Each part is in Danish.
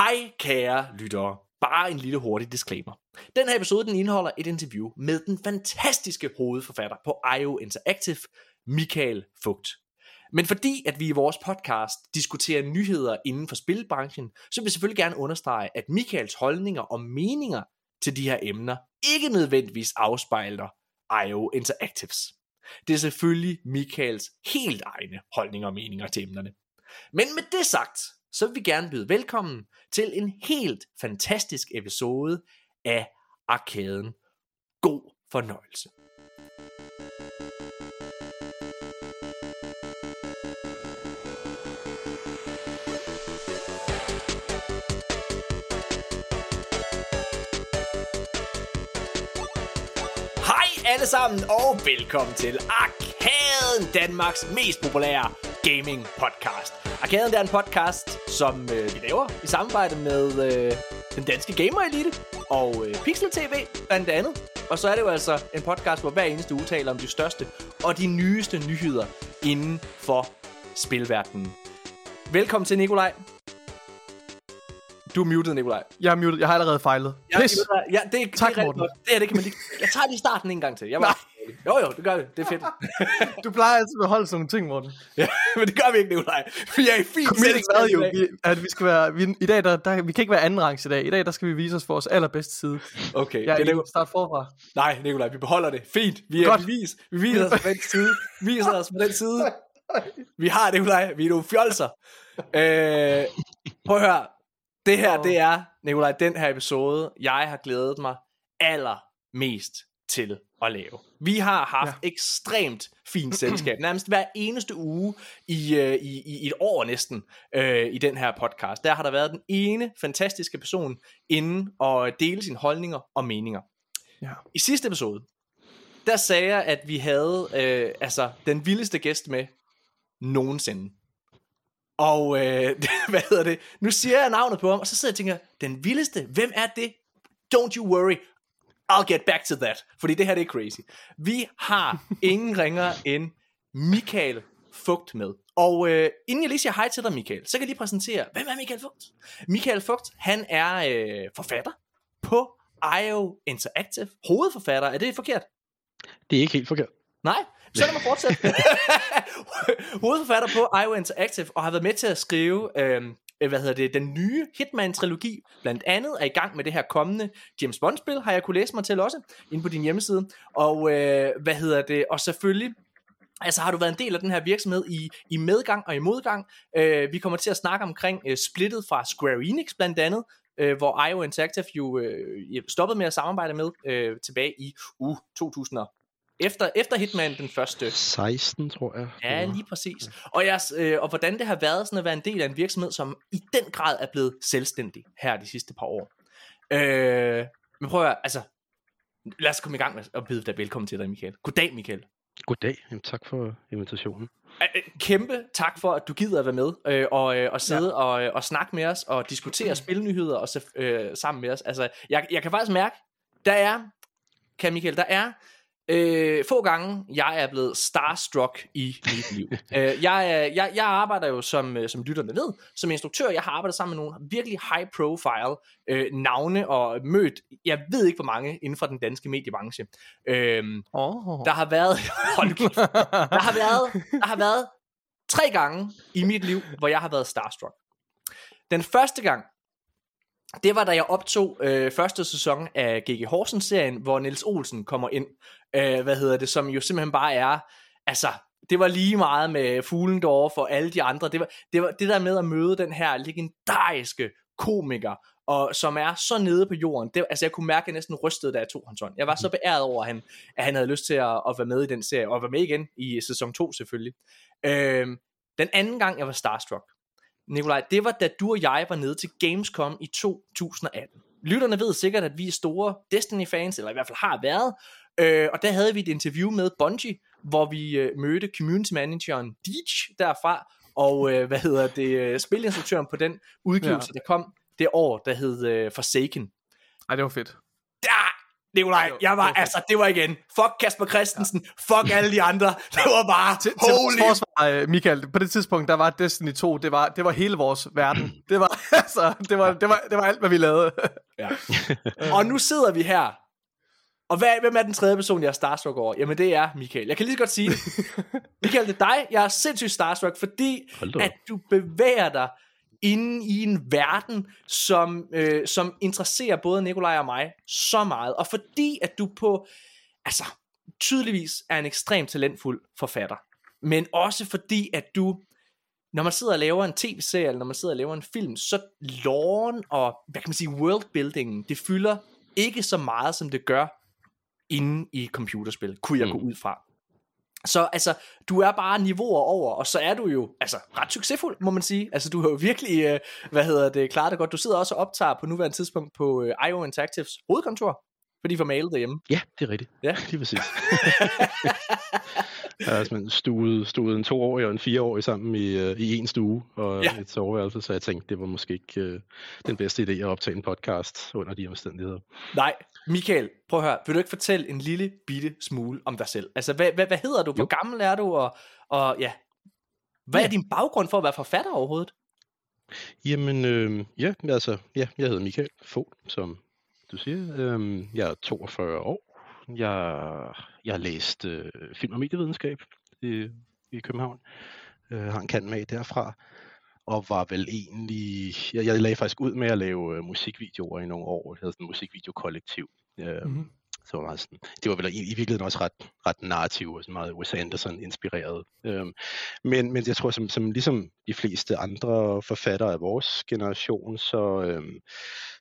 Hej kære lyttere. Bare en lille hurtig disclaimer. Den her episode den indeholder et interview med den fantastiske hovedforfatter på IO Interactive, Michael Fugt. Men fordi at vi i vores podcast diskuterer nyheder inden for spilbranchen, så vil jeg selvfølgelig gerne understrege, at Michaels holdninger og meninger til de her emner ikke nødvendigvis afspejler IO Interactives. Det er selvfølgelig Michaels helt egne holdninger og meninger til emnerne. Men med det sagt, så vil vi gerne byde velkommen til en helt fantastisk episode af Arkaden. God fornøjelse. Hej alle sammen og velkommen til Arkaden, Danmarks mest populære gaming podcast. Arkaden det er en podcast, som øh, vi laver i samarbejde med øh, den danske gamer elite og øh, Pixel TV blandt andet. Og så er det jo altså en podcast, hvor hver eneste uge taler om de største og de nyeste nyheder inden for spilverdenen. Velkommen til Nikolaj. Du er muted, Nikolaj. Jeg er muted. Jeg har allerede fejlet. Ja, Pis. ja, det, er- det, Tak, er rigtig Morten. godt. Det er det kan man lige. Jeg tager lige starten en gang til. Jeg var... Jo, jo, det gør vi. Det er fedt. Du plejer altid at holde sådan nogle ting, Morten. ja, men det gør vi ikke, Nikolaj. Vi er i fint selskab value, dag. vi, at vi skal være, vi, i dag, der, der, vi kan ikke være anden rangs i dag. I dag, der skal vi vise os vores allerbedste side. Okay, Jeg det er start forfra. Nej, Nikolaj, vi beholder det. Fint. Vi, er, Godt. vi, vis, vi viser os på den side. Vi viser os på den side. Vi har Nikolaj. Vi er nogle fjolser. Øh, prøv at høre. Det her, det er, Nikolaj, den her episode, jeg har glædet mig allermest til at lave. Vi har haft ja. ekstremt fint selskab, nærmest hver eneste uge i, øh, i, i et år næsten, øh, i den her podcast. Der har der været den ene fantastiske person inden og dele sine holdninger og meninger. Ja. I sidste episode, der sagde jeg, at vi havde øh, altså den vildeste gæst med nogensinde. Og øh, hvad hedder det? Nu siger jeg navnet på ham, og så sidder jeg og tænker, den vildeste, hvem er det? Don't you worry, I'll get back to that. Fordi det her det er crazy. Vi har ingen ringer end Michael Fugt med. Og øh, inden jeg lige siger hej til dig, Michael, så kan jeg lige præsentere, hvem er Michael Fugt? Michael Fugt, han er øh, forfatter på IO Interactive. Hovedforfatter, er det forkert? Det er ikke helt forkert. Nej, så lad mig fortsætte. Hovedforfatter på IO Interactive, og har været med til at skrive, øh, Øh, hvad hedder det, den nye Hitman-trilogi, blandt andet er i gang med det her kommende James Bond-spil, har jeg kunne læse mig til også, inde på din hjemmeside. Og øh, hvad hedder det, og selvfølgelig, Altså har du været en del af den her virksomhed i, i medgang og i modgang. Øh, vi kommer til at snakke omkring øh, splittet fra Square Enix blandt andet, øh, hvor IO Interactive jo øh, stoppede med at samarbejde med øh, tilbage i uh, 2000 efter, efter Hitman den første 16, tror jeg. Ja, lige præcis. Og, jeg, øh, og hvordan det har været sådan at være en del af en virksomhed, som i den grad er blevet selvstændig her de sidste par år. Øh, men prøv at høre, altså, lad os komme i gang med at byde dig velkommen til dig, Michael. Goddag, Michael. Goddag. Jamen, tak for invitationen. Øh, Kæmpe tak for, at du gider at være med øh, og, øh, og sidde ja. og, øh, og snakke med os og diskutere spilnyheder og, øh, sammen med os. Altså, jeg, jeg kan faktisk mærke, der er, kan Michael, der er øh, få gange, jeg er blevet starstruck i mit liv. øh, jeg, er- jeg, jeg arbejder jo, som, øh, som lytterne ved, som instruktør. Jeg har arbejdet sammen med nogle virkelig high profile øh, navne og mødt, jeg ved ikke hvor mange inden for den danske mediebranche. Øh, Oh. der har været, hold kæft, der har været, der har været tre gange i mit liv, hvor jeg har været starstruck. Den første gang, det var da jeg optog øh, første sæson af GG Horsens-serien, hvor Niels Olsen kommer ind, øh, hvad hedder det, som jo simpelthen bare er, altså, det var lige meget med fuglen derovre for alle de andre. Det var, det var det der med at møde den her legendariske komiker, og som er så nede på jorden. Det, altså jeg kunne mærke, at jeg næsten rystede, da jeg tog hans hånd. Jeg var så beæret over, at han, at han havde lyst til at, at være med i den serie, og være med igen i sæson 2 selvfølgelig. Øhm, den anden gang, jeg var starstruck, Nikolaj, det var da du og jeg var nede til Gamescom i 2018. Lytterne ved sikkert, at vi er store Destiny-fans, eller i hvert fald har været, øh, og der havde vi et interview med Bungie, hvor vi øh, mødte community manageren Deech derfra, og øh, hvad hedder det, øh, spilinstruktøren på den udgivelse, ja. der kom det år, der hed øh, Forsaken. Ej, det var fedt. Der, Nikolaj, Jo, jeg var, okay. altså, det var igen, fuck Kasper Christensen, fuck alle de andre, det var bare, Til, til holy forsvar, øh, Michael, på det tidspunkt, der var Destiny 2, det var, det var hele vores verden. Det var, altså, det var, det var, det var alt, hvad vi lavede. Ja. og nu sidder vi her. Og hvad, hvem er den tredje person, jeg er starstruck over? Jamen det er Michael. Jeg kan lige så godt sige det. Michael, det er dig. Jeg er sindssygt starstruck, fordi at du bevæger dig inde i en verden, som, øh, som interesserer både Nikolaj og mig så meget. Og fordi at du på, altså tydeligvis er en ekstremt talentfuld forfatter. Men også fordi at du når man sidder og laver en tv-serie, eller når man sidder og laver en film, så loven og, hvad kan man sige, worldbuildingen, det fylder ikke så meget, som det gør inde i computerspil, kunne jeg Mm. gå ud fra. Så altså, du er bare niveauer over, og så er du jo altså ret succesfuld, må man sige. Altså, du har jo virkelig, øh, hvad hedder det, klaret det godt. Du sidder også og optager på nuværende tidspunkt på øh, IO Interactives hovedkontor, fordi for mailet derhjemme. Ja, det er rigtigt. Ja. lige præcis. jeg har simpelthen stuet, stuet en toårig og en fireårig sammen i, øh, i en stue og Ja. et soveværelse, så jeg tænkte, det var måske ikke øh, den bedste idé at optage en podcast under de omstændigheder. Nej, Michael, prøv at høre, vil du ikke fortælle en lille bitte smule om dig selv? Altså, hvad, hvad, hvad hedder du? Hvor Jo. gammel er du? Og, og ja, hvad er Ja. din baggrund for at være forfatter overhovedet? Jamen, øh, ja, altså, ja, jeg hedder Michael Fogh, som du siger. Øhm, jeg er 42 år. Jeg, jeg har læst øh, film- og medievidenskab i, i København. Øh, har en kant med derfra. Og var vel egentlig... Jeg, jeg lagde faktisk ud med at lave øh, musikvideoer i nogle år. Jeg havde sådan en musikvideokollektiv. Øh, Mhm så var meget sådan, det var vel i, i virkeligheden også ret, ret narrativ og sådan meget Wes Anderson inspireret. Øhm, men, men jeg tror, som, som ligesom de fleste andre forfattere af vores generation, så øhm,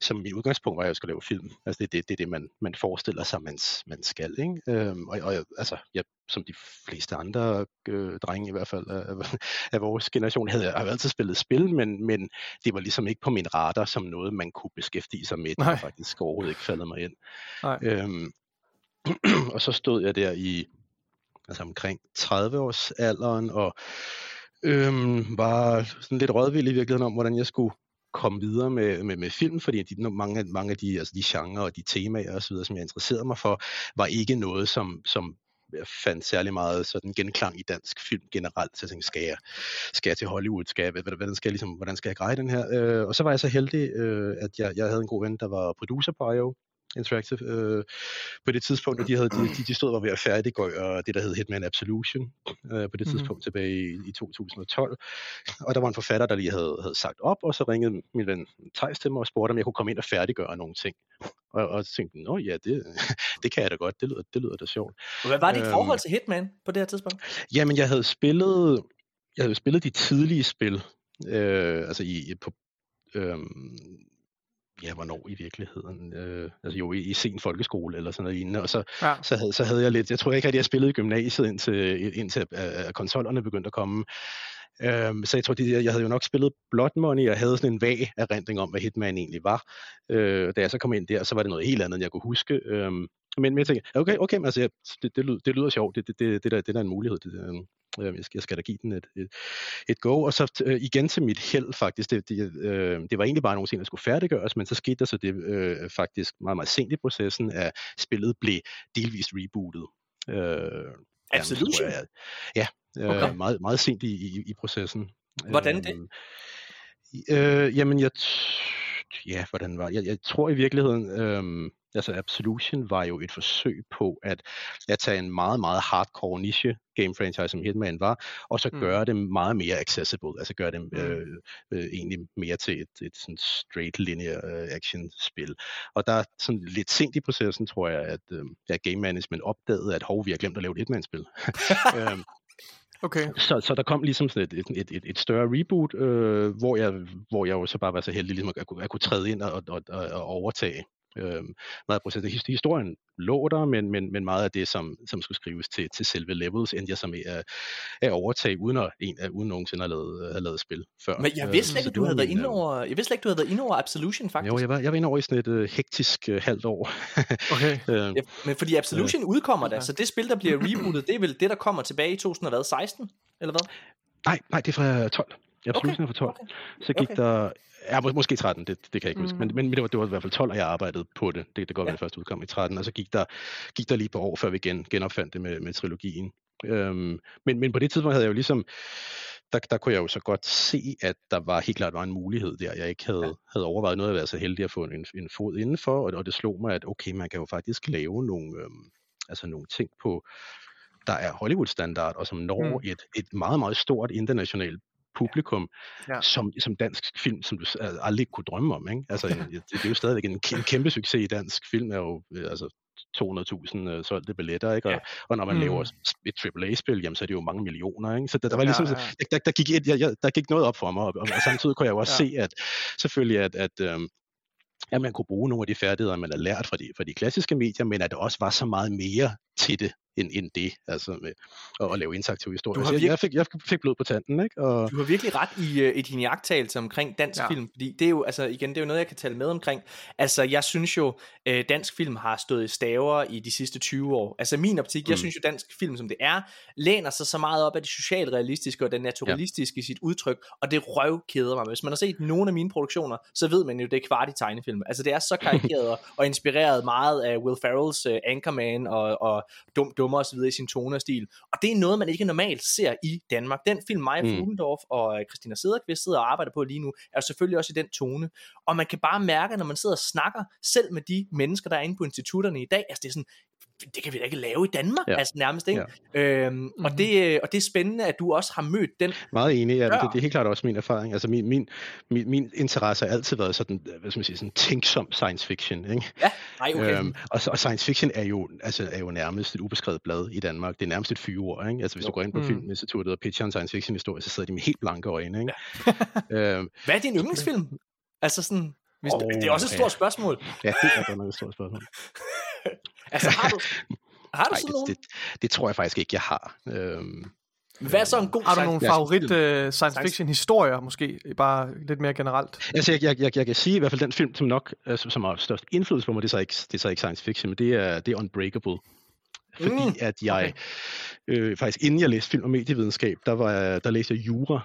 som i udgangspunkt var, at jeg skulle lave film. Altså det, det, det er det, man, man forestiller sig, man, man skal. Ikke? Øhm, og, og altså, jeg, som de fleste andre øh, drenge i hvert fald af, af vores generation, havde jeg har altid spillet spil, men, men det var ligesom ikke på min radar som noget, man kunne beskæftige sig med. Det var faktisk overhovedet ikke faldet mig ind. Nej. Øhm, og så stod jeg der i altså omkring 30 års alderen og øhm, var sådan lidt rådvild i virkeligheden om, hvordan jeg skulle komme videre med, med, med film, fordi de, mange, af- mange af de, altså de genrer og de temaer og så videre, som jeg interesserede mig for, var ikke noget, som, som jeg fandt særlig meget sådan genklang i dansk film generelt. Så jeg tænkte, skal jeg, skal jeg til Hollywood? Skal jeg, hvordan, skal jeg, ligesom, hvordan skal jeg greje den her? Øh, og så var jeg så heldig, øh, at jeg, jeg havde en god ven, der var producer på IO, Interactive øh, på det tidspunkt, og de, havde, de, de, stod og var ved at færdiggøre det, der hed Hitman Absolution øh, på det Mhm. tidspunkt tilbage i, i 2012. Og der var en forfatter, der lige havde, havde sagt op, og så ringede min ven Thijs til mig og spurgte, om jeg kunne komme ind og færdiggøre nogle ting. Og, og så tænkte nå ja, det, det kan jeg da godt, det lyder, det lyder da sjovt. Hvad var dit Øhm. forhold til Hitman på det her tidspunkt? Jamen, jeg havde spillet, jeg havde spillet de tidlige spil, øh, altså i, på, øh, ja, hvornår i virkeligheden, øh, altså jo i, i sen folkeskole eller sådan noget lignende, og så, Ja. så, havde, så havde jeg lidt, jeg tror ikke, at jeg spillede i gymnasiet indtil, indtil øh, konsollerne begyndte at komme. Øhm, så jeg tror, det, jeg havde jo nok spillet Blood Money, og havde sådan en vag erindring om, hvad Hitman egentlig var. Øh, da jeg så kom ind der, så var det noget helt andet, end jeg kunne huske. Øhm, men, men jeg tænkte, okay, okay, men altså, det, det, lyder, det lyder sjovt, det, det, det, det, der, det der er en mulighed. Det, øh, jeg, skal, jeg skal da give den et, et, et go. Og så øh, igen til mit held faktisk, det, det, øh, det var egentlig bare nogle ting, der skulle færdiggøres, men så skete der så det øh, faktisk meget, meget sent i processen, at spillet blev delvist rebootet. Øh, Absolution? jeg, ja, Okay. okay. meget, meget sent i, i, i processen. Hvordan det? Øhm, Øh, jamen, jeg... Ja, hvordan var jeg, jeg tror i virkeligheden, øhm, altså Absolution var jo et forsøg på at, at tage en meget, meget hardcore niche game franchise, som Hitman var, og så Mm. gøre det meget mere accessible, altså gøre det Mm. øh, øh, egentlig mere til et, et sådan straight linear øh, action spil. Og der sådan lidt sent i processen, tror jeg, at, øh, at game management opdagede, at hov, vi har glemt at lave et Hitman-spil. øhm, Okay. så, så der kom ligesom sådan et, et, et, et, et større reboot, øh, hvor, jeg, hvor jeg jo så bare var så heldig ligesom at, at, kunne, at kunne træde ind og, og, og, og overtage øh, meget af processen. His- Historien lå der, men, men, men meget af det, som, som skulle skrives til, til selve levels, endte jeg med at, at overtage, uden, at, en, at, uden nogensinde at have lavet, have lavet spil før. Men jeg Øh, vidste slet ikke, du havde været inde øh, over, jeg vidste slet ikke, du havde været inde over Absolution, faktisk. Jo, jeg var, jeg var inde over i sådan et øh, hektisk øh, halvt år. Okay. øh, Ja, men fordi Absolution udkommer da, Okay. så det spil, der bliver rebootet, det er vel det, der kommer tilbage i 2016, eller hvad? nej, nej, det er fra 12. Absolution okay. for 12. Okay. Så gik okay. der, ja, må, måske 13, det, det kan jeg ikke huske, mm. men, men det, var, det var i hvert fald 12, og jeg arbejdede på det. Det, det går ja. det første udkom i 13, og så gik der, gik der lige på år, før vi gen, genopfandt det med, med trilogien. Øhm, men, men på det tidspunkt havde jeg jo ligesom, der, der kunne jeg jo så godt se, at der var helt klart var en mulighed der, jeg ikke havde, ja. havde overvejet noget at være så heldig at få en, en fod indenfor, og, og det slog mig, at okay, man kan jo faktisk lave nogle, øhm, altså nogle ting på, der er Hollywood-standard, og som når mm. et, et meget, meget stort internationalt publikum, ja. som, som dansk film, som du aldrig kunne drømme om. Ikke? Altså, det, det er jo stadigvæk en, en kæmpe succes i dansk film, er jo øh, altså, 200.000 øh, solgte billetter, ikke? Og, ja. og når man mm. laver et AAA-spil, jamen, så er det jo mange millioner, ikke? Så der, der var ligesom, ja, ja. Der, der, gik et, jeg, jeg, der gik noget op for mig, og, og, og samtidig kunne jeg jo også ja. se, at selvfølgelig, at, at øhm, at man kunne bruge nogle af de færdigheder, man har lært fra de, fra de klassiske medier, men at der også var så meget mere til det, end, end det, altså med at, at lave interaktiv historie. Du har virkelig, jeg, fik, jeg fik blod på tanden, ikke? Og... Du har virkelig ret i, uh, i din jagttagelse omkring dansk ja. film, fordi det er jo, altså igen, det er jo noget, jeg kan tale med omkring. Altså, jeg synes jo, uh, dansk film har stået i staver i de sidste 20 år. Altså, min optik, mm. jeg synes jo, dansk film, som det er, læner sig så meget op af det socialrealistiske og det naturalistiske ja. i sit udtryk, og det røv keder mig. Hvis man har set nogle af mine produktioner, så ved man jo, det er kvart i tegnefilm. Altså, det er så karikeret og inspireret meget af Will Ferrells uh, Anchorman og, og Dum Dum nummer osv. i sin tone og det er noget, man ikke normalt ser i Danmark. Den film, Maja mm. Fugendorf og øh, Christina Sederqvist sidder og arbejder på lige nu, er selvfølgelig også i den tone. Og man kan bare mærke, når man sidder og snakker selv med de mennesker, der er inde på institutterne i dag, altså det er sådan, det kan vi da ikke lave i Danmark, ja. altså nærmest, ikke? Ja. Øhm, mm-hmm. og, det, øh, og det er spændende, at du også har mødt den. Meget enig, ja, det, det er helt klart også min erfaring. Altså min, min, min, min interesse har altid været sådan, hvad skal man sige, sådan tænksom science fiction, ikke? Ja, nej, okay. Øhm, og, og science fiction er jo, altså, er jo nærmest et ubeskrevet blad i Danmark. Det er nærmest et fyreord, ikke? Altså hvis jo. du går ind på mm. Filminstituttet og pitcher en science fiction historie, så sidder de med helt blanke øjne, ikke? Ja. øhm, Hvad er din yndlingsfilm? Altså sådan, hvis oh, det er også et stort ja. spørgsmål. Ja, det er godt nok et stort spørgsmål. altså har du, har du Ej, sådan det, det, det tror jeg faktisk ikke, jeg har. Øhm, hvad er så en god Har du nogle favorit uh, science fiction historier måske, bare lidt mere generelt? Altså jeg, jeg, jeg, jeg kan sige i hvert fald den film, som nok altså, som har størst indflydelse på mig, det er så ikke, det er så ikke science fiction, men det er, det er Unbreakable. Fordi mm, at jeg, okay. øh, faktisk inden jeg læste film og medievidenskab, der, var, der læste jeg jura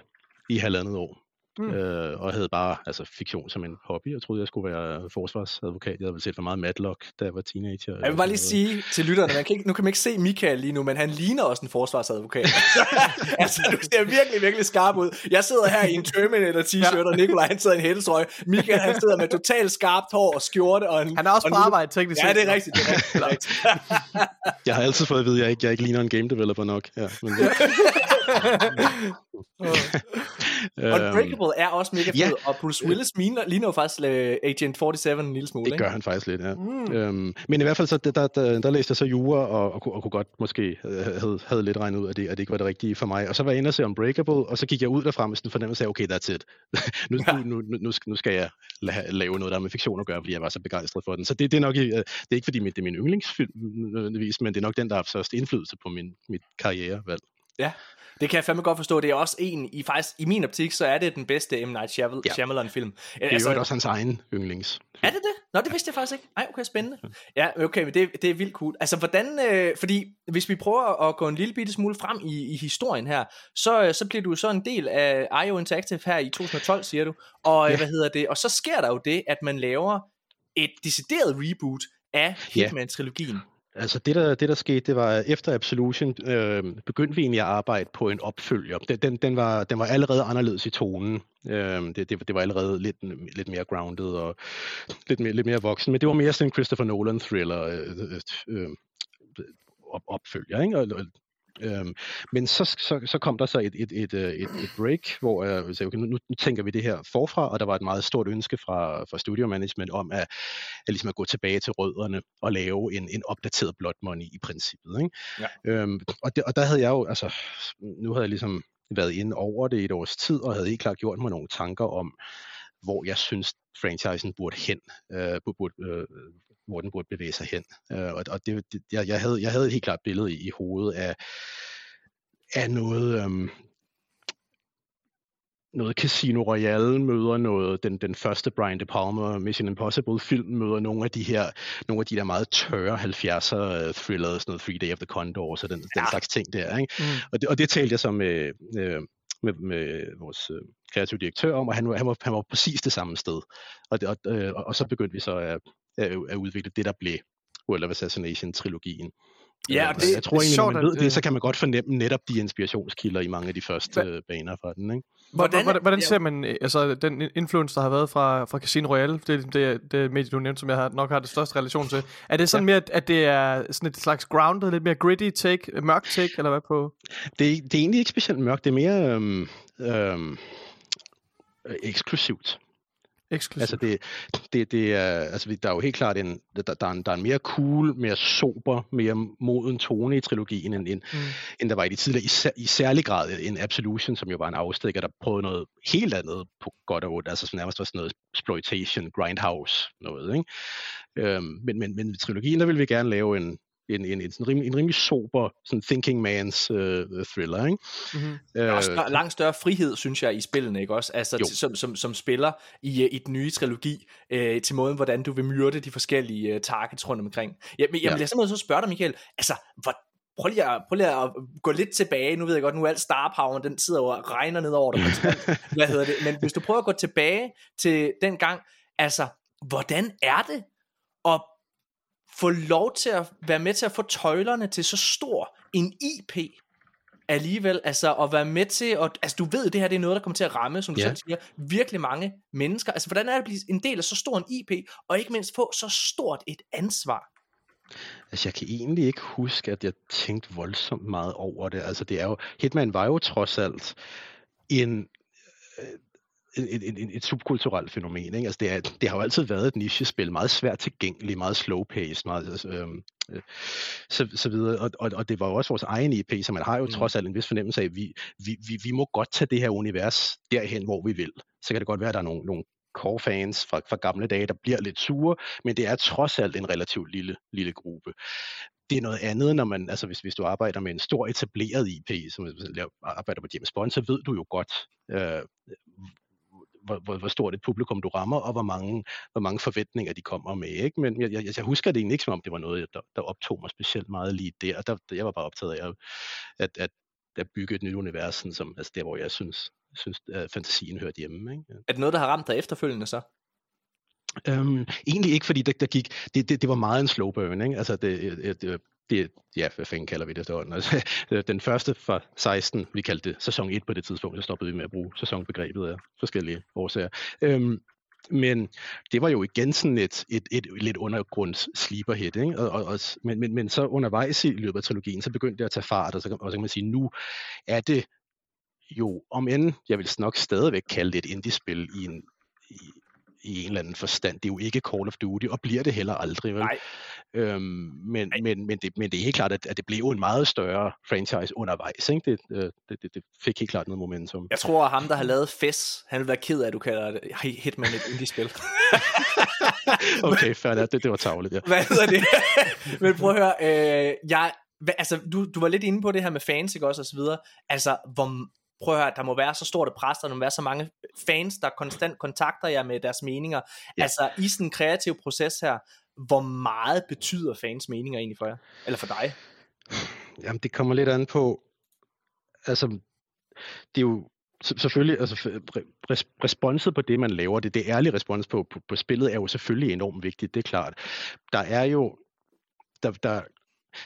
i halvandet år. Mm. Øh, og havde bare altså, fiktion som en hobby. Jeg troede, jeg skulle være forsvarsadvokat. Jeg havde vel set for meget Matlock, da jeg var teenager. Jeg vil bare lige sige til lytterne, man kan ikke, nu kan man ikke se Michael lige nu, men han ligner også en forsvarsadvokat. altså, du ser virkelig, virkelig skarp ud. Jeg sidder her i en Terminator t-shirt, ja. og Nikolaj han sidder i en hættestrøg. Michael han sidder med totalt skarpt hår og skjorte. Og en, han er også på arbejde, teknisk Ja, det er rigtigt. Det er rigtigt. jeg har altid fået at vide, at jeg ikke, jeg ikke ligner en game developer nok. Ja, men det... Unbreakable er også mega fed, ja. og Bruce Willis ligner, ligner jo faktisk uh, Agent 47 en lille smule. Det gør ikke? han faktisk lidt, ja. Mm. Øhm, men i hvert fald, så, der, der, der, der læste jeg så jura, og, og, og kunne godt måske havde, havde lidt regnet ud, at det, at det ikke var det rigtige for mig. Og så var jeg inde og se Unbreakable, og så gik jeg ud derfra med sådan en fornemmelse af, okay, that's it. nu, ja. nu, nu, nu, nu skal jeg lave noget, der med fiktion at gøre, fordi jeg var så begejstret for den. Så det, det er nok det er ikke, fordi det er min yndlingsfilm, men det er nok den, der har størst indflydelse på min, mit karrierevalg. Ja, det kan jeg fandme godt forstå. Det er også en, i, faktisk, i min optik, så er det den bedste M. Night Shyamalan-film. Ja. Det er altså, jo også hans egen yndlings. Er det det? Nå, det vidste jeg faktisk ikke. Ej, okay, spændende. Ja, okay, men det, det er vildt cool. Altså, hvordan, øh, fordi hvis vi prøver at gå en lille bitte smule frem i, i historien her, så, øh, så bliver du så en del af IO Interactive her i 2012, siger du. Og, øh, ja. hvad hedder det? Og så sker der jo det, at man laver et decideret reboot af Hitman-trilogien. Altså det der, det der skete, det var efter Absolution øh, begyndte vi egentlig at arbejde på en opfølger. Den, den, den, var, den var allerede anderledes i tonen. Øh, det, det, det var allerede lidt, lidt mere grounded og lidt mere, lidt mere voksen, men det var mere sådan en Christopher Nolan thriller øh, øh, øh opfølger. Ikke? Og, Øhm, men så, så, så kom der så et, et, et, øh, et, et break, hvor jeg sagde, okay, nu, nu tænker vi det her forfra, og der var et meget stort ønske fra, fra studio management om at, at, ligesom at gå tilbage til rødderne og lave en, en opdateret Blood Money i princippet. Ikke? Ja. Øhm, og, det, og der havde jeg jo, altså, nu havde jeg ligesom været inde over det i et års tid, og havde helt klart gjort mig nogle tanker om, hvor jeg synes, franchisen burde hen, øh, burde, øh, hvor den burde bevæge sig hen. Øh, og og det, det, jeg, jeg, havde, jeg havde et helt klart billede i, i hovedet af, af noget, øhm, noget Casino Royale møder noget, den, den første Brian De Palma Mission Impossible film møder nogle af de her, nogle af de der meget tørre 70'er uh, thrillers, sådan noget Three Day of the Condor, så den, ja. den slags ting der, ikke? Mm. Og, det, og det talte jeg så med, øh, med, med vores øh, kreative direktør om, og han, var- han, var, han var præcis det samme sted. Og, det, og, øh, og, og så begyndte vi så at, at, at udvikle det, der blev World of Assassination-trilogien. Ja, Øh, og det- jeg tror egentlig, når man ved det, øh, så kan man godt fornemme netop de inspirationskilder i mange af de første Hva- øh, baner fra den. Ikke? Hvordan, hvordan, hvordan ja. ser man øh, altså, den influence, der har været fra, fra Casino Royale? Det er det, det medie, du nævnte, som jeg har, nok har det største relation til. Er det sådan mere, at- det er sådan et slags grounded, lidt mere gritty take, mørk take, eller hvad på? Det, det er egentlig ikke specielt mørkt, det er mere øhm, øhm, øh, eksklusivt. Eksklusivt. Altså det, det, det er, altså der er jo helt klart en, der, der, er en, der er en mere cool, mere sober, mere moden tone i trilogien, end, end, Mm. end der var i de tidligere. I, sær- I særlig grad en Absolution, som jo var en afstikker, der prøvede noget helt andet på godt og ondt. Altså sådan nærmest var sådan noget exploitation, grindhouse noget. Ikke? Øhm, men, men, men i trilogien, der vil vi gerne lave en, en, en, en, sådan rimelig, en rimelig sober sådan thinking man's øh, thriller. Ikke? Mm-hmm. Er Øh, større, langt større frihed, synes jeg, i spillene, ikke også? Altså, til, som, som, som spiller i, øh, i den nye trilogi, øh, til måden, hvordan du vil myrde de forskellige øh, targets rundt omkring. Ja, men jeg Ja. bliver simpelthen så spørge dig, Michael, altså, hvor, prøv lige, at, prøv lige at gå lidt tilbage, nu ved jeg godt, nu er alt star power, den sidder og regner ned over dig, hvad hedder det, men hvis du prøver at gå tilbage til den gang, altså, hvordan er det at få lov til at være med til at få tøjlerne til så stor en IP, alligevel, altså at være med til, at, altså du ved, det her det er noget, der kommer til at ramme, som du Ja. selv siger, virkelig mange mennesker. Altså hvordan er det at blive en del af så stor en IP, og ikke mindst få så stort et ansvar? Altså, jeg kan egentlig ikke huske, at jeg tænkte voldsomt meget over det. Altså, det er jo, Hitman var jo trods alt en, en, en, et subkulturelt fænomen. Ikke? Altså, det, er, det har jo altid været et nichespil, meget svært tilgængeligt, meget slow-paced, meget, altså, øhm, øh, så, så videre. Og, og, og det var jo også vores egen IP, så man har jo Mm. trods alt en vis fornemmelse af, at vi, vi, vi, vi må godt tage det her univers derhen, hvor vi vil. Så kan det godt være, at der er nogle, nogle core fans fra, fra gamle dage, der bliver lidt sure, men det er trods alt en relativt lille, lille gruppe. Det er noget andet, når man, altså hvis, hvis du arbejder med en stor etableret IP, som du laver- arbejder på James Bond, så ved du jo godt, øh, hvor, hvor, hvor stort et publikum du rammer, og hvor mange, hvor mange forventninger de kommer med. Ikke? Men jeg, jeg, jeg husker det egentlig ikke, som om det var noget, der, der optog mig specielt meget lige der. der. Jeg var bare optaget af at, at, at, bygge et nyt univers, sådan som, altså der, hvor jeg synes, synes at fantasien hørte hjemme. Ikke? Er det noget, der har ramt dig efterfølgende så? Øhm, egentlig ikke, fordi der, der gik, det, det, det var meget en slow burn, ikke? Altså det, øh, øh, det, det, ja, hvad fanden kalder vi det efterhånden? Altså, øh, den første fra 16, vi kaldte det sæson 1 på det tidspunkt, så stoppede vi med at bruge sæsonbegrebet af forskellige årsager. Øhm, men det var jo igen sådan et, et, et, et lidt undergrunds sleeper hit, ikke? Og, og, og, men, men, men så undervejs i løbet af trilogien, så begyndte det at tage fart, og så, kan- og så kan man sige, nu er det jo, om end jeg vil nok stadigvæk kalde det et indie-spil i en, i, i en eller anden forstand. Det er jo ikke Call of Duty, og bliver det heller aldrig. Vel? Nej. Øhm, men, men, men, det, men det er helt klart, at, at det blev en meget større franchise undervejs. Ikke? Det, øh, det, det, det fik helt klart noget momentum. Jeg tror, at ham, der har lavet FES, han vil være ked af, at du kalder det Hitman et indie-spil. Okay, fair, det, det var tavligt, ja. Hvad hedder det? Men prøv at høre, øh, jeg, hvad, altså, du, du var lidt inde på det her med fans, ikke også, og så videre. Altså, hvor, prøv at høre, der må være så stort et pres, der må være så mange fans, der konstant kontakter jer med deres meninger. Ja. Altså, i sådan en kreativ proces her, hvor meget betyder fans meninger egentlig for jer? Eller for dig? Jamen, det kommer lidt an på, altså, det er jo selvfølgelig, altså re- res- responset på det, man laver, det, det ærlige respons på, på, på spillet er jo selvfølgelig enormt vigtigt, det er klart. Der er jo, der, der,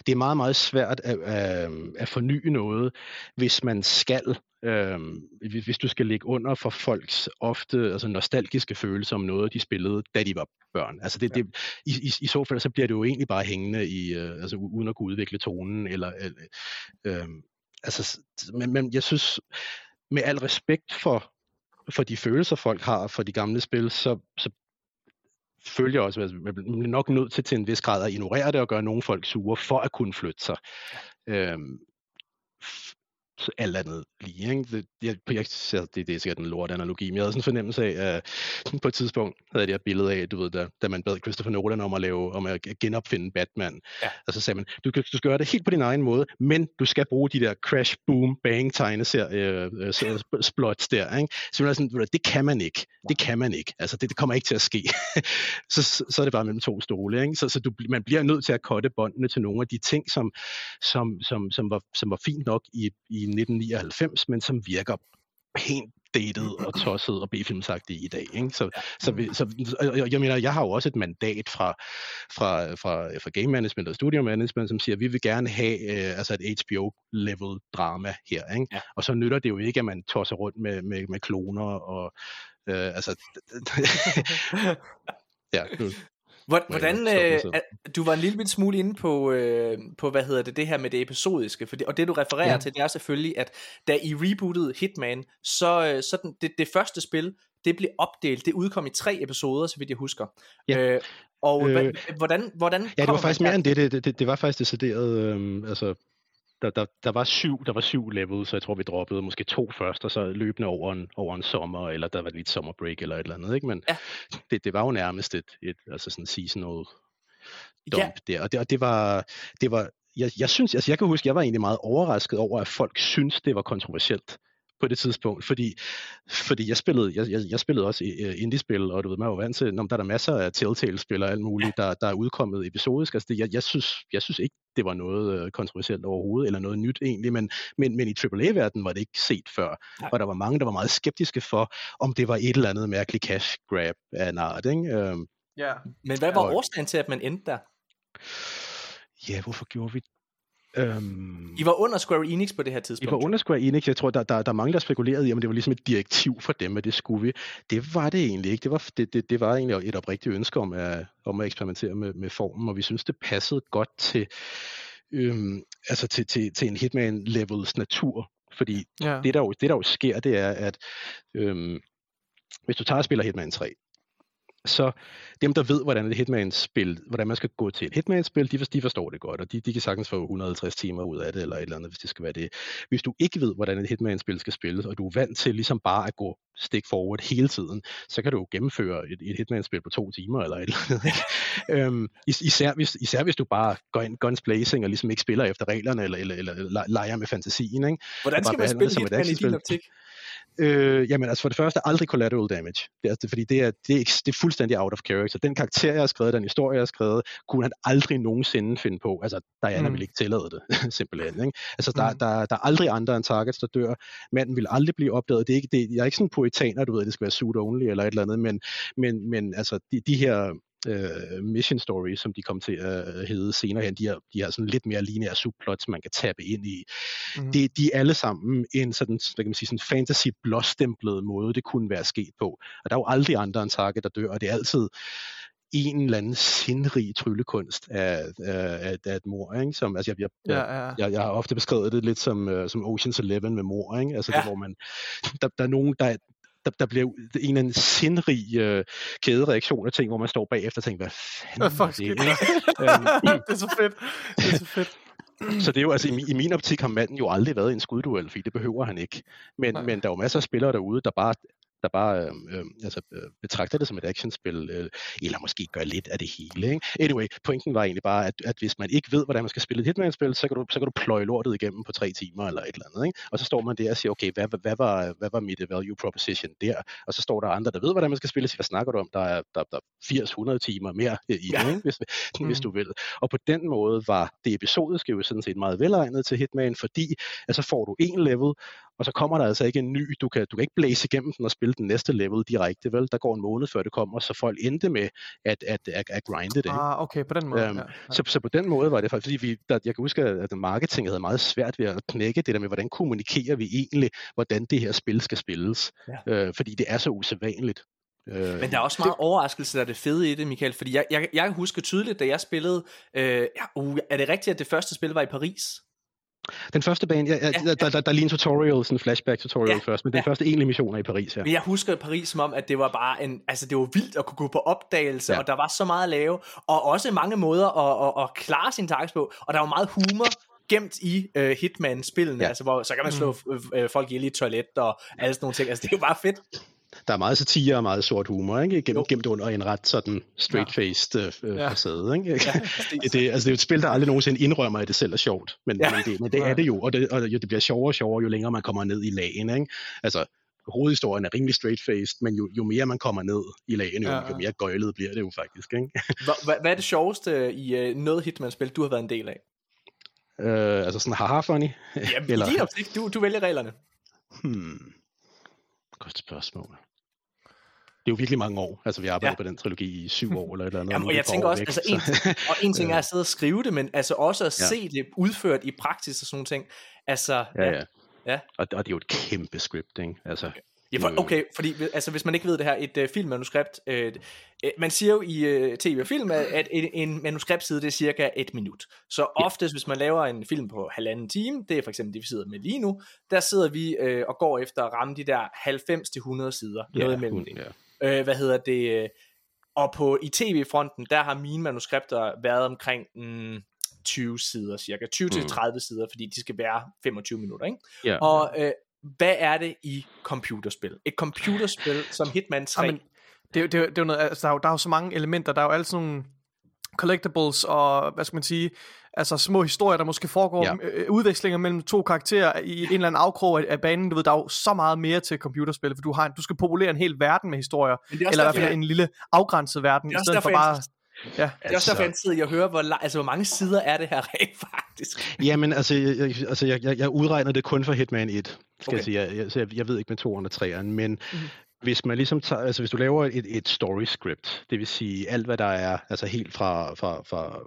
det er meget, meget svært at, at, at forny noget, hvis man skal, øhm, hvis, hvis du skal ligge under for folks ofte altså nostalgiske følelser om noget, de spillede, da de var børn. Altså det, det, i, i, I så fald, så bliver det jo egentlig bare hængende, i, øh, altså uden at kunne udvikle tonen, eller, eller øhm, altså, s- men, men jeg synes, med al respekt for, for de følelser, folk har for de gamle spil, så, så følger også, at man bliver nok nødt til til en vis grad at ignorere det og gøre nogle folk sure for at kunne flytte sig. Øhm, alt andet lige. Ikke? Det, jeg, jeg, det, det er sikkert en lort analogi, men jeg havde sådan en fornemmelse af, at på et tidspunkt havde jeg det her billede af, du ved, da, da man bad Christopher Nolan om at lave, om at genopfinde Batman. Ja. Og så sagde man, du, du skal gøre det helt på din egen måde, men du skal bruge de der crash, boom, bang tegneserie øh, øh, splots der. Ikke? Så man er sådan, det kan man ikke. Det kan man ikke. Altså, det, det kommer ikke til at ske. så, så, så er det bare mellem to stole. Ikke? Så, så du, man bliver nødt til at kotte båndene til nogle af de ting, som, som, som, som, var, som var fint nok i, i 1999, men som virker pænt dated og tosset og B-filmsagtigt i dag. Ikke? Så, så, vi, så jeg, jeg mener, jeg har jo også et mandat fra, fra, fra, fra game management og studio management, som siger, at vi vil gerne have øh, altså et HBO-level drama her. Ikke? Ja. Og så nytter det jo ikke, at man tosser rundt med, med, med kloner og øh, altså ja, nu, Hvordan, øh, du var en lille smule inde på, øh, på, hvad hedder det, det her med det episodiske, for det, og det du refererer ja. til, det er selvfølgelig, at da I rebootede Hitman, så, øh, så den, det, det første spil, det blev opdelt, det udkom i tre episoder, så vidt jeg husker. Ja. Øh, og øh, hvordan, hvordan Ja, det var faktisk mere end det, det, det, det var faktisk decideret, øh, altså der, der, der, var syv, der var syv levels, så jeg tror, vi droppede måske to først, og så løbende over en, over en sommer, eller der var lidt sommerbreak eller et eller andet, ikke? Men ja. det, det var jo nærmest et, et altså sådan seasonal dump ja. der, og det, og det var, det var jeg, jeg synes, altså jeg kan huske, jeg var egentlig meget overrasket over, at folk synes det var kontroversielt på det tidspunkt, fordi, fordi jeg spillede, jeg, jeg, jeg spillede også uh, indie-spil, og du ved, man er jo vant til, når der er der masser af Telltale-spil og alt muligt, der, der er udkommet episodisk. Altså det, jeg, jeg, synes, jeg synes ikke, det var noget uh, kontroversielt overhovedet, eller noget nyt egentlig, men, men, men i AAA-verdenen var det ikke set før, ja. og der var mange, der var meget skeptiske for, om det var et eller andet mærkeligt cash grab af en art. Ikke? Uh, ja. Men hvad var og, årsagen til, at man endte der? Ja, hvorfor gjorde vi Øhm, I var under Square Enix på det her tidspunkt? I var under Square Enix. Jeg tror, der, der, der er mange, der spekulerede i, om det var ligesom et direktiv for dem, at det skulle vi. Det var det egentlig ikke. Det var, det, det, det var egentlig et oprigtigt ønske om at, om at eksperimentere med, med formen, og vi synes, det passede godt til, øhm, altså til, til, til en Hitman-levels natur. Fordi ja. det, der jo, det, der jo sker, det er, at øhm, hvis du tager og spiller Hitman 3, så dem, der ved, hvordan et Hitman-spil, hvordan man skal gå til et Hitman-spil, de, de forstår det godt, og de, de kan sagtens få 150 timer ud af det, eller et eller andet, hvis det skal være det. Hvis du ikke ved, hvordan et Hitman-spil skal spilles, og du er vant til ligesom bare at gå stik forward hele tiden, så kan du jo gennemføre et, et Hitman-spil på to timer, eller et eller andet. øhm, især, hvis, især hvis du bare går ind guns blazing, og ligesom ikke spiller efter reglerne, eller, eller, eller, eller leger med fantasien. Ikke? Hvordan skal man spille Hitman i din optik? Øh, jamen altså for det første aldrig collateral damage. Det er, altså, fordi det er, det, er, det er fuldstændig out of character. Den karakter, jeg har skrevet, den historie, jeg har skrevet, kunne han aldrig nogensinde finde på. Altså, Diana mm. vil ikke tillade det, simpelthen. Ikke? Altså, der, mm. der, der, er aldrig andre end targets, der dør. Manden vil aldrig blive opdaget. Det er ikke, det, jeg er ikke sådan en poetaner, du ved, det skal være suit only eller et eller andet, men, men, men altså, de, de her uh, mission stories, som de kom til at hedde senere hen, de har, de har sådan lidt mere lineære subplots, man kan tabe ind i. Mm. De, de er alle sammen en sådan, hvad kan man sige, sådan fantasy blåstemplet måde, det kunne være sket på. Og der er jo aldrig andre end Target, der dør, og det er altid en eller anden sindrig tryllekunst af, af, af, et mor, ikke? Som, altså, jeg, jeg, ja, ja. Jeg, jeg har ofte beskrevet det lidt som, uh, som Ocean's Eleven med mor, ikke? Altså, ja. det, hvor man, der, der er nogen, der, der, der bliver en eller anden sindrig øh, kædereaktion af ting, hvor man står bagefter og tænker, hvad fanden hvad er det? Det er så fedt. Det er så fedt. Så det er jo altså, i, i min optik har manden jo aldrig været i en skudduel, fordi det behøver han ikke. Men, men der er jo masser af spillere derude, der bare der bare øh, øh, altså, øh, betragter det som et actionspil, øh, eller måske gør lidt af det hele. Ikke? Anyway, pointen var egentlig bare, at, at hvis man ikke ved, hvordan man skal spille et Hitman-spil, så kan, du, så kan du pløje lortet igennem på tre timer eller et eller andet. Ikke? Og så står man der og siger, okay, hvad, hvad, var, hvad var mit value proposition der? Og så står der andre, der ved, hvordan man skal spille, så hvad snakker du om? Der er, der, der 80-100 timer mere i ja. ikke? Hvis, mm. hvis du vil. Og på den måde var det episodiske jo sådan set meget velegnet til Hitman, fordi at så får du en level, og så kommer der altså ikke en ny, du kan, du kan ikke blæse igennem den og spille den næste level direkte, vel? Der går en måned før det kommer, så folk endte med at, at, at, at grinde det. Ah, okay, på den måde. Um, ja, ja. Så, så på den måde var det faktisk, fordi vi, der, jeg kan huske, at marketing havde meget svært ved at knække det der med, hvordan kommunikerer vi egentlig, hvordan det her spil skal spilles. Ja. Uh, fordi det er så usædvanligt. Øh, Men der er også meget det... overraskelse, der er det fede i det, Michael. Fordi jeg, jeg, jeg husker tydeligt, da jeg spillede... Øh, ja, uh, er det rigtigt, at det første spil var i Paris? Den første bane, ja, ja, ja, der, der, der er lige en tutorial, sådan en flashback tutorial ja, først, men den ja. første egentlige mission er i Paris, ja. Men jeg husker Paris som om, at det var bare en, altså det var vildt at kunne gå på opdagelse, ja. og der var så meget at lave, og også mange måder at, at, at klare sin tags på, og der var meget humor, gemt i uh, Hitman-spillene, ja. altså hvor så kan man slå mm. uh, folk ihjel i et toilet og alle sådan nogle ting. Altså det er jo bare fedt der er meget satire og meget sort humor, ikke? Gem, gemt under en ret sådan straight-faced øh, ja. facade. Ikke? Ja, det, det, altså, det er jo et spil, der aldrig nogensinde indrømmer, at det selv er sjovt, men, ja. men, det, men det er det jo, og det, og det bliver sjovere og sjovere, jo længere man kommer ned i lagen. Ikke? Altså, hovedhistorien er rimelig straight-faced, men jo, jo mere man kommer ned i lagen, jo, ja. jo mere gøjlet bliver det jo faktisk. Ikke? hvad, hvad er det sjoveste i uh, noget Hitman-spil, du har været en del af? Uh, altså sådan haha funny? Ja, Eller... din optik, du, du vælger reglerne. Hmm. Godt spørgsmål. Det er jo virkelig mange år. Altså, vi har arbejdet Ja. ja. på den trilogi i syv år eller et eller andet. Jamen, og jeg tænker også, væk, altså så- en, og en ting er Ja. at sidde og skrive det, men altså også at Ja. se det udført i praksis og sådan ting. Altså, Ja, ja. Ja. Og, og det er jo et kæmpe script, ikke? Altså, Ja, for, Øh. okay, fordi altså, hvis man ikke ved det her, et uh, filmmanuskript, uh, uh, man siger jo i uh, tv og film, at, en, en manuskriptside, det er cirka et minut. Så Ja. oftest, hvis man laver en film på halvanden time, det er for eksempel det, vi sidder med lige nu, der sidder vi uh, og går efter at ramme de der 90-100 sider, noget imellem det. ja. Øh, hvad hedder det? øh, Og på i tv-fronten, der har mine manuskripter været omkring mm, 20 sider cirka. 20-30 sider, fordi de skal være 25 minutter, ikke? Ja. Og øh, hvad er det i computerspil? Et computerspil som Hitman 3. Jamen, det, det, det er noget, altså, der, er jo, der er jo så mange elementer. Der er jo alle sådan nogle collectibles og, hvad skal man sige, altså små historier, der måske foregår, Ja. ja. øh, udvekslinger mellem to karakterer i en eller anden afkrog af, af banen. Du ved, der er jo så meget mere til computerspil, for du, har en, du skal populere en hel verden med historier, Men er eller i hvert fald en lille afgrænset verden, i stedet for bare... Ja, det er også derfor, jeg sidder og hører, hvor, altså, hvor mange sider er det her rent faktisk. Jamen, altså, jeg, altså jeg, jeg, jeg udregner det kun for Hitman 1, skal Okay. jeg sige. Jeg, jeg, jeg, jeg ved ikke med 203'eren, men Mhm. mm-hmm. hvis man ligesom tager, altså hvis du laver et, et story script, det vil sige alt, hvad der er, altså helt fra, fra, fra,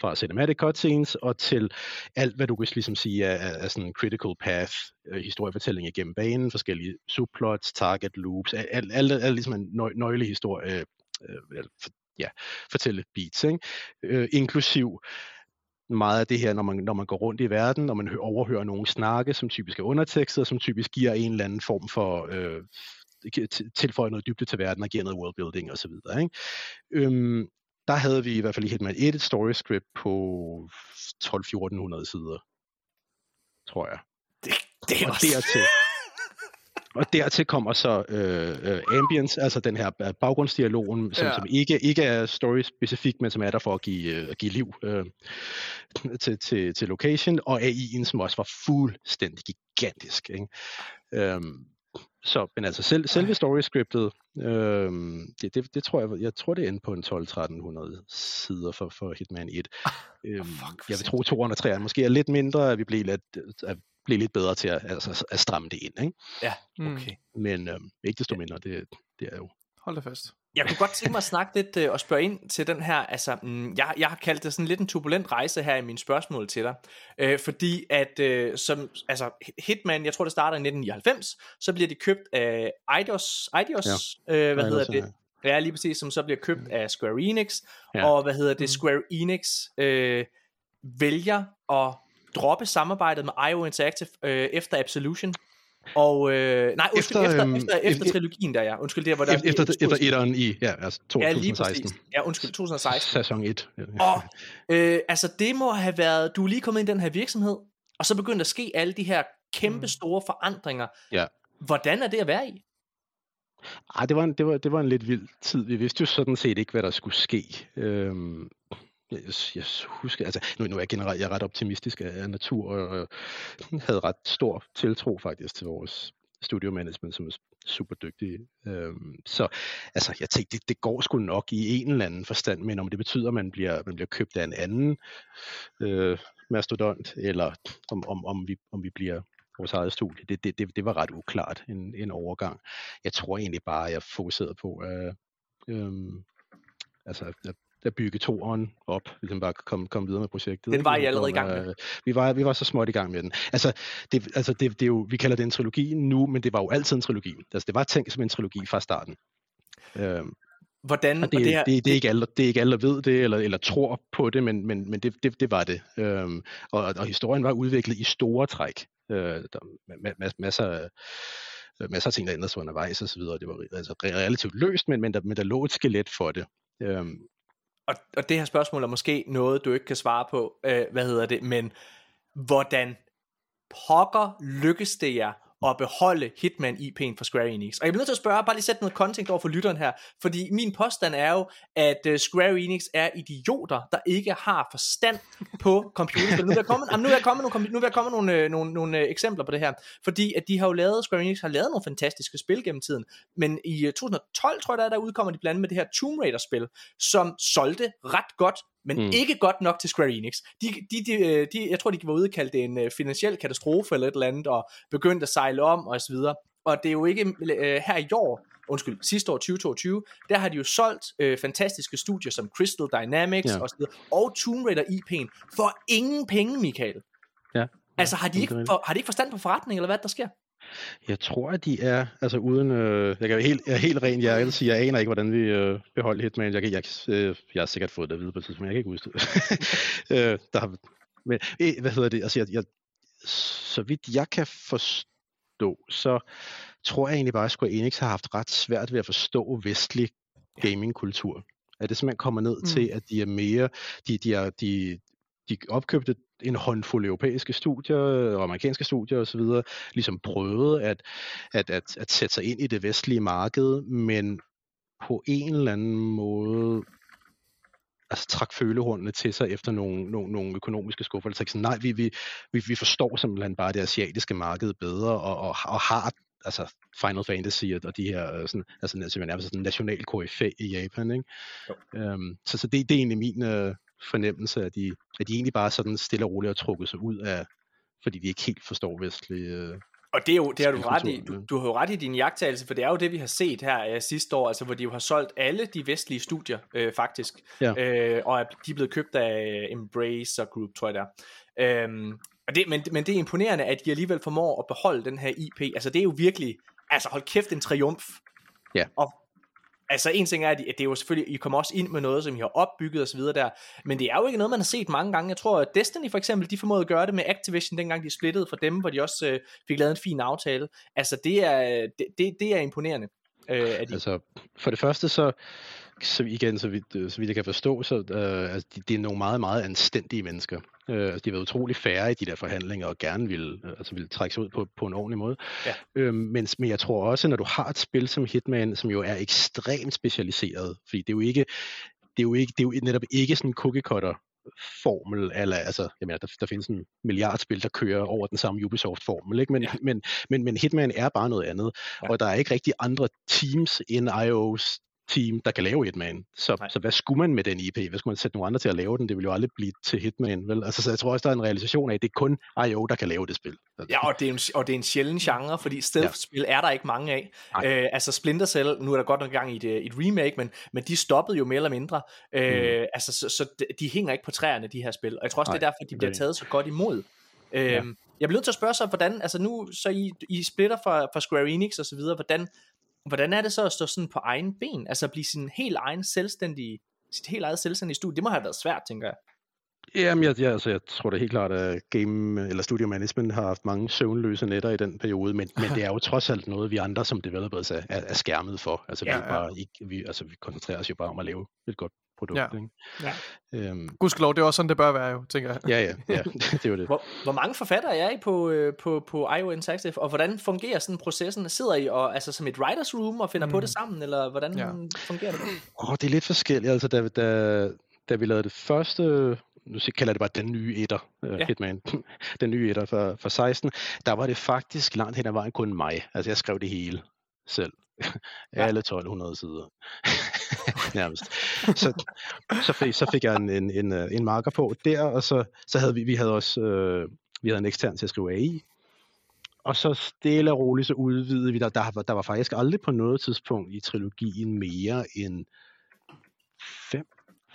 fra cinematic cutscenes og til alt, hvad du kan ligesom sige er, er, sådan critical path, øh, historiefortælling igennem banen, forskellige subplots, target loops, alt, alt, alt, alt ligesom en nøg, nøglehistorie, øh, øh, for, ja, fortælle beats, ikke? Øh, inklusiv meget af det her, når man, når man går rundt i verden, når man hø- overhører nogen snakke, som typisk er undertekstet, og som typisk giver en eller anden form for øh, t- tilføjer noget dybde til verden og giver noget worldbuilding osv. Ikke? Øhm, der havde vi i hvert fald i Hitman 1 et story script på 12-1400 sider, tror jeg. Det, det er Og også... dertil, og dertil kommer så øh, øh, ambience, altså den her øh, baggrundsdialogen, som, Ja. som ikke, ikke er story-specifik, men som er der for at give, øh, give liv øh, til, til, til location, og AI'en, som også var fuldstændig gigantisk. Ikke? Øhm, så, men altså selv, selve story-scriptet, øhm, det, det, det tror jeg, jeg tror det er inde på en 12-1300 sider for, for Hitman 1. Øhm, fuck, jeg vil tro 203 er måske er lidt mindre, at vi bliver lidt, at blive lidt bedre til at, altså, at stramme det ind. Ikke? Ja, Mm. okay. Men øhm, ikke desto mindre, det, det er jo... hold det fast. Jeg kunne godt tænke mig at snakke lidt øh, og spørge ind til den her, altså, mm, jeg, jeg har kaldt det sådan lidt en turbulent rejse her i mine spørgsmål til dig, øh, fordi at, øh, som, altså, Hitman, jeg tror det starter i 1999, så bliver de købt af Eidos, Eidos ja. øh, hvad hedder det? Ja, lige præcis, som så bliver købt af Square Enix, ja. Ja. og hvad hedder det, Mm. Square Enix øh, vælger at droppe samarbejdet med IO Interactive øh, efter Absolution, og øh, nej, undskyld, efter, Efter, efter, øhm, efter, efter trilogien der, ja. Undskyld, det var der Efter, efter, efter etteren i ja, altså Ja, lige 2016. præcis. Ja, undskyld, 2016. Sæson 1. Ja. Og øh, altså, det må have været, du er lige kommet ind i den her virksomhed, og så begyndte at ske alle de her kæmpe store forandringer. Ja. Hvordan er det at være i? Ej, det var, en, det, var, det var en lidt vild tid. Vi vidste jo sådan set ikke, hvad der skulle ske. Øhm, jeg, jeg husker, altså, nu, nu er jeg generelt jeg er ret optimistisk af, natur, og, jeg havde ret stor tiltro faktisk til vores studio management, som er super dygtige. Øhm, så altså, jeg tænkte, det, det går sgu nok i en eller anden forstand, men om det betyder, at man bliver, man bliver købt af en anden øh, mastodont, eller om, om, om, vi, om vi bliver vores eget studie, det, det, det, det var ret uklart en, en overgang. Jeg tror egentlig bare, at jeg fokuserede på at, øh, altså, at, at bygge toeren op, ligesom bare komme kom videre med projektet. Den var I allerede i gang med. Vi var, vi var så småt i gang med den. Altså, det, altså det, det er jo, vi kalder det en trilogi nu, men det var jo altid en trilogi. Altså, det var tænkt som en trilogi fra starten. Øhm, Hvordan, og det, og det her, det, det, er ikke alle, det er ikke alle, der ved det, eller, eller tror på det, men, men, men det, det, det var det. Øhm, og, og historien var udviklet i store træk. Øh, der var ma- ma- masser af øh, masser af ting, der ændrede sig undervejs og så videre. Det var altså relativt løst, men, men, der, men der lå et skelet for det. Øhm, og, og det her spørgsmål er måske noget, du ikke kan svare på, øh, hvad hedder det, men hvordan pokker lykkes det jer at beholde Hitman IP'en for Square Enix? Og jeg bliver nødt til at spørge, bare lige sætte noget kontekst over for lytteren her, fordi min påstand er jo, at uh, Square Enix er idioter, der ikke har forstand på computerspil. Nu vil jeg komme, jamen, nu vil jeg komme nogle, nu vil jeg komme nogle, øh, nogle, nogle øh, eksempler på det her, fordi at de har jo lavet, Square Enix har lavet nogle fantastiske spil gennem tiden, men i øh, 2012, tror jeg, der, der udkommer de blandt andet med det her Tomb Raider-spil, som solgte ret godt, men mm. Ikke godt nok til Square Enix. De, de, de, øh, de, jeg tror, de var ude og kalde det en øh, finansiel katastrofe eller et eller andet, og begyndte at sejle om og så videre. og det er jo ikke øh, her i år, undskyld, sidste år 2022, der har de jo solgt øh, fantastiske studier som Crystal Dynamics Ja. og, så videre, og Tomb Raider IP'en for ingen penge, Michael. Ja. Altså har de, ikke, for, har de ikke forstand på forretning, eller hvad der sker? Jeg tror, at de er, altså uden, øh, jeg kan helt, jeg er helt ren, jeg, sige, jeg aner ikke, hvordan vi øh, beholder Hitman. Jeg, kan, jeg, øh, jeg har sikkert fået det at vide på et tidspunkt, men jeg kan ikke huske det. øh, der men, øh, hvad hedder det, altså jeg, jeg, så vidt jeg kan forstå, så tror jeg egentlig bare, at Square Enix har haft ret svært ved at forstå vestlig gamingkultur. At det simpelthen kommer ned mm. til, at de er mere, de, de, er, de, de opkøbte en håndfuld europæiske studier og amerikanske studier osv., ligesom prøvede at, at, at, at sætte sig ind i det vestlige marked, men på en eller anden måde altså trak følehornene til sig efter nogle, nogle, nogle økonomiske skuffer. Så sådan, nej, vi, vi, vi, vi forstår simpelthen bare det asiatiske marked bedre, og, og, og har altså Final Fantasy og, de her øh, sådan, altså altså, nærmest sådan national KFA i Japan, ikke? Um, så, så det, det er egentlig min uh, fornemmelse, at de, at de egentlig bare sådan stille og roligt har trukket sig ud af, fordi de ikke helt forstår vestlig uh, Og det, er jo, det har du ret i. Du, du har jo ret i din jagttagelse, for det er jo det, vi har set her øh, sidste år, altså hvor de jo har solgt alle de vestlige studier, øh, faktisk. Ja. Øh, og de er blevet købt af øh, Embracer Group, tror jeg det er. Øhm, og det, men, men det er imponerende, at de alligevel formår at beholde den her IP. Altså det er jo virkelig, altså hold kæft en triumf. Ja. Og Altså en ting er, at det er jo selvfølgelig, I kommer også ind med noget, som I har opbygget osv. der, men det er jo ikke noget, man har set mange gange. Jeg tror, at Destiny for eksempel, de formåede at gøre det med Activision, dengang de splittede fra dem, hvor de også øh, fik lavet en fin aftale. Altså det er, det, det, det er imponerende. Øh, at de, Altså, for det første så, så igen, så vidt, øh, så vidt jeg kan forstå, så øh, altså, de, de er nogle meget, meget anstændige mennesker. Øh, altså, de har været utrolig færre i de der forhandlinger, og gerne vil, øh, altså, vil trække sig ud på, på en ordentlig måde. Ja. Øh, men, men jeg tror også, når du har et spil som Hitman, som jo er ekstremt specialiseret, fordi det er jo ikke, det er jo ikke, det er jo netop ikke sådan en cookie cutter formel, eller, altså, jeg mener, der, der findes en milliard spil, der kører over den samme Ubisoft-formel, ikke? Men, Ja. men, men, men Hitman er bare noget andet, ja. og der er ikke rigtig andre teams end IO's team, der kan lave Hitman. Så, Nej. så hvad skulle man med den IP? Hvad skulle man sætte nogle andre til at lave den? Det vil jo aldrig blive til Hitman, vel? Altså, så jeg tror også, der er en realisation af, at det er kun IO, der kan lave det spil. Ja, og det, er en, og det er en sjælden genre, fordi stealth-spil er der ikke mange af. Nej. Øh, altså Splinter Cell, nu er der godt nok gang i et, øh, et remake, men, men de stoppede jo mere eller mindre. Øh, Altså, så, så de- de hænger ikke på træerne, de her spil. Og jeg tror også, det er Nej, derfor, de er bliver taget så godt imod. Øh, Ja. Jeg bliver nødt til at spørge så, hvordan, altså nu, så I, I splitter fra, fra Square Enix og så videre, hvordan, hvordan er det så at stå sådan på egen ben? Altså at blive sin helt egen selvstændige, sit helt eget selvstændige studie, det må have været svært, tænker jeg. Jamen, jeg, jeg, altså, jeg tror da helt klart, at game eller studio management har haft mange søvnløse nætter i den periode, men, men det er jo trods alt noget, vi andre som developers er, er, er skærmet for. Altså, vi, Ja, er jo bare ikke, vi, altså, vi koncentrerer os jo bare om at lave et godt produkt. Ja. Ikke? Ja. Øhm, Gudskelov, det er også sådan, det bør være jo, tænker jeg. ja, ja, ja, det er jo det. Hvor, hvor mange forfattere er I på, øh, på, på IO Interactive, og hvordan fungerer sådan processen? Sidder I og, altså, som et writers room og finder mm. på det sammen, eller hvordan Ja. fungerer det? Åh, det er lidt forskelligt. Altså, da, da, da vi lavede det første, nu kalder jeg det bare den nye etter, Ja. ja. Hitman, den nye etter for, for 16, der var det faktisk langt hen ad vejen kun mig. Altså, jeg skrev det hele selv. Ja. Alle 1200 sider. Nærmest. Så, så, fik, så fik jeg en, en, en, øh, en marker på der, og så, så havde vi, vi havde også øh, vi havde en ekstern til at skrive AI. Og så stille og roligt så udvidede vi, der, der, der var faktisk aldrig på noget tidspunkt i trilogien mere end fem,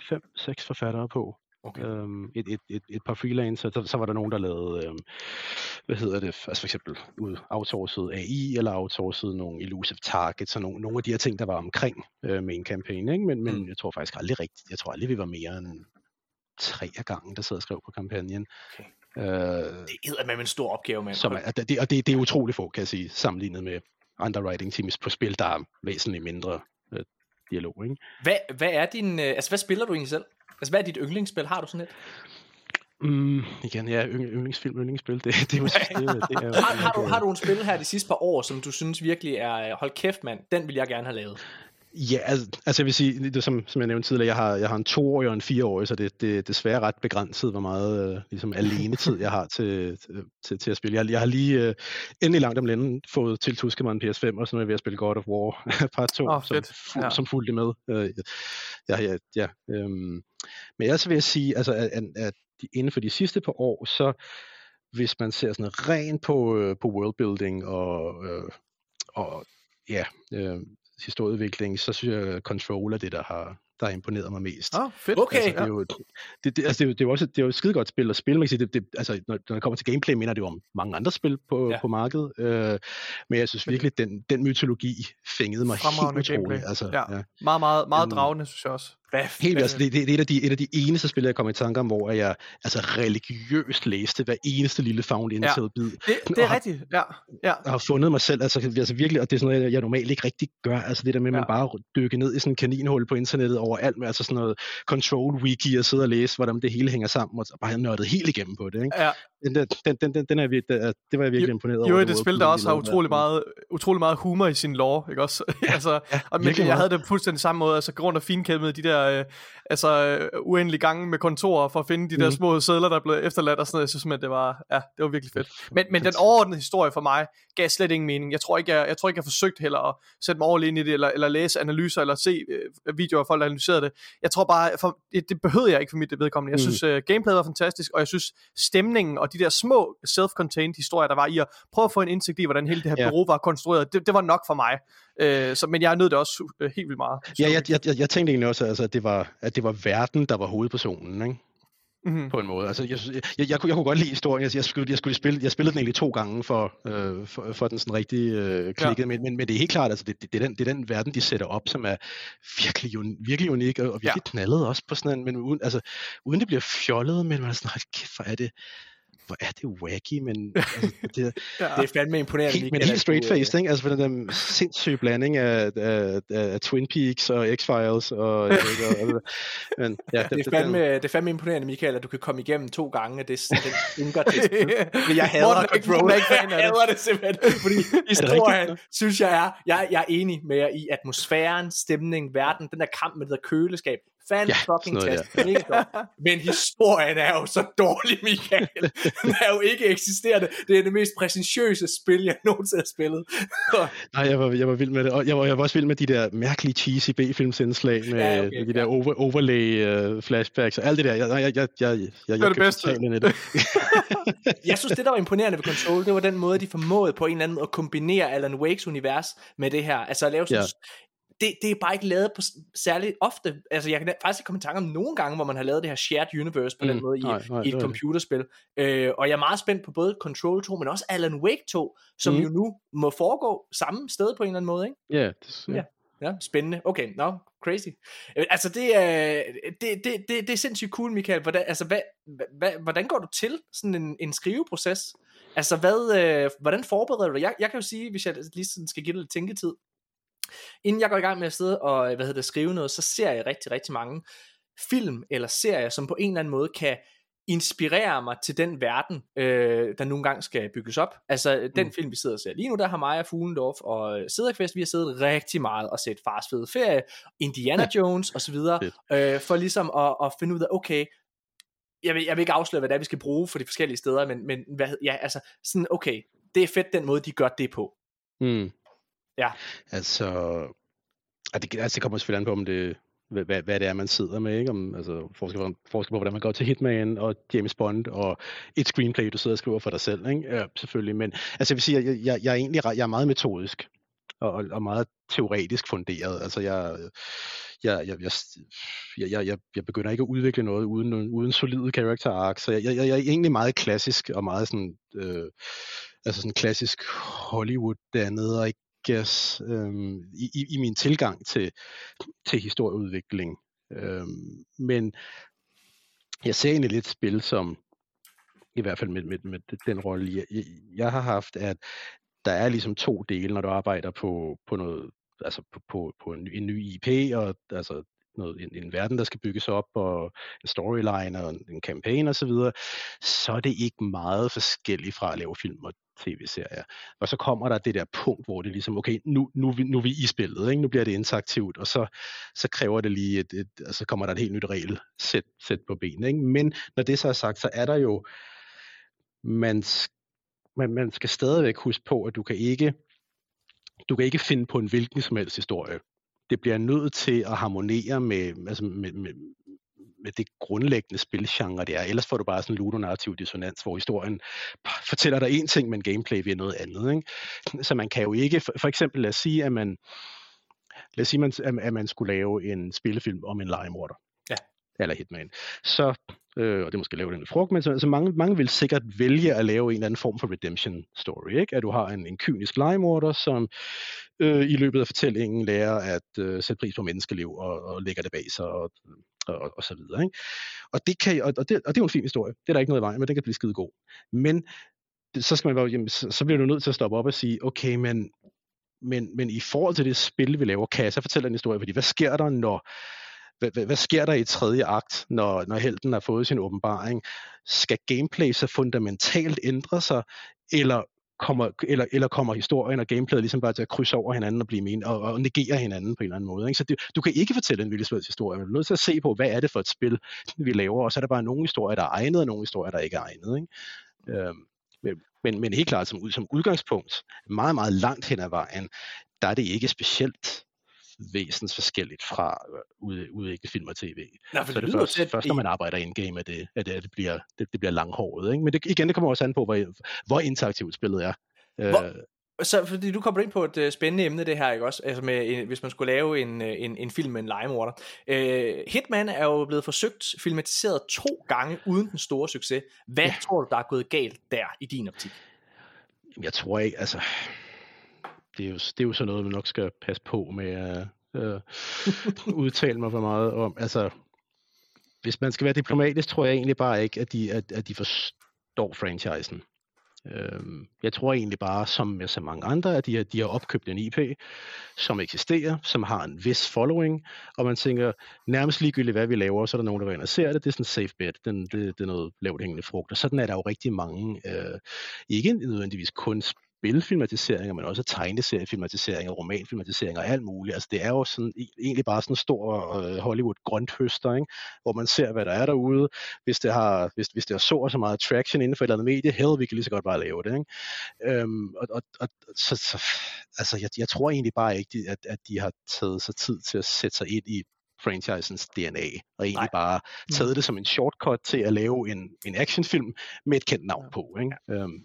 fem, seks forfattere på. Okay. Øhm, et, et, et, et par freelancer, så, så var der nogen, der lavede, øhm, hvad hedder det, altså for eksempel ud outsourcet AI, eller outsourcet nogle elusive targets, og nogle, nogle af de her ting, der var omkring øh, main campaign, ikke? Men, men Mm. jeg tror faktisk aldrig rigtigt, jeg tror aldrig, vi var mere end tre af gangen, der sad og skrev på kampagnen. Okay. Øh, Det er med en stor opgave, mand. som er, det, og det, det er utroligt få, kan jeg sige, sammenlignet med andre writing teams på spil, der er væsentligt mindre øh, dialog. Ikke? Hvad, hvad er din, øh, altså hvad spiller du egentlig selv? Altså hvad er dit yndlingsspil? Har du sådan et? Mm, igen, ja, yndlingsfilm, yndlingsspil, det, det er jo... Det, det er Har, har, du, har du en spil her de sidste par år, som du synes virkelig er, øh, hold kæft mand, den vil jeg gerne have lavet. Ja, altså, altså jeg vil sige, det, som, som jeg nævnte tidligere, jeg har, jeg har en toårig og en fireårig, så det, det er desværre ret begrænset, hvor meget øh, ligesom alene tid jeg har til, til, til at spille. Jeg, jeg har lige øh, endelig langt om lænden fået tiltusket mig en PS5, og så er jeg ved at spille God of War part 2, Åh, som, fu- Ja. som fulgte med. Øh, ja, ja, ja, øhm. Men ellers vil jeg sige, altså, at, at, at de- inden for de sidste par år, så hvis man ser sådan rent på, øh, på worldbuilding og, øh, og ja, øh, historieudvikling, så synes jeg, Control er det, der har, der har imponeret mig mest. Ah, fedt. Okay. Altså, det, er jo, et- det, det, altså, det, er jo, det er jo også det er jo et skide godt spil at spille. Man kan sige, det, det, altså, når, når det kommer til gameplay, minder det jo om mange andre spil på, Ja. ja. på markedet. Øh, men jeg synes virkelig, den, den mytologi fængede mig Fremragende helt utroligt. Altså, Ja. Meget, meget, meget Øhm, dragende, synes jeg også. Hvad? Helt Altså, det, det, det, er et af de, et af de eneste spil, jeg kommer i tanke om, hvor jeg altså, religiøst læste hver eneste lille found intel bid Det, det er har- rigtigt, ja. ja. jeg har fundet mig selv, altså, altså virkelig, og det er sådan noget, jeg, normalt ikke rigtig gør, altså det der med, at man Ja. bare dykker ned i sådan en kaninhul på internettet overalt med altså sådan noget control wiki og sidde og læse, hvordan det hele hænger sammen, og bare nørdet helt igennem på det, ikke? ja. Den, der, den, den, den, den er virkelig, det, det var jeg virkelig imponeret over. Jo, den det måde, spil, der også har utrolig det. meget, utrolig meget humor i sin lore, ikke også? altså, og, men, jeg havde det fuldstændig samme måde, altså grund af finkæmmet de der øh, altså, øh, uendelige gange med kontorer for at finde de der Mhm. små sædler, der blev efterladt og sådan noget. Jeg synes simpelthen, det var, ja, det var virkelig fedt. Men, men den overordnede historie for mig gav slet ingen mening. Jeg tror ikke, jeg, jeg, tror ikke, jeg forsøgte heller at sætte mig ordentligt ind i det, eller, eller læse analyser, eller se øh, videoer af folk, der analyserede det. Jeg tror bare, for, det, det behøvede jeg ikke for mit vedkommende. Jeg Mm. synes, øh, gameplayet var fantastisk, og jeg synes, stemningen og de der små self-contained historier, der var i at prøve at få en indsigt i, hvordan hele det her Ja. bureau var konstrueret, det, det var nok for mig. Øh, så, men jeg nød det også øh, helt vildt meget. Ja, jeg, jeg, jeg, jeg tænkte egentlig også, altså, at, det var, at det var verden, der var hovedpersonen, ikke? Mm-hmm. på en måde. Altså, jeg, synes- jeg, jeg, kunne, jeg kunne godt lide historien. Jeg, jeg, skulle, jeg, skulle spille, jeg spillede den egentlig to gange for, øh, for, for den sådan rigtig øh, klikkede, ja. men, men, men det er helt klart, altså, det, det, det, er den, det er den verden, de sætter op, som er virkelig, un, virkelig unik, og, og virkelig ja. knaldet også på sådan en, men uden, altså, uden det bliver fjollet, men man er sådan, hold kæft, hvor er det, hvor er det wacky, men altså, det, Ja. Det er fandme imponerende. helt, men helt øh, straight-faced, ikke? Altså for den der sindssyge blanding af, af, af Twin Peaks og X-Files, og, og, og, men, ja, Det er, fandme, det er fandme imponerende, Michael, at du kan komme igennem to gange af det, den ynger til jeg hader er Control. Jeg det. hader det simpelthen. Fordi historien, synes jeg er, jeg, jeg er enig med jer i atmosfæren, stemning, verden, den der kamp med det der køleskab. Fan Ja, fucking noget tastisk. Mega godt. Men historien er jo så dårlig, Michael. Den er jo ikke eksisterende. Det er det mest præsentiøse spil, jeg nogensinde har spillet. Nej, jeg var, jeg var vild med det. Og jeg var, jeg var også vild med de der mærkelige cheesy B-filmsindslag med, Ja, ja, okay, med de ja. der over, overlay uh, flashbacks og alt det der. Jeg, jeg, jeg, jeg, jeg, jeg, jeg det bedste. totalt ind i det. Jeg synes, det der var imponerende ved Control, det var den måde, de formåede på en eller anden måde at kombinere Alan Wakes univers med det her. Altså at lave sådan... Ja. Det, det er bare ikke lavet på s- særligt ofte. Altså jeg kan faktisk ikke komme i tanke om nogle gange, hvor man har lavet det her shared universe på mm, den måde i, nej, nej, i et er computerspil. Øh, og jeg er meget spændt på både Control 2, men også Alan Wake 2, som mm. Jo nu må foregå samme sted på en eller anden måde, ikke? Ja, det, Ja. ja. Ja, spændende. Okay, no, crazy. Øh, Altså, det er, det, det, det, det er sindssygt cool, Michael. Hvordan, altså, hvad, hvad, hvordan går du til sådan en, en skriveproces? Altså, hvad, øh, hvordan forbereder du dig? Jeg, jeg kan jo sige, hvis jeg lige sådan skal give det lidt tænketid, inden jeg går i gang med at sidde og hvad hedder det, skrive noget, så ser jeg rigtig, rigtig mange film eller serier, som på en eller anden måde kan inspirere mig til den verden, øh, der nogle gange skal bygges op. Altså den Mm. film, vi sidder og ser lige nu, der har Maja Fuglendorf og øh, Sæderkvist, vi har siddet rigtig meget og set Fars Fede Ferie, Indiana Jones osv., øh, for ligesom at, at finde ud af, okay, jeg vil, jeg vil ikke afsløre, hvad det er, vi skal bruge for de forskellige steder, men, men hvad, ja, altså, sådan, okay, det er fedt den måde, de gør det på. Mm. Ja. Altså, og det, altså, det kommer selvfølgelig an på, om det, hvad, hvad det er, man sidder med, ikke? Om, altså, forsker på, forsker på, hvordan man går til Hitman og James Bond og et screenplay, du sidder og skriver for dig selv, ikke? Ja, selvfølgelig, men altså, jeg vil sige, jeg, jeg, jeg er egentlig jeg er meget metodisk og, og meget teoretisk funderet. Altså, jeg, jeg, jeg, jeg, jeg, jeg, jeg begynder ikke at udvikle noget uden, uden solide character arc, så jeg, jeg, jeg er egentlig meget klassisk og meget sådan, øh, altså sådan klassisk Hollywood dannet, og ikke guess, øhm, i, i, i min tilgang til, til historieudvikling. Øhm, men jeg ser egentlig lidt spil som, i hvert fald med, med, med den rolle, jeg, jeg, jeg har haft, at der er ligesom to dele, når du arbejder på, på noget, altså på, på, på en, en ny IP, og altså noget, en, en verden, der skal bygges op, og en storyline, og en, en campaign osv., så, videre, så er det ikke meget forskelligt fra at lave film og tv-serier. Og så kommer der det der punkt, hvor det ligesom, okay, nu, nu, nu er vi i spillet, ikke? nu bliver det interaktivt, og så, så kræver det lige, et, et, og så kommer der et helt nyt regel sæt, sæt på benene. Ikke? Men når det så er sagt, så er der jo, man, man, man skal stadigvæk huske på, at du kan ikke, du kan ikke finde på en hvilken som helst historie. Det bliver nødt til at harmonere med, altså med, med, med det grundlæggende spilgenre, det er. Ellers får du bare sådan en ludonarrativ dissonans, hvor historien fortæller dig en ting, men gameplay ved noget andet. Ikke? Så man kan jo ikke, for, for eksempel lad os sige, at man, lad os sige, at man skulle lave en spillefilm om en legemorder. Ja. Eller Hitman. Så, øh, og det måske lave den frugt, men så, altså mange, mange vil sikkert vælge at lave en eller anden form for redemption story. Ikke? At du har en, en kynisk legemorder, som øh, i løbet af fortællingen lærer at øh, sætte pris på menneskeliv og, og lægger det bag sig og, og, og så videre. Ikke? Og, det kan, og, og, det, og det er jo en fin historie. Det er der ikke noget i vejen, men den kan blive skide god. Men så skal man bare, jamen, så, så bliver du nødt til at stoppe op og sige, okay, men men, men i forhold til det spil, vi laver, kan jeg så fortælle en historie, fordi hvad sker der, når hvad, hvad, hvad sker der i tredje akt, når, når helten har fået sin åbenbaring? Skal gameplay så fundamentalt ændre sig, eller kommer, eller, eller kommer historien og gameplayet ligesom bare til at krydse over hinanden og blive men, og, og negere hinanden på en eller anden måde. Ikke? Så det, du kan ikke fortælle en vildt historie, men du er nødt til at se på, hvad er det for et spil, vi laver, og så er der bare nogle historier, der er egnet, og nogle historier, der ikke er egnet. Ikke? Øhm, men, men helt klart som, som udgangspunkt, meget, meget langt hen ad vejen, der er det ikke specielt væsens forskelligt fra øh, udvikle film og tv. Nej, for så det, det, først, først, når man arbejder in-game, at det, at det, at det bliver, det, det bliver langhåret. Ikke? Men det, igen, det kommer også an på, hvor, hvor interaktivt spillet er. Hvor, øh, så fordi du kommer ind på et uh, spændende emne det her, ikke også? Altså med, en, hvis man skulle lave en, øh, en, en film med en legemorder. Uh, Hitman er jo blevet forsøgt filmatiseret to gange uden den store succes. Hvad ja. tror du, der er gået galt der i din optik? Jeg tror ikke, altså... Det er, jo, det er jo sådan noget, man nok skal passe på med at uh, udtale mig for meget om. Altså, hvis man skal være diplomatisk, tror jeg egentlig bare ikke, at de, at, at de forstår franchisen. Øhm, jeg tror egentlig bare, som med så mange andre, at de, har, de har opkøbt en IP, som eksisterer, som har en vis following, og man tænker, nærmest ligegyldigt hvad vi laver, så er der nogen, der går ind og ser det, det er sådan en safe bet, den, det, det er noget lavt hængende frugt, og sådan er der jo rigtig mange, øh, ikke nødvendigvis kun spilfilmatiseringer, men også tegneseriefilmatiseringer, romanfilmatiseringer og alt muligt. Altså det er jo sådan, egentlig bare sådan en stor uh, Hollywood grønthøster, ikke? hvor man ser, hvad der er derude. Hvis det har, hvis, hvis det har så så meget traction inden for et eller andet medie, hell, vi kan lige så godt bare lave det. Ikke? Øhm, og, og, og, så, så, altså, jeg, jeg tror egentlig bare ikke, at, at de har taget sig tid til at sætte sig ind i franchisens DNA, og egentlig Nej. bare taget det som en shortcut til at lave en, en actionfilm med et kendt navn på. Ikke? Øhm,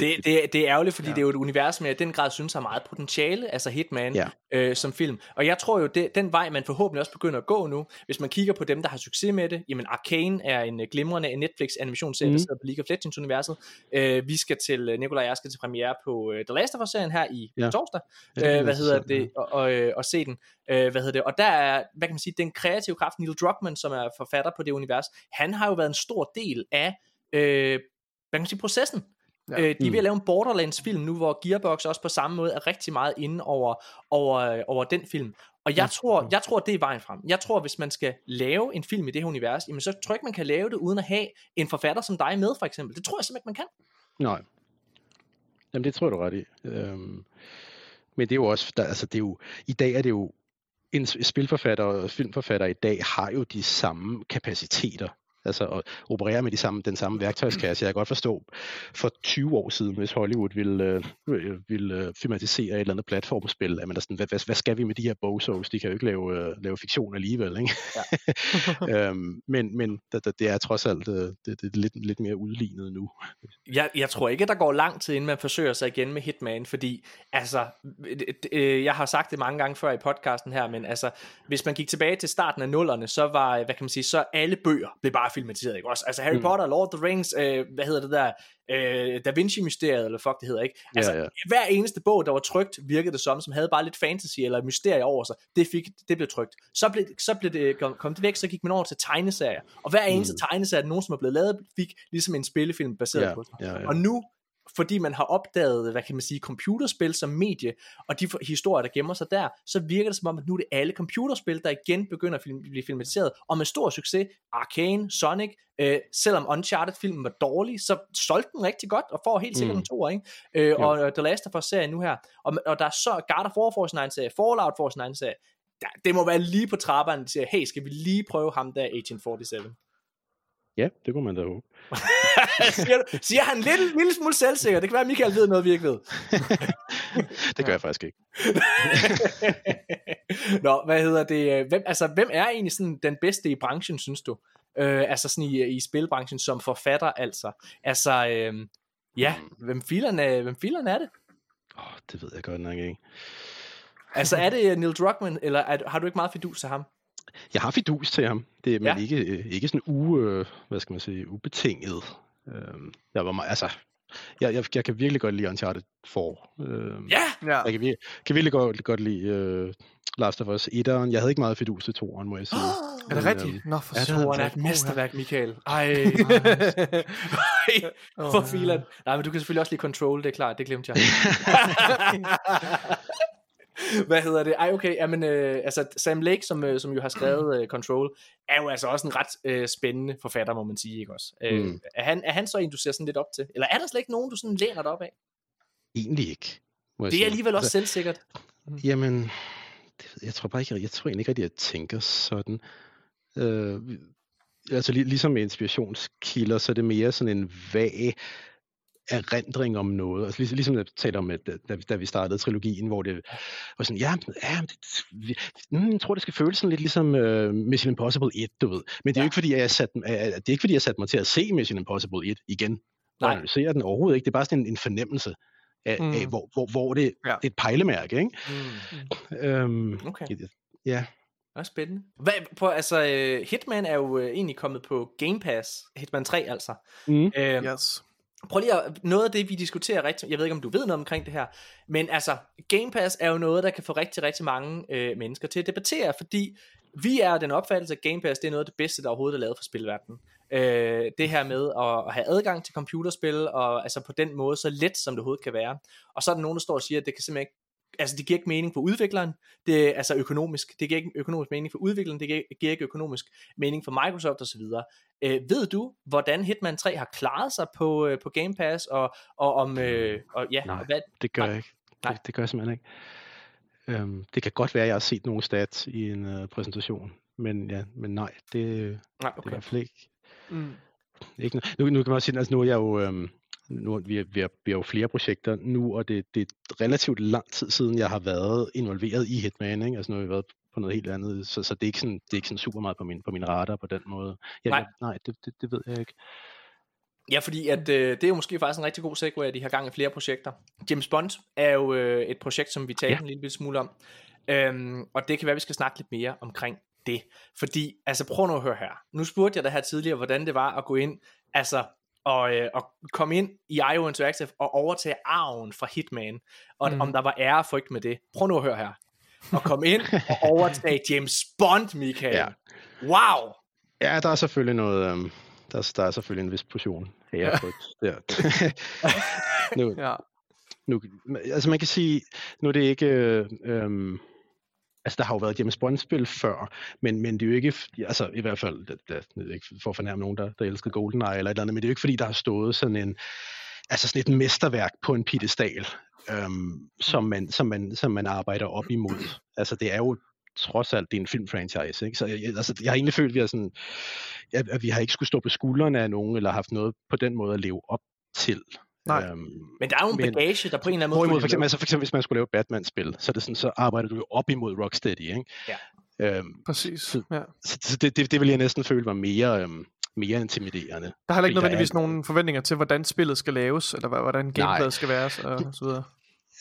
det, det, det er ærgerligt, fordi ja. det er jo et univers, som jeg i den grad synes har meget potentiale, altså Hitman ja. øh, som film. Og jeg tror jo, det, den vej, man forhåbentlig også begynder at gå nu, hvis man kigger på dem, der har succes med det, jamen Arcane er en uh, glimrende Netflix animationsserie, mm. der sidder på League of Legends universet. Uh, vi skal til, uh, Nikolaj og jeg skal til premiere på uh, The Last of Us-serien her i ja. torsdag, uh, hvad hedder det, og, og, og se den. Uh, hvad hedder det, og der er, hvad kan man sige, den kreative kraft, Neil Druckmann, som er forfatter på det univers, han har jo været en stor del af, uh, hvad kan man sige, processen Ja. Øh, de er ved at mm. lave en Borderlands-film nu, hvor Gearbox også på samme måde er rigtig meget inde over, over, over den film. Og jeg, ja. tror, jeg tror, det er vejen frem. Jeg tror, hvis man skal lave en film i det her univers, jamen, så tror jeg ikke, man kan lave det, uden at have en forfatter som dig med, for eksempel. Det tror jeg simpelthen ikke, man kan. Nej. Jamen, det tror jeg, du ret i. Øhm, men det er jo også, der, altså det er jo, i dag er det jo, en spilforfatter og filmforfatter i dag har jo de samme kapaciteter altså at operere med de samme, den samme værktøjskasse. Jeg kan godt forstå, for 20 år siden, hvis Hollywood ville, øh, ville øh, filmatisere et eller andet platformspil, at man er sådan, hvad, hvad, hvad skal vi med de her bozos? De kan jo ikke lave, øh, lave fiktion alligevel. Ikke? Ja. øhm, men men det, det er trods alt øh, det, det er lidt, lidt mere udlignet nu. Jeg, jeg tror ikke, der går lang tid, inden man forsøger sig igen med Hitman, fordi altså, øh, jeg har sagt det mange gange før i podcasten her, men altså, hvis man gik tilbage til starten af nullerne, så var, hvad kan man sige, så alle bøger blev bare filmatiseret, ikke også? Altså Harry mm. Potter, Lord of the Rings, øh, hvad hedder det der, øh, Da Vinci-mysteriet, eller fuck det hedder, ikke? Altså, ja, ja. hver eneste bog, der var trygt, virkede det som, som havde bare lidt fantasy eller mysterie over sig, det, fik, det blev trygt. Så blev, så blev det, kom, kom det væk, så gik man over til tegneserier, og hver eneste mm. tegneserie, nogen, som er blevet lavet, fik ligesom en spillefilm baseret ja, på sig. Ja, ja. Og nu fordi man har opdaget, hvad kan man sige, computerspil som medie, og de historier, der gemmer sig der, så virker det som om, at nu er det alle computerspil, der igen begynder at blive filmatiseret, og med stor succes, Arcane, Sonic, øh, selvom Uncharted-filmen var dårlig, så solgte den rigtig godt, og får helt sikkert mm. en to, ikke? Øh, og The Last of Us-serien nu her, og, og der er så, God of War får sin egen serie, Fallout får sin egen serie, det må være lige på trapperne, de siger, hey, skal vi lige prøve ham der, Agent 47? Ja, det kunne man da håbe. siger, siger han lidt, en lille smule selvsikker. Det kan være, at Michael ved noget, vi ikke ved. det gør jeg faktisk ikke. Nå, hvad hedder det? øh, Hvem, altså, hvem er egentlig sådan den bedste i branchen, synes du? Øh, altså sådan i, i spilbranchen som forfatter, altså. Altså, øh, ja, hvem fileren er, hvem fileren er det? Oh, det ved jeg godt nok ikke. Altså, er det Neil Druckmann, eller er, har du ikke meget fidus til ham? Jeg har fidus til ham. Det er men Ja. ikke, øh, ikke sådan u, øh, hvad skal man sige, ubetinget. Øhm, jeg var meget, altså, jeg, jeg, jeg kan virkelig godt lide Uncharted 4. Øhm, Ja! Ja. Jeg kan, vir- kan virkelig godt, godt lide øh, Last of Us 1'eren. Jeg havde ikke meget fidus til 2'eren, må jeg sige. Er det rigtigt? øhm, Nå, for ja. Toren er et mesterværk, Michael. Ej, for filan. Nej, men du kan selvfølgelig også lide Control, det er klart, det glemte jeg. Hvad hedder det? Ej, okay, jamen, øh, altså Sam Lake, som, øh, som jo har skrevet øh, Control, er jo altså også en ret øh, spændende forfatter, må man sige, ikke også? Øh, Mm. er, han, er han så en, du ser sådan lidt op til? Eller er der slet ikke nogen, du sådan læner dig op af? Egentlig ikke. Må jeg Det er sige. alligevel også Altså, selvsikkert. Jamen, det, ved- jeg tror bare ikke, jeg tror egentlig ikke rigtig, at jeg tænker sådan. Øh, altså lig, ligesom med inspirationskilder, så er det mere sådan en vag erindring om noget. Altså, ligesom, ligesom jeg talte om, at, da, da vi startede trilogien, hvor det var sådan, ja, ja det, vi, mm, jeg tror, det skal føles sådan lidt ligesom uh, Mission Impossible 1, du ved. Men det er jo Ja. ikke, fordi jeg sat, uh, det er ikke, fordi jeg satte mig til at se Mission Impossible 1 igen. Nej. Jeg analyserer den overhovedet ikke. Det er bare sådan en, en fornemmelse af, Mm. af hvor, hvor, hvor det, Ja. det er et pejlemærke, ikke? Mm. Øhm, Okay. Ja, Det er spændende. Hvad, på, altså, øh, Hitman er jo egentlig kommet på Game Pass. Hitman 3, altså. mm. Øh, Yes. Prøv lige at, noget af det, vi diskuterer rigtig, jeg ved ikke, om du ved noget omkring det her, men altså, Game Pass er jo noget, der kan få rigtig, rigtig mange øh, mennesker til at debattere, fordi vi er den opfattelse, at Game Pass, det er noget af det bedste, der overhovedet er lavet for spilverdenen. Øh, det her med at, at have adgang til computerspil, og altså på den måde, så let som det overhovedet kan være. Og så er der nogen, der står og siger, at det kan simpelthen ikke altså det giver ikke mening for udvikleren, det er altså økonomisk, det giver ikke økonomisk mening for udvikleren, det giver, giver ikke økonomisk mening for Microsoft osv. Øh, ved du, hvordan Hitman 3 har klaret sig på, øh, på Game Pass, og, og om, øh, og ja, Nej. og hvad, det gør Nej. jeg ikke. Nej. Det, det gør jeg simpelthen ikke. Øhm, det kan godt være, at jeg har set nogle stats i en uh, præsentation, men, ja, men nej, det, det nej, er i okay. hvert fald ikke. Mm. ikke nu, nu kan man også sige, altså nu er jeg jo, øhm, nu, vi, er, vi, er, vi er jo flere projekter nu, og det, det er relativt lang tid siden, jeg har været involveret i Hitman, ikke? altså nu har vi været på noget helt andet, så, så det, er ikke sådan, det er ikke sådan super meget på min, på min radar på den måde. Jeg, Nej. nej, nej det, det, det ved jeg ikke. Ja, fordi at, øh, det er jo måske faktisk en rigtig god segue, at de har gang i flere projekter. James Bond er jo øh, et projekt, som vi talte. Ja. en lille smule om. Øhm, og det kan være, at vi skal snakke lidt mere omkring det. Fordi, altså prøv nu at høre her. Nu spurgte jeg dig her tidligere, hvordan det var at gå ind, altså og, øh, og komme ind i IO Interactive og overtage arven fra Hitman, og mm. Om der var ære og frygt med det. Prøv nu at høre her. At komme ind og overtage James Bond, Michael. Ja. Wow! Ja, der er selvfølgelig noget, øhm, der, er- der er selvfølgelig en vis portion ærefrygt der. nu, Ja. nu, altså man kan sige, nu er det ikke, øh, øhm, altså der har jo været James Bond-spil før, men, men det er jo ikke, altså i hvert fald, det, det, det er ikke for at fornærme nogen, der, der elsker GoldenEye eller et eller andet, men det er jo ikke fordi, der har stået sådan en, altså sådan et mesterværk på en piedestal, øhm, som, man, som, man, som man arbejder op imod. Altså det er jo trods alt, det er en filmfranchise, ikke? Så jeg, jeg- altså, jeg har egentlig følt, at vi har, sådan, at, at vi har ikke skulle stå på skuldrene af nogen, eller haft noget på den måde at leve op til. Nej. Øhm, Men der er jo en bagage, der på en eller anden måde... Hvorimod, for eksempel, altså for eksempel, hvis man skulle lave et Batman-spil, så, er det sådan, så arbejder du jo op imod Rocksteady, ikke? Ja. Øhm, Præcis. Så- Ja. så så det, det, det vil jeg næsten føle var mere, øhm, mere intimiderende. Der er heller ikke nødvendigvis er- nogen forventninger til, hvordan spillet skal laves, eller hvordan gameplayet skal være, og, så videre.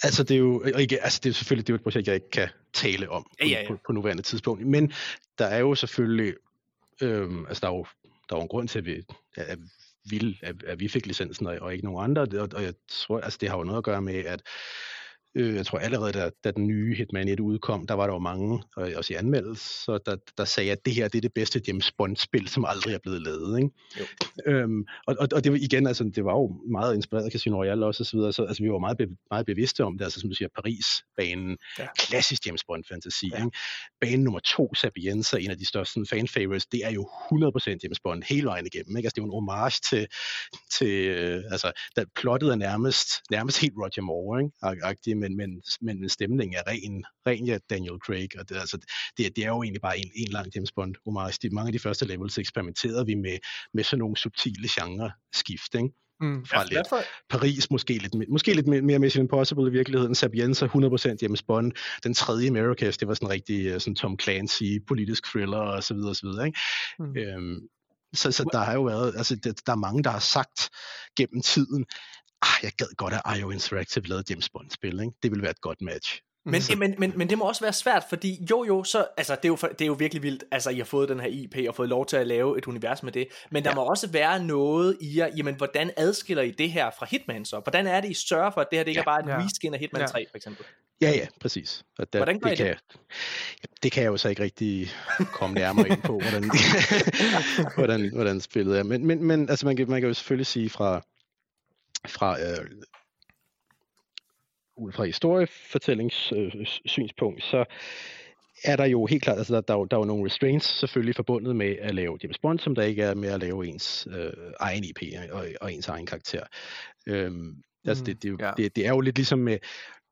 Altså det er jo og ikke, altså det er jo selvfølgelig det er jo et projekt, jeg ikke kan tale om Ja, ja, ja. På, på, på nuværende tidspunkt. Men der er jo selvfølgelig, øhm, altså der er jo, der er jo en grund til, at vi, at, vil, at, at vi fik licensen, og, og ikke nogen andre. Og, og jeg tror, altså det har jo noget at gøre med, at øh, jeg tror allerede, da, da den nye Hitman 1 udkom, der var der jo mange, og også i anmeldelse, der, der sagde, at det her det er det bedste James Bond-spil, som aldrig er blevet lavet. Ikke? Jo. Øhm, og, og, og det var igen, altså, det var jo meget inspireret af Casino Royale også, og så videre, så altså, vi var meget, be, meget bevidste om det, altså som du siger, Paris-banen, Ja. klassisk James Bond-fantasi. Ja. Ikke? Bane nummer to, Sapienza, en af de største fan-favorites, det er jo 100% James Bond hele vejen igennem. Ikke? Altså, det er jo en homage til, til øh, altså, der plottet er nærmest, nærmest helt Roger Moore, ikke? Ag- agtigt men, men, men, men stemningen er ren, ren ja, Daniel Craig, og det, altså, det, det er jo egentlig bare en, en lang James Bond. Omar, mange af de første levels eksperimenterede vi med, med sådan nogle subtile genre-skift, ikke? Mm. Fra ja, lidt derfor... Paris, måske lidt, måske lidt mere Mission Impossible i virkeligheden. Sapienza, 100% James Bond. Den tredje Americas, det var sådan en rigtig øh, sådan Tom Clancy, politisk thriller og så videre, og så videre. Ikke? Mm. Øhm, så, så der har jo været, altså der, der er mange, der har sagt gennem tiden, ah, jeg gad godt, at IO Interactive lavede James Bond-spil, ikke? det ville være et godt match. Men, mm. men, men, men det må også være svært, fordi jo jo, så, altså, det, er jo, det er jo virkelig vildt, altså I har fået den her IP og fået lov til at lave et univers med det, men der ja. må også være noget i jer, jamen hvordan adskiller I det her fra Hitman så? Hvordan er det, I sørger for, at det her det ikke ja. er bare et ja. reskin af Hitman ja. 3 for eksempel? Ja, ja, præcis. Og der, hvordan gør det, I det? Kan, det kan jeg jo så ikke rigtig komme nærmere ind på, hvordan, hvordan, hvordan spillet er. Men, men, men altså, man, kan, man kan jo selvfølgelig sige fra, fra øh, ud fra historiefortællingssynspunkt, øh, så er der jo helt klart, altså der, der, er jo, der er jo nogle restraints selvfølgelig forbundet med at lave James Bond, som der ikke er med at lave ens øh, egen IP og, og ens egen karakter. Øhm, altså mm, det, det, ja. det, det er jo lidt ligesom med,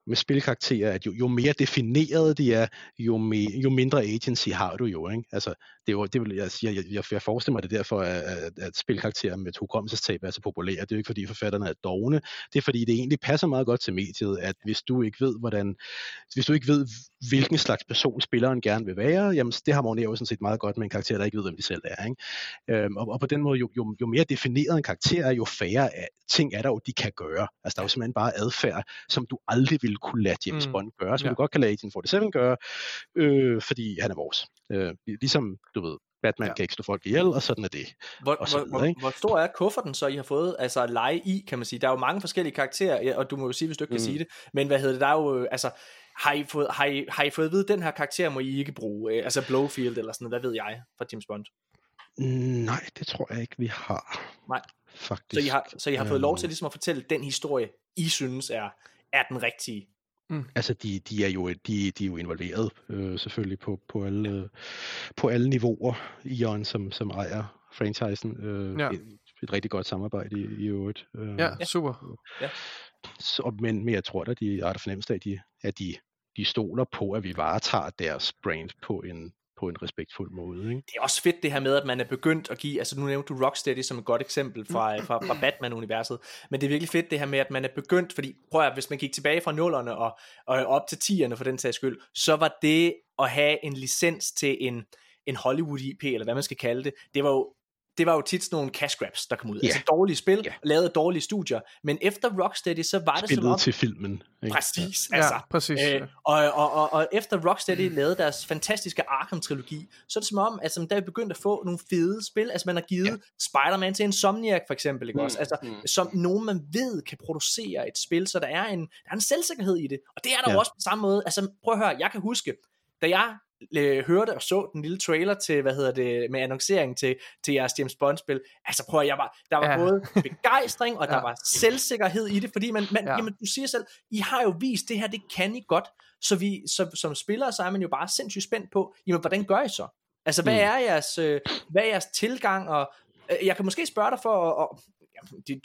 med spilkarakterer, at jo, jo mere defineret de er, jo, me, jo mindre agency har du jo. Ikke? Altså, det er jo, det vil, jeg, jeg, jeg, jeg forestiller mig det derfor, at, at, at spilkarakterer med hukommelsestab er så populære. Det er jo ikke fordi forfatterne er dogne, det er fordi det egentlig passer meget godt til mediet, at hvis du ikke ved, hvordan, hvis du ikke ved, hvilken slags person spilleren gerne vil være, jamen det harmonerer jo sådan set meget godt med en karakter, der ikke ved, hvem de selv er. Ikke? Øhm, og, og, på den måde, jo, jo, jo mere defineret en karakter er, jo færre af, ting er der jo, de kan gøre. Altså der er jo simpelthen bare adfærd, som du aldrig ville kunne lade James mm. Bond gøre, som ja. du godt kan lade Agent 47 gøre, øh, fordi han er vores. Øh, ligesom, du ved, Batman ja. kan ikke slå folk ihjel, og sådan er det. Hvor, og sådan, hvor, hvor, hvor stor er kufferten så, I har fået altså at lege i, kan man sige? Der er jo mange forskellige karakterer, og du må jo sige, hvis du ikke mm. kan sige det, men hvad hedder det, der er jo, altså, har I fået, har I, har I fået at vide, at den her karakter må I ikke bruge, øh, altså Blowfield eller sådan noget, hvad ved jeg, fra James Bond? Nej, det tror jeg ikke, vi har. Nej. Faktisk. Så I har, så I har fået lov til øhm. ligesom at fortælle den historie, I synes er, er den rigtige. Mm. Altså de, de er jo de, de er jo involveret øh, selvfølgelig på, på alle på alle niveauer Ion som som ejer franchisen. Øh, ja. et, et rigtig godt samarbejde i, i øvrigt. Øh, ja, super. Ja. Så, men, men jeg tror da de har der fornemmelse af at de at de de stoler på at vi varetager deres brand på en på en respektfuld måde. Ikke? Det er også fedt det her med, at man er begyndt at give, altså nu nævnte du Rocksteady som et godt eksempel fra, fra, fra Batman-universet, men det er virkelig fedt det her med, at man er begyndt, fordi prøv at hvis man gik tilbage fra nullerne og, og op til 10'erne for den sags skyld, så var det at have en licens til en, en Hollywood IP, eller hvad man skal kalde det, det var jo det var jo tit sådan nogle cash grabs, der kom ud. Yeah. Altså dårlige spil, yeah. lavet dårlige studier. Men efter Rocksteady, så var det Spillet som om... til filmen. Ikke? Præcis, ja. altså. Ja, præcis. Øh, og, og, og, og, efter Rocksteady mm. lavede deres fantastiske Arkham-trilogi, så er det som om, altså, der er begyndt at få nogle fede spil. Altså man har givet yeah. Spider-Man til Insomniac for eksempel, ikke mm. også? Altså, mm. som nogen man ved kan producere et spil, så der er en, der er en selvsikkerhed i det. Og det er der yeah. jo også på samme måde. Altså prøv at høre, jeg kan huske, da jeg øh, hørte og så den lille trailer til, hvad hedder det, med annoncering til, til jeres James Bond-spil, altså prøv at jeg var, der var ja. både begejstring, og der ja. var selvsikkerhed i det, fordi man, man ja. jamen, du siger selv, I har jo vist, det her, det kan I godt, så vi, så, som spillere, så er man jo bare sindssygt spændt på, jamen, hvordan gør I så? Altså, hvad mm. er jeres, øh, hvad er jeres tilgang, og øh, jeg kan måske spørge dig for, og, og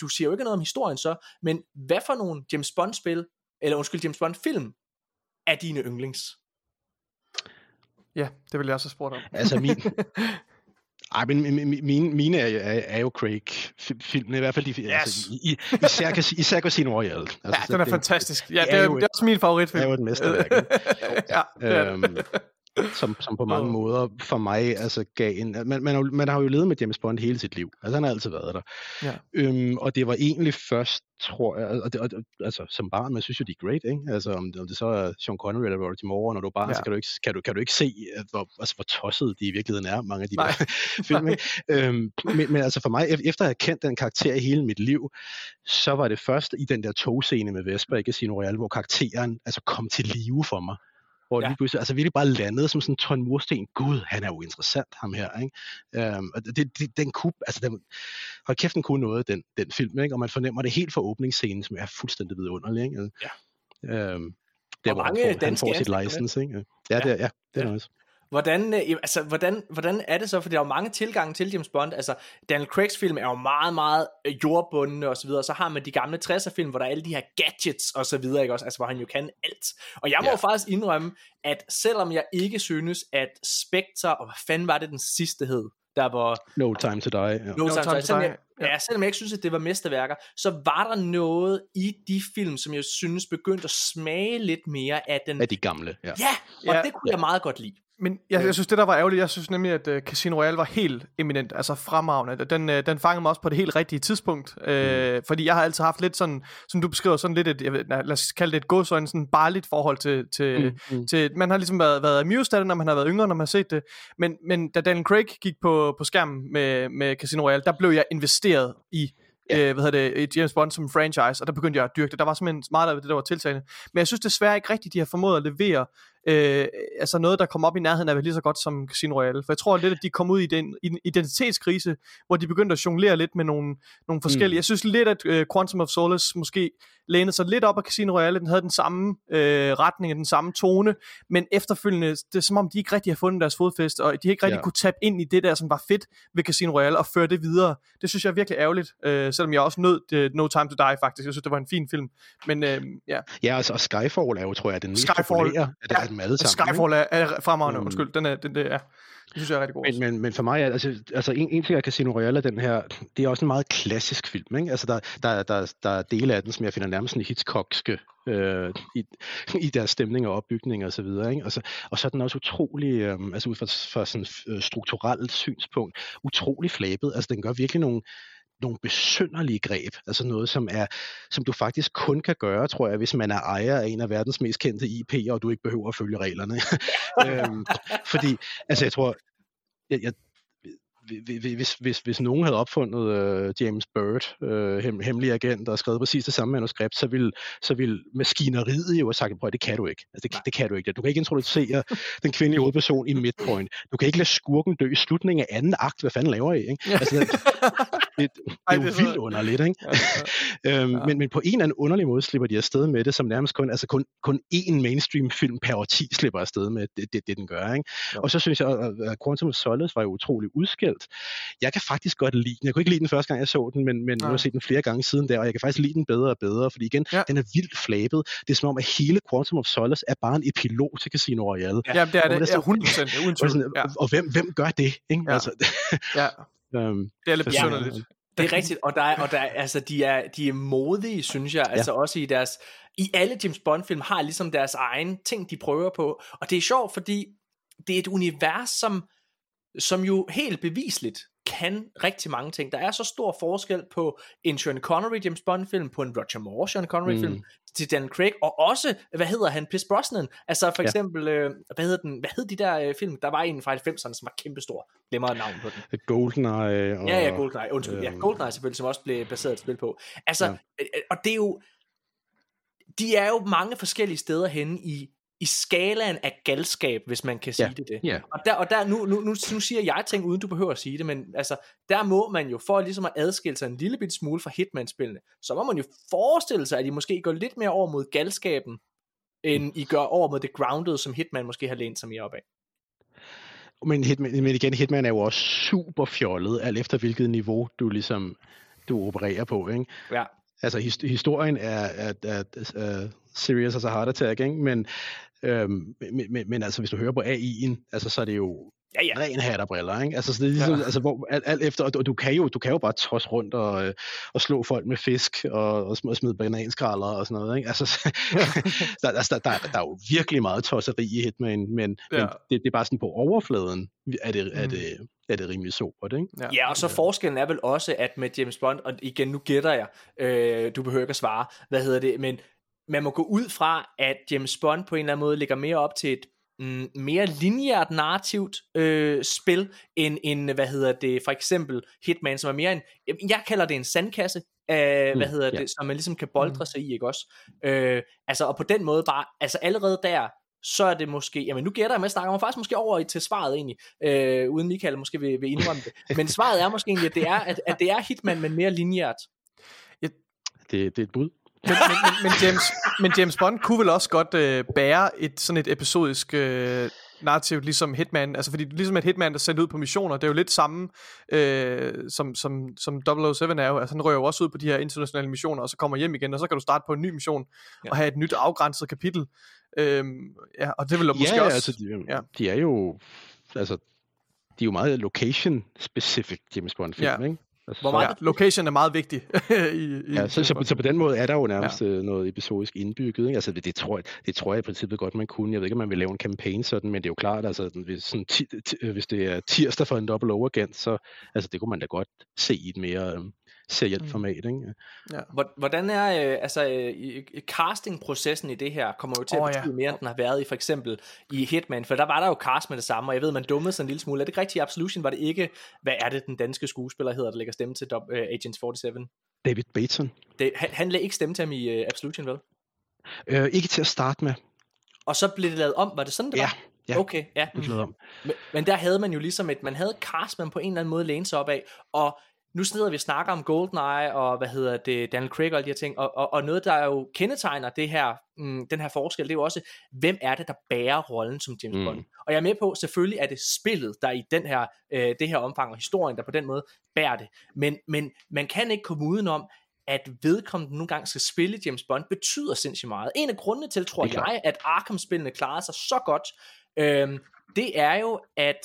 du siger jo ikke noget om historien så, men hvad for nogle James Bond-spil, eller undskyld, James Bond-film, er dine yndlings? Ja, det vil jeg også have spurgt om. Altså min... Ej, men mine, mine er, er, er jo Craig-filmene, i hvert fald de, yes. altså, i, især, især Casino Royale. Altså, ja, den er det, fantastisk. Ja, det, det, er, det er også min favoritfilm. Det er jo et mesterværk. ja, det er øhm, som, som på mange måder for mig altså gav en... Man, man, har, man har jo levet med James Bond hele sit liv. Altså han har altid været der. Ja. Øhm, og det var egentlig først, tror jeg... Og det, og, altså som barn, man synes jo, de er great, ikke? Altså om, om det så er Sean Connery eller Roger Moore, når du er barn, ja. så kan du, ikke, kan, du, kan du ikke se, hvor, altså, hvor tosset de i virkeligheden er, mange af de Nej. der film. Ikke? øhm, men, men altså for mig, efter at have kendt den karakter i hele mit liv, så var det først i den der togscene med Vesper i Casino Royale, hvor karakteren altså kom til live for mig hvor ja. lige pludselig, altså virkelig bare landede som sådan en ton mursten. Gud, han er jo interessant, ham her, ikke? Øhm, og det, det, den kunne, altså den, hold kæft, den kunne noget, den, den film, ikke? Og man fornemmer det helt fra åbningsscenen, som er fuldstændig vidunderlig, ikke? Altså, ja. Øhm, der, hvor mange han får, han får sit license, ikke? Ja, ja. Det, ja, det er ja. også. Hvordan, øh, altså, hvordan, hvordan er det så? For der er jo mange tilgange til James Bond. Altså, Daniel Craigs film er jo meget, meget øh, jordbundne og så videre. Så har man de gamle 60'er film, hvor der er alle de her gadgets og så videre, ikke også? Altså, hvor han jo kan alt. Og jeg må Ja. jo faktisk indrømme, at selvom jeg ikke synes, at Spectre, og hvad fanden var det den sidste hed? Der hvor No Time to Die. Ja. No, No Time Time to to Die. Jeg, ja. ja, selvom jeg ikke synes, at det var mesterværker, så var der noget i de film, som jeg synes begyndte at smage lidt mere af den... Af de gamle. Ja. Ja, og Ja. det kunne jeg meget godt lide. Men jeg, jeg synes, det der var ærgerligt, jeg synes nemlig, at uh, Casino Royale var helt eminent, altså fremragende. Den, uh, den fangede mig også på det helt rigtige tidspunkt, uh, Mm. fordi jeg har altid haft lidt sådan, som du beskriver, sådan lidt et, jeg ved, lad os kalde det et godsøjne, sådan barligt forhold til, til, Mm, mm. til, man har ligesom været, været amused af det, når man har været yngre, når man har set det, men, men da Daniel Craig gik på, på skærmen med, med Casino Royale, der blev jeg investeret i Ja. øh, hvad hedder det, James Bond som franchise, og der begyndte jeg at dyrke det. Der var simpelthen meget af det, der var tiltagende. Men jeg synes desværre ikke rigtigt, de har formået at levere øh, altså noget, der kom op i nærheden af lige så godt som Casino Royale. For jeg tror lidt, at de kom ud i, den, i identitetskrise, hvor de begyndte at jonglere lidt med nogle, nogle forskellige. Mm. Jeg synes lidt, at øh, Quantum of Solace måske lænede sig lidt op af Casino Royale. Den havde den samme øh, retning, den samme tone, men efterfølgende, det er som om, de ikke rigtig har fundet deres fodfæste, og de ikke rigtig ja. Kunne tabe ind i det der, som var fedt ved Casino Royale, og føre det videre. Det synes jeg er virkelig ærgerligt, øh, selvom jeg også nød øh, No Time to Die faktisk. Jeg synes, det var en fin film. Men øh, ja, Ja, altså, og Skyfall er jo, tror jeg, den mest Skyfall, populære ja, af dem alle sammen. Skyfall er, er fremragende, Mm. undskyld. Den er, den, det er, det synes jeg er rigtig god. Men, men, men for mig er altså, altså en, en ting af Casino Royale er den her, det er også en meget klassisk film, ikke? Altså der, der, der, der er dele af den, som jeg finder nærmest sådan Hitchcockske øh, i, i deres stemning og opbygning og så videre, ikke? Og så, og så er den også utrolig, øh, altså ud fra, fra sådan øh, strukturelt synspunkt, utrolig flabet, altså den gør virkelig nogle, nogle besynderlige greb, altså noget, som er, som du faktisk kun kan gøre, tror jeg, hvis man er ejer af en af verdens mest kendte IP'er, og du ikke behøver at følge reglerne. øhm, fordi, altså jeg tror, jeg, jeg, hvis, hvis, hvis nogen havde opfundet uh, James Byrd, hem, hemmelig agent, og skrevet præcis det samme manuskript, så ville, så ville maskineriet jo have sagt, prøv det kan du ikke. Altså, det, det kan du ikke. Du kan ikke introducere den kvindelige hovedperson i midpoint. Du kan ikke lade skurken dø i slutningen af anden akt. Hvad fanden laver I? Ikke? Altså, det, det, det er jo det vildt underligt. Ikke? Ja, ja. Øhm, Ja. ja. men, men på en eller anden underlig måde slipper de afsted med det, som nærmest kun, altså kun, kun én mainstream film per årti slipper afsted med det, det, det den gør. Ikke? Jo. Og så synes jeg, at Quantum of Solace var jo utrolig udskældt. Jeg kan faktisk godt lide den. Jeg kunne ikke lide den første gang, jeg så den, men, men nu har jeg set den flere gange siden der, og jeg kan faktisk lide den bedre og bedre, fordi igen, Ja. ja. den er vildt flabet. Det er som om, at hele Quantum of Solace er bare en epilog til Casino Royale. Ja, det er Og det. det er Ja, så- 100% uden Og, tvivl. sådan, Ja, og, og hvem, hvem gør det? Ikke? Ja. Altså, ja, øhm, det er lidt besynderligt. Det er rigtigt, og der er, og der er, altså, de er, de er modige, synes jeg, altså også i deres, i alle James Bond film har ligesom deres egen ting, de prøver på, og det er sjovt, fordi det er et univers, som, som jo helt bevisligt kan rigtig mange ting. Der er så stor forskel på en Sean Connery James Bond film, på en Roger Moore Sean Connery film, Mm. til Daniel Craig, og også, hvad hedder han, Pierce Brosnan. Altså for Ja. eksempel, øh, hvad hedder den, hvad hed de der øh, film? Der var en fra 90'erne, som var kæmpestor. Glemmer navnet på den. GoldenEye og... Ja, ja, GoldenEye, undskyld. Ja, øhm, GoldenEye selvfølgelig, som også blev baseret et spil på. Altså, Ja. ja. og det er jo, de er jo mange forskellige steder henne i, i skalaen af galskab, hvis man kan sige Ja. det det. Ja. Og, der, og der, nu, nu, nu, nu siger jeg ting, uden du behøver at sige det, men altså, der må man jo, for ligesom at adskille sig en lille bit smule fra Hitman-spillene, så må man jo forestille sig, at de måske går lidt mere over mod galskaben, end I gør over mod det grounded, som Hitman måske har lænt sig mere op af. Men, Hitman, men igen, Hitman er jo også super fjollet, alt efter hvilket niveau du ligesom du opererer på, ikke? Ja. Altså his, historien er, er, er, er serious as a heart attack, ikke? Men, øhm, men, men, men altså hvis du hører på AI'en, altså så er det jo Ja, ja. ren hat og briller, ikke? Altså, så det er ligesom, Ja. ja. altså hvor, alt, alt efter, og du, du, kan jo, du kan jo bare trods rundt og, øh, og slå folk med fisk og, og smide, bananskralder og sådan noget, ikke? Altså, så- der, altså, der, der, der er jo virkelig meget tosseri i Hitman, men, Ja. ja. men det, det er bare sådan på overfladen, er det, er Mm. det, er det rimelig sobert, ikke? Ja, og så forskellen er vel også, at med James Bond, og igen, nu gætter jeg, øh, du behøver ikke at svare, hvad hedder det, men man må gå ud fra, at James Bond på en eller anden måde ligger mere op til et mm, mere lineært narrativt øh, spil, end, end, hvad hedder det, for eksempel Hitman, som er mere en, jeg kalder det en sandkasse, øh, hvad Mm, hedder ja. det, som man ligesom kan boldre sig i, ikke også? Øh, altså, og på den måde bare, altså allerede der, så er det måske, jamen nu gætter jeg med at snakke, mig faktisk måske over til svaret egentlig, øh, uden Michael måske vil, vil indrømme det, men svaret er måske egentlig, at det er, at, at det er Hitman, men mere lineært. Det, det er et bud. Men, men, men, men, James, men James Bond kunne vel også godt øh, bære et sådan et episodisk øh, narrativt, ligesom Hitman, altså fordi ligesom et Hitman, der sendt ud på missioner, det er jo lidt samme, øh, som, som, som 007 er jo, altså han rører jo også ud på de her internationale missioner, og så kommer hjem igen, og så kan du starte på en ny mission, ja. og have et nyt afgrænset kapitel, øhm, ja, og det vil måske ja, også... altså, de, ja. ja. de er jo, altså, de er jo meget location-specific James Bond-film, Ja. ikke? Altså, Hvor så- meget- Ja, location er meget vigtig. i, i Ja, så, så, så på den måde er der jo nærmest ja. noget episodisk indbygget. Ikke? Altså, det, det, tror jeg, det tror jeg i princippet godt, man kunne. Jeg ved ikke, om man vil lave en campaign sådan, men det er jo klart, altså, hvis, sådan, ti, ti, øh, hvis det er tirsdag for en double overagent, så altså, det kunne man da godt se i et mere serielt Mm. format. Ikke? Hvor- Hvordan er øh, altså, øh, castingprocessen i det her? Kommer jo til at Åh, betyde ja. mere, end den har været i for eksempel i Hitman, for der var der jo cast med det samme, og jeg ved, man dummede sig en lille smule. Er det ikke rigtigt i Absolution? Var det ikke, hvad er det, den danske skuespiller hedder, der lægger stemme til øh, Agents 47? David Bateson. Det, han, han lagde ikke stemme til ham i øh, Absolution, vel? Øh, ikke til at starte med. Og så blev det lavet om, var det sådan, det Ja, var? ja. Okay, ja. Det blev om. Men, men der havde man jo ligesom et, man havde cast, man på en eller anden måde læne sig op af, og nu sidder vi og snakker om GoldenEye, og hvad hedder det, Daniel Craig og alle de her ting, og, og, og noget, der jo kendetegner det her, mm, den her forskel, det er jo også, hvem er det, der bærer rollen som James Mm. Bond? Og jeg er med på, selvfølgelig er det spillet, der i den her, øh, det her omfang, og historien, der på den måde bærer det, men, men man kan ikke komme udenom, at vedkommende nogle gange skal spille James Bond, betyder sindssygt meget. En af grundene til, tror jeg, at Arkham-spillene klarede sig så godt, øhm, det er jo, at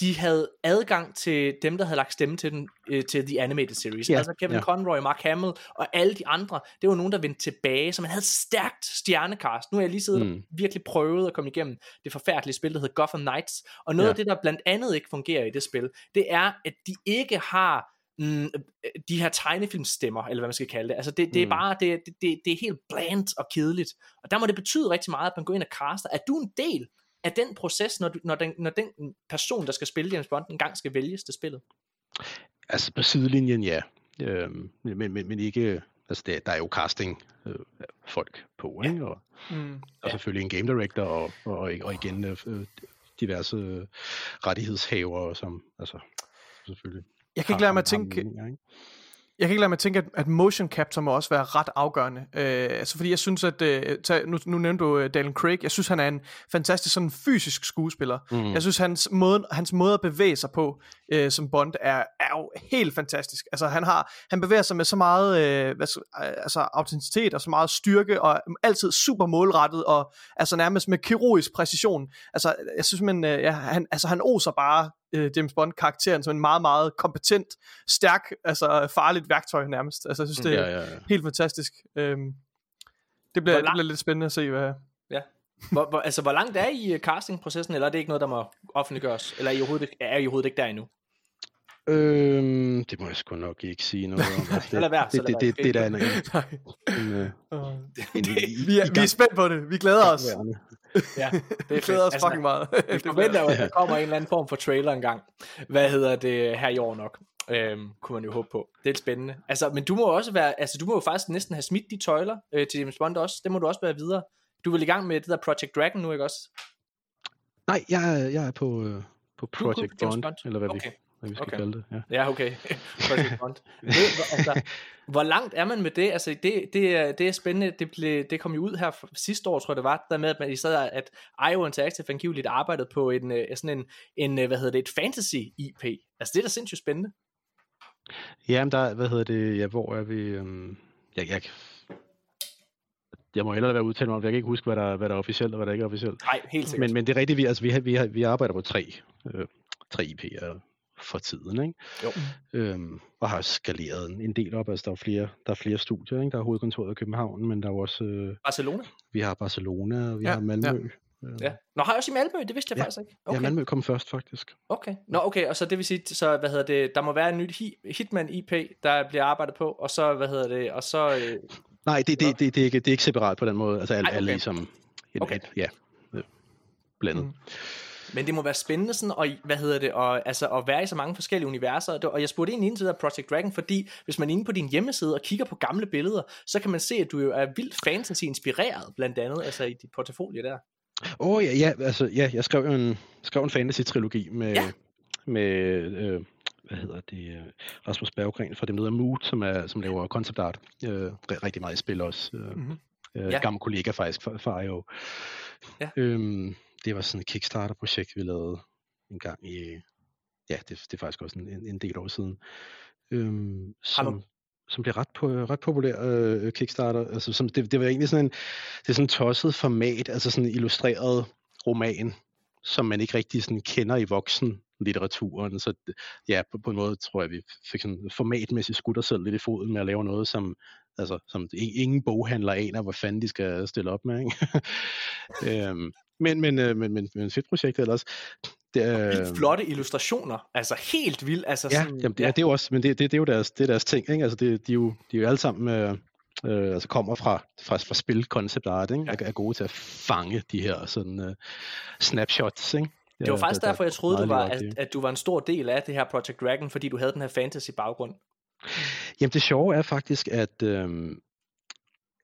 de havde adgang til dem, der havde lagt stemme til den, øh, til The Animated Series. Ja, altså Kevin ja. Conroy, Mark Hamill og alle de andre. Det var nogen, der vendte tilbage, så man havde stærkt stjernekast. Nu har jeg lige siddet mm. og virkelig prøvet at komme igennem det forfærdelige spil, der hedder Gotham Knights. Og noget Ja. af det, der blandt andet ikke fungerer i det spil, det er, at de ikke har mm, de her tegnefilmstemmer, eller hvad man skal kalde det. Altså det, det er Mm. bare, det, det- det, det er helt bland og kedeligt. Og der må det betyde rigtig meget, at man går ind og caster. Er du en del af den proces, når, du, når, den, når den person, der skal spille James Bond, engang skal vælges til spillet? Altså på sidelinjen, ja. Øhm, men, men, men ikke... Altså, det, der er jo casting øh, folk på, ikke? Og, Mm. og Ja. selvfølgelig en game director, og, og, og igen øh, diverse øh, rettighedshavere, som altså, selvfølgelig Jeg kan ikke lade mig at tænke, meninger, ikke? Jeg kan ikke lade mig at tænke, at, at motion capture må også være ret afgørende. Øh, altså fordi jeg synes, at øh, tag, nu, nu nævnte du øh, Daniel Craig, jeg synes, han er en fantastisk sådan fysisk skuespiller. Mm. Jeg synes, hans måde, hans måde at bevæge sig på øh, som Bond er, er jo helt fantastisk. Altså han har, han bevæger sig med så meget øh, hvad, øh, altså, autenticitet og så meget styrke, og altid super målrettet, og altså nærmest med kirurgisk præcision. Altså jeg synes, men, øh, ja, han, altså, han oser bare øh, James Bond-karakteren som en meget, meget kompetent, stærk, altså farligt værktøj nærmest. Altså jeg synes, det er Ja, ja, ja. helt fantastisk. Øhm, det, bliver, Hvor det lang- bliver lidt spændende at se, hvad... Hvor, hvor, altså, hvor langt er I i castingprocessen, eller er det ikke noget, der må offentliggøres? Eller er I overhovedet, ikke- er I overhovedet ikke der endnu? Øhm, det må jeg sgu nok ikke sige noget om. Altså, Så lad være, så det, lad det, det, det, der er en, en, Nej. en, øh, Åh. en, vi, er, vi er spændt på det. Vi glæder os. Ja, det Vi er glæder os fedt. fucking meget. Vi Det forventer jo, at der kommer en eller anden form for trailer engang. Hvad hedder det her i år nok? Øhm, kunne man jo håbe på. Det er spændende. Altså, men du må også være, altså du må jo faktisk næsten have smidt de tøjler øh, til James Bond også. Det må du også være videre. Du er vel i gang med det der Project Dragon nu, ikke også? Nej, jeg er, jeg er på, øh, på Project Bond, Bond. eller hvad vi, Okay. Hvad vi skal Okay. kalde det. Ja. Ja, okay. Ved, hvor- altså, hvor langt er man med det? Altså, det, det, er, det er spændende. Det, blev, det kom jo ud her sidste år, tror jeg det var, der med, at man i stedet at IO Interactive angiveligt arbejdede på en, øh, sådan en, en, øh, hvad hedder det, et fantasy-IP. Altså, det er da sindssygt spændende. Jamen, der, hvad hedder det, ja, hvor er vi, øhm, jeg, jeg, jeg må hellere være udtalt mig om, jeg kan ikke huske, hvad der, hvad der er officielt, og hvad der ikke er officielt. Nej, helt sikkert. Men, men det er rigtigt, vi, altså, vi, har, vi, har, vi arbejder på tre, øh, tre IP'er for tiden, ikke? Jo. Øhm, og har skaleret en, en del op, altså der er flere, der er flere studier, ikke? Der er hovedkontoret i København, men der er også, øh, Barcelona? vi har Barcelona, og vi Ja, har Malmø. ja. Øh, Ja. Nå, har jeg også i Malmø? Det vidste jeg Ja. faktisk ikke. Okay. Ja, Malmø kom først, faktisk. Okay. Nå, okay, og så det vil sige, så hvad hedder det, der må være en nyt hi- Hitman IP, der bliver arbejdet på, og så, hvad hedder det, og så, øh, Nej, det, Nå. det, det, det, er ikke, det er ikke separat på den måde. Altså, alle, Ej, alle okay. ligesom et, Okay. et, ja, øh, blandet. Mm. Men det må være spændende sådan, og, hvad hedder det, og, altså, at være i så mange forskellige universer, og jeg spurgte egentlig ind til Project Dragon, fordi hvis man er inde på din hjemmeside og kigger på gamle billeder, så kan man se, at du jo er vildt fantasy-inspireret, blandt andet, altså i dit portefølje der. Åh oh, ja, ja, altså, ja, jeg skrev en, skrev en fantasy-trilogi med, Ja. med øh, hvad hedder det, øh, Rasmus Berggren fra det der Mood, som, er, som laver concept art. Øh, ri- rigtig meget i spil også. Øh, Mhm. øh, ja. Gammel kollega faktisk fra, fra IO. Ja. Øhm, det var sådan et Kickstarter-projekt, vi lavede en gang i, ja, det, det er faktisk også en, en del år siden, øhm, som, som blev ret, på, ret populær øh, Kickstarter. Altså, som, det, det var egentlig sådan en, det er sådan en tosset format, altså sådan en illustreret roman, som man ikke rigtig sådan kender i voksen litteraturen. Så ja, på, på en måde tror jeg, vi fik sådan formatmæssigt skudt os selv lidt i foden med at lave noget, som, altså, som ingen boghandler aner, hvad fanden de skal stille op med. Ikke? øhm, men, men, øh, men, men, men fedt projekt ellers. Det, er, Vildt flotte illustrationer. Altså helt vildt. Altså Ja, sådan, jamen, det, ja. det er jo også, men det, det, det er jo deres, det er deres ting, ikke? Altså, det, de, er jo, de er jo alle sammen, øh, øh, altså kommer fra, fra, fra spil concept art, ikke? Ja. Er, er gode til at fange de her sådan øh, snapshots, ikke? Det var faktisk derfor, jeg troede, du var, at, at... du var en stor del af det her Project Dragon, fordi du havde den her fantasy baggrund. Jamen det sjove er faktisk, at, øhm,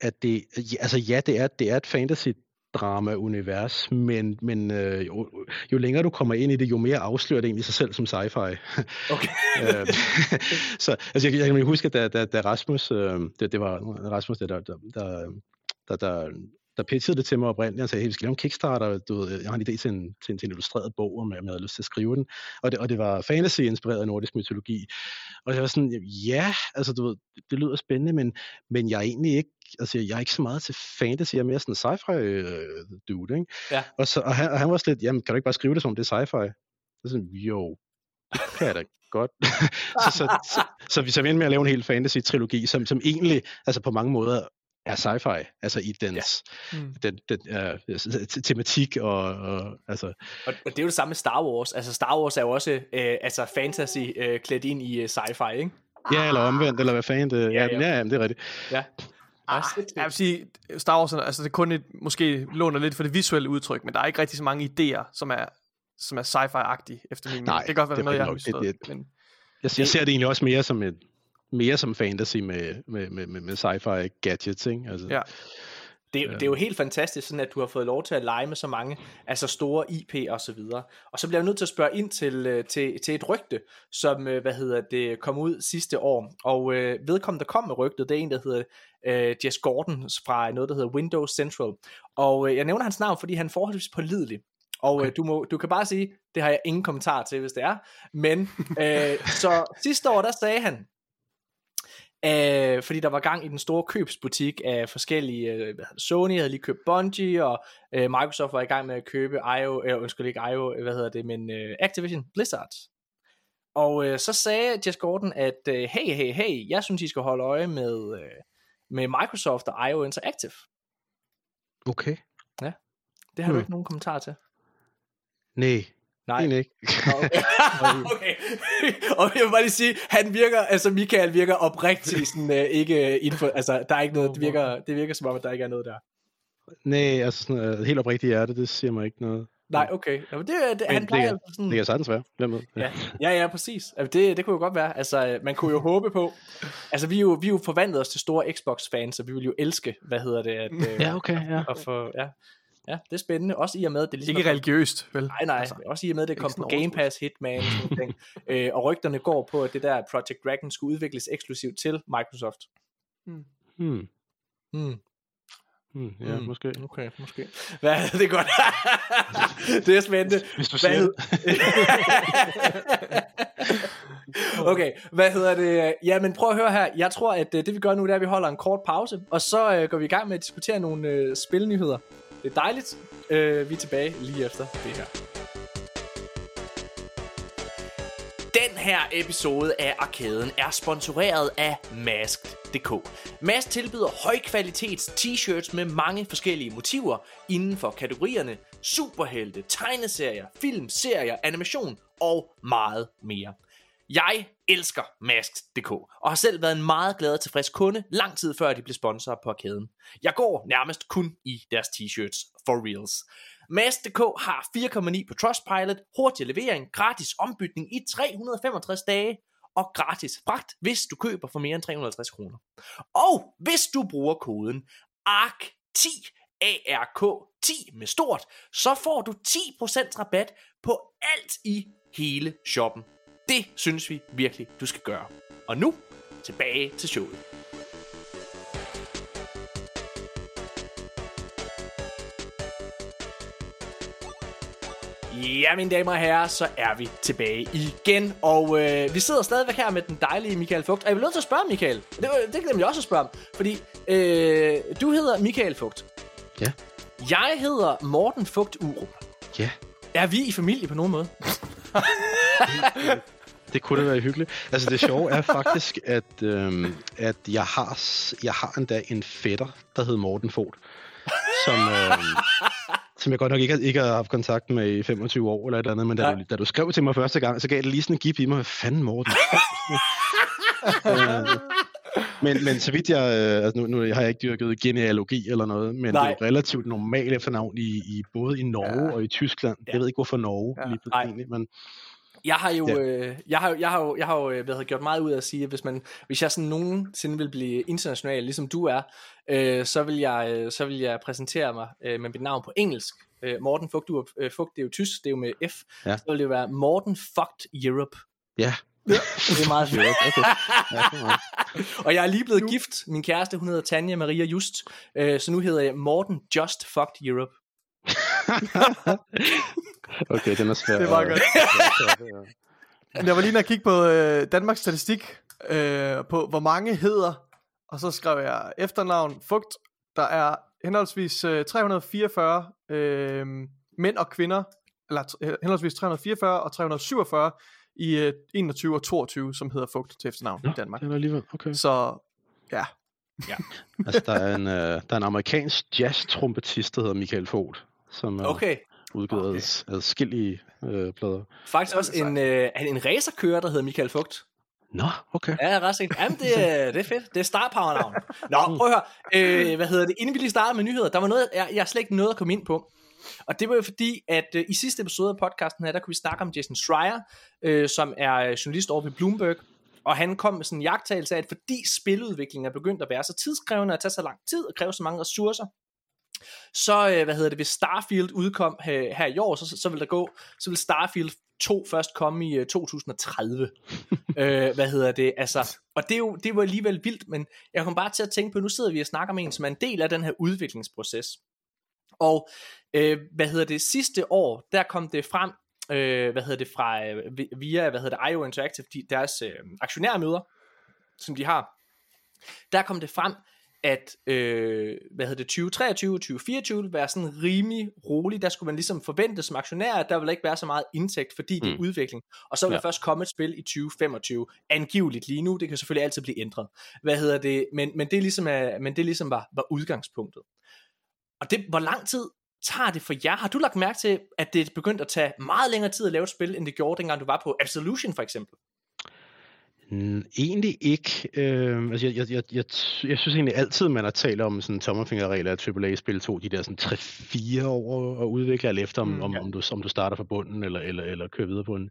at det, altså ja, det er, det er et fantasy drama-univers, men, men øh, jo, jo længere du kommer ind i det, jo mere afslører det egentlig sig selv som sci-fi. Okay. Øh, så altså, jeg, jeg kan huske, at da, da, da Rasmus, øh, det, det var Rasmus, der, der, der, der, der, der, pitchede det til mig oprindeligt, han sagde, hey, vi skal lave en Kickstarter, du ved, jeg har en idé til en, til en, til en illustreret bog, om jeg, havde lyst til at skrive den, og det, og det var fantasy-inspireret af nordisk mytologi, og jeg var sådan, ja, altså du ved, det, lyder spændende, men, men jeg er egentlig ikke, altså jeg er ikke så meget til fantasy, jeg er mere sådan en sci-fi øh, dude, ikke? Ja. Og, så, og, han, og han var slet, jamen kan du ikke bare skrive det som om det er sci-fi? Så sådan, jo, det kan jeg da godt. så, så, så, så, vi så endte med at lave en hel fantasy-trilogi, som, som egentlig, altså på mange måder, er sci-fi, altså i dens, Mm. den, den uh, tematik og, og altså, Og, og det er jo det samme med Star Wars. Altså Star Wars er jo også øh, altså fantasy øh, klædt ind i øh, sci-fi, ikke? ja, eller omvendt, eller hvad fanden det, Ja, ja, ja. ja, ja, det er rigtigt. Ja. Ah, jeg vil sige, Star Wars, altså det er kun et, måske låner lidt for det visuelle udtryk, men der er ikke rigtig så mange idéer, som er, som er sci-fi-agtige, efter min mening. Nej, Det kan godt være, det det er er noget, jeg har. Det- misforstået. Men, Jeg, jeg ser det egentlig også mere som et, mere som fantasy med, med, med, med, med sci-fi gadgets, ikke? Altså, Ja. Det, er- det er jo helt fantastisk, sådan at du har fået lov til at lege med så mange, altså store IP og så videre. Og så bliver jeg nødt til at spørge ind til, øh, til, til et rygte, som, øh, hvad hedder det, kom ud sidste år. Og øh, vedkommende, der kom med rygtet, det er en, der hedder øh, Jess Gordon fra noget, der hedder Windows Central. Og øh, jeg nævner hans navn, fordi han er forholdsvis pålidelig. Og okay. Okay. øh, du, må, du kan bare sige, det har jeg ingen kommentar til, hvis det er. Men øh, så sidste år, der sagde han, Øh, fordi der var gang i den store købsbutik af forskellige, øh, hvad hedder Sony havde lige købt Bungie, og øh, Microsoft var i gang med at købe IO, øh, undskyld ikke IO, hvad hedder det, men øh, Activision Blizzard. Og øh, så sagde Jess Gordon, at øh, hey, hey, hey, jeg synes, I skal holde øje med, øh, med Microsoft og IO Interactive. Okay. Det har du Hmm. ikke nogen kommentar til. Nej, Nej. egentlig ikke. Okay. okay. og jeg vil bare lige sige, han virker, altså Michael virker oprigtigt sådan, øh, ikke info, altså der er ikke noget, det virker, det virker som om, at der ikke er noget der. Nej, altså sådan, uh, helt oprigtigt hjerte, det siger mig ikke noget. Nej, okay. Jamen, det, det, Men han det plejer kan- altså sådan... Det kan sagtens være. Hvem ved? Ja, ja, ja præcis. Altså, det, det kunne jo godt være. Altså, øh, man kunne jo håbe på... Altså, vi er jo, vi er jo forvandlet os til store Xbox-fans, så vi vil jo elske, hvad hedder det, at, øh, Ja, okay, ja. at få... Ja. Ja, det er spændende. Også i og med, at det ligesom... ikke er- religiøst, vel? Nej, nej. Altså, også i og med, at det kom på Game. Pass, Hitman og ting. øh, og rygterne går på, at det der Project Dragon skulle udvikles eksklusivt til Microsoft. Hmm. Hmm. Hmm, ja, Mm. måske. Okay, måske. Hvad, det er godt. det er spændende. Hvis du Hvad siger hed- okay, hvad hedder det? Ja, men prøv at høre her. Jeg tror, at øh, det vi gør nu, det er, at vi holder en kort pause, og så øh, går vi i gang med at diskutere nogle øh, spilnyheder. Det er dejligt. Øh, vi er tilbage lige efter det her. Den her episode af Arkaden er sponsoreret af Masked.dk. Mask tilbyder højkvalitets t-shirts med mange forskellige motiver inden for kategorierne superhelte, tegneserier, film, serier, animation og meget mere. Jeg elsker Mask.dk og har selv været en meget glad og tilfreds kunde lang tid før de blev sponsorer på kæden. Jeg går nærmest kun i deres t-shirts for reals. Mask.dk har 4,9 på Trustpilot, hurtig levering, gratis ombytning i 365 dage og gratis fragt, hvis du køber for mere end 350 kroner. Og hvis du bruger koden ARK10, ARK10 med stort, så får du 10% rabat på alt i hele shoppen. Det synes vi virkelig, du skal gøre. Og nu, tilbage til showet. Ja, mine damer og herrer, så er vi tilbage igen. Og øh, vi sidder stadigvæk her med den dejlige Michael Fugt. Og jeg vil nødt til at spørge, Michael. Det, det glemte jeg også at spørge om. Fordi øh, du hedder Michael Fugt. Ja. Jeg hedder Morten Fugt Urup. Ja, Er vi i familie på nogen måde? det kunne da være hyggeligt. Altså det sjove er faktisk, at, øhm, at jeg, har, jeg har endda en fætter, der hedder Morten Fod, som, øhm, som jeg godt nok ikke, har- ikke har haft kontakt med i 25 år eller et eller andet, men da du, da du skrev til mig første gang, så gav det lige sådan en gip i mig, hvad fanden Morten øh, men, men så vidt jeg, øh, altså nu, nu har jeg ikke dyrket genealogi eller noget, men Nej. det er jo relativt normalt efternavn i, i både i Norge Ja. og i Tyskland. Ja. Jeg ved ikke hvorfor Norge Ja. lige pludselig, men Jeg har jo, Ja. øh, jeg har, jeg har jo, jeg har jo øh, hvad hedder, gjort meget ud af at sige, at hvis, man, hvis jeg sådan nogensinde vil blive international, ligesom du er, øh, så, vil jeg, øh, så vil jeg præsentere mig øh, med mit navn på engelsk. Øh, Morten Fugt, du øh, Fugt, det er jo tysk, det er jo med F. Ja. Så vil det være Morten Fugt Europe. ja. Det er meget fedt. Okay. Ja. Og jeg er lige blevet gift. Min kæreste, hun hedder Tanja Maria Just. Øh, så nu hedder jeg Morten Just Fucked Europe. Okay, den er svær. Det var godt. Ja. Jeg var lige inde og kigge på øh, Danmarks statistik, øh, på hvor mange hedder, og så skrev jeg efternavn Fugt. Der er henholdsvis øh, 344 øh, mænd og kvinder, eller t- øh, henholdsvis 344 og 347 i øh, 21 og 22, som hedder Fugt til efternavn Nå, i Danmark. Den er alligevel, okay. Så ja, Altså, der er en, øh, der er en amerikansk jazz-trompetist, der hedder Michael Fod, som har Okay. udgivet Okay. adskillige øh, plader. Faktisk også en, øh, en racerkører, der hedder Michael Fugt. Nå, okay. Ja, jeg er ret sikker. Jamen, det, er- det er fedt. Det er star power navn. Nå, prøv at høre. Øh, hvad hedder det? Inden vi lige starter med nyheder, der var noget, jeg, jeg slet ikke nåede at komme ind på. Og det var jo fordi, at øh, i sidste episode af podcasten her, der kunne vi snakke om Jason Schreier, øh, som er øh, journalist over ved Bloomberg. Og han kom med sådan en jagttagelse af, at fordi spiludviklingen er begyndt at være så tidskrævende og tage så lang tid og kræve så mange ressourcer, så, øh, hvad hedder det, hvis Starfield udkom her, her i år, så, så vil der gå, så vil Starfield 2 først komme i øh, 2030. øh, hvad hedder det, altså, og det, er jo, det var alligevel vildt, men jeg kom bare til at tænke på, nu sidder vi og snakker med en, som er en del af den her udviklingsproces. Og, øh, hvad hedder det, sidste år, der kom det frem, øh, hvad hedder det, fra, øh, vi- via, hvad hedder det, IO Interactive, de, deres øh, aktionærmøder, som de har, der kom det frem, at øh, hvad hedder det, 2023 og 2024 vil være sådan rimelig roligt. Der skulle man ligesom forvente som aktionær, at der vil ikke være så meget indtægt, fordi det er Mm. udvikling. Og så vil ja. Der først komme et spil i 2025, angiveligt lige nu. Det kan selvfølgelig altid blive ændret. Hvad hedder det? Men, men det, ligesom, er, men det ligesom var, var udgangspunktet. Og det, hvor lang tid tager det for jer? Har du lagt mærke til, at det er begyndt at tage meget længere tid at lave et spil, end det gjorde, dengang du var på Absolution for eksempel? Egentlig ikke. Øh, altså jeg, jeg, jeg, jeg, jeg synes egentlig altid, man har talt om sådan tommerfingerregler af AAA-spil to, de der sådan 3-4 år at udvikle, alt efter om, Mm, mm, om, ja. om, du, om du starter fra bunden, eller, eller, eller kører videre på en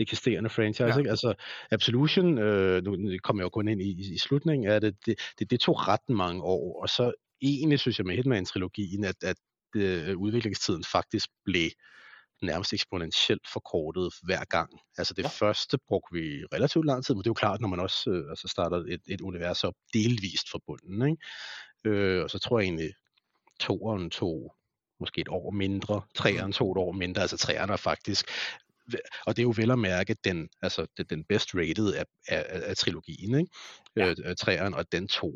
eksisterende franchise. Ja. Ja. Ikke? Altså Absolution, øh, nu kommer jeg jo kun ind i, i, i slutningen af det, det, det, det tog ret mange år, og så egentlig synes jeg med Hitman-trilogien, at, at øh, udviklingstiden faktisk blev nærmest eksponentielt forkortet hver gang. Altså det Ja. første brugte vi relativt lang tid, men det er jo klart, når man også øh, altså starter et, et univers op delvist fra bunden. Ikke? Øh, og så tror jeg egentlig, toeren tog måske et år mindre, treeren tog et år mindre, altså treeren er faktisk, og det er jo vel at mærke den, altså det, den best rated af, af, af, trilogien, ikke? Ja. Øh, treeren, og den tog